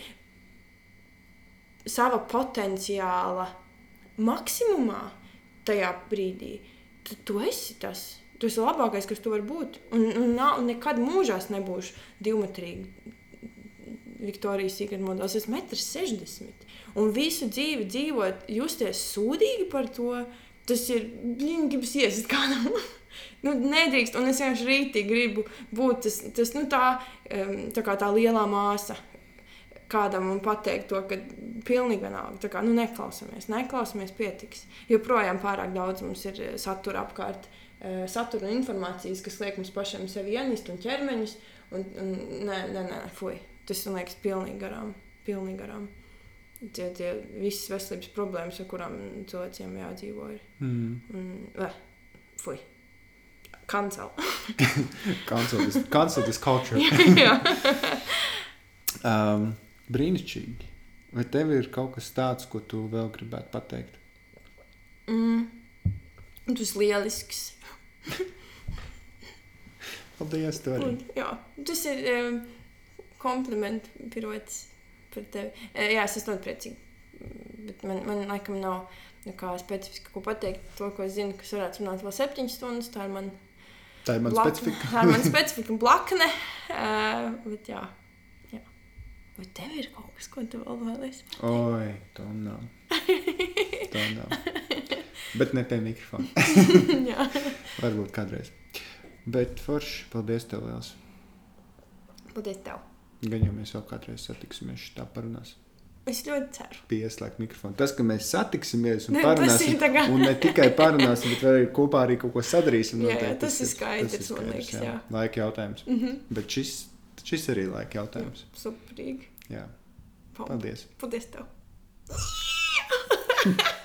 sava potenciāla maksimumā tajā brīdī, tad tu esi tas. Tu esi labākais, kas tu vari būt. Un, un, nav, nekad mūžā es nebūšu divmetrīga. Viktorijas Secret modelis. Es esmu 1,60 m. Un visu dzīvi dzīvot, justies sūdīgi par to, tas ir. Viņa gribas iesist kādam. <laughs> nu, nedrīkst. Un es vienkārši rītī gribu būt tas, tas nu, tā, tā, kā tā lielā māsa. Kādam man pateikt to, ka pilnīgi vienalga. Tā kā nu, neklausāmies, neklausāmies, pietiks. Joprojām pārāk daudz mums ir eh, satura apkārt, uh, satura un informācijas, kas liek mums pašiem sevi ienīst un ķermeņus. Un, un, nē, nē, nē, fuj. Tas man liekas pilnīgi garām. Pilnīgi garām. Tie, tie visas veselības problēmas, ar kurām cilvēkiem jādzīvo. Ir. Mm. Un, eh, fuj. Cancel. <laughs> Cancel this, cancel this culture. <laughs> Jā. <laughs> Um, brīnišķīgi. Vai tev ir kaut kas tāds, ko tu vēl gribētu pateikt? Mm. Tas ir lielisks. Paldies, tu arī. Un, jā, tas ir um, kompliments, pirots par tevi. E, jā, es esmu ļoti priecīga. Bet man, man laikam nav nekā specifiski ko pateikt. To, ko es zinu, kas varētu runāt vēl septiņas stundas, tā ir mana Tā ir mana blakne. specifika. Tā ir mana <laughs> specifika un blakne. Uh, bet jā. jā. Vai tev ir kaut kas, ko tu vēl vēlēsi? Oi, tā nav. Tā nav. Bet ne pie mikrofona. <laughs> Varbūt kādreiz. Bet forši, paldies tev liels. Paldies tev. Gan jau mēs vēl kādreiz satiksimies, tā parunās. Es ļoti ceru. Pieslēgt mikrofonu. Tas, ka mēs satiksimies un Ne, tas parunāsim, ir kā- un ne tikai parunāsim, bet arī kopā arī kaut ko sadarīsim. Jā, jā, noteikti tas ir skaidrs, man liekas, jā. Laika jautājums. Mm -hmm. Bet šis, šis arī ir laika jautājums. Superīgi. Jā. Paldies. Paldies tev. <laughs>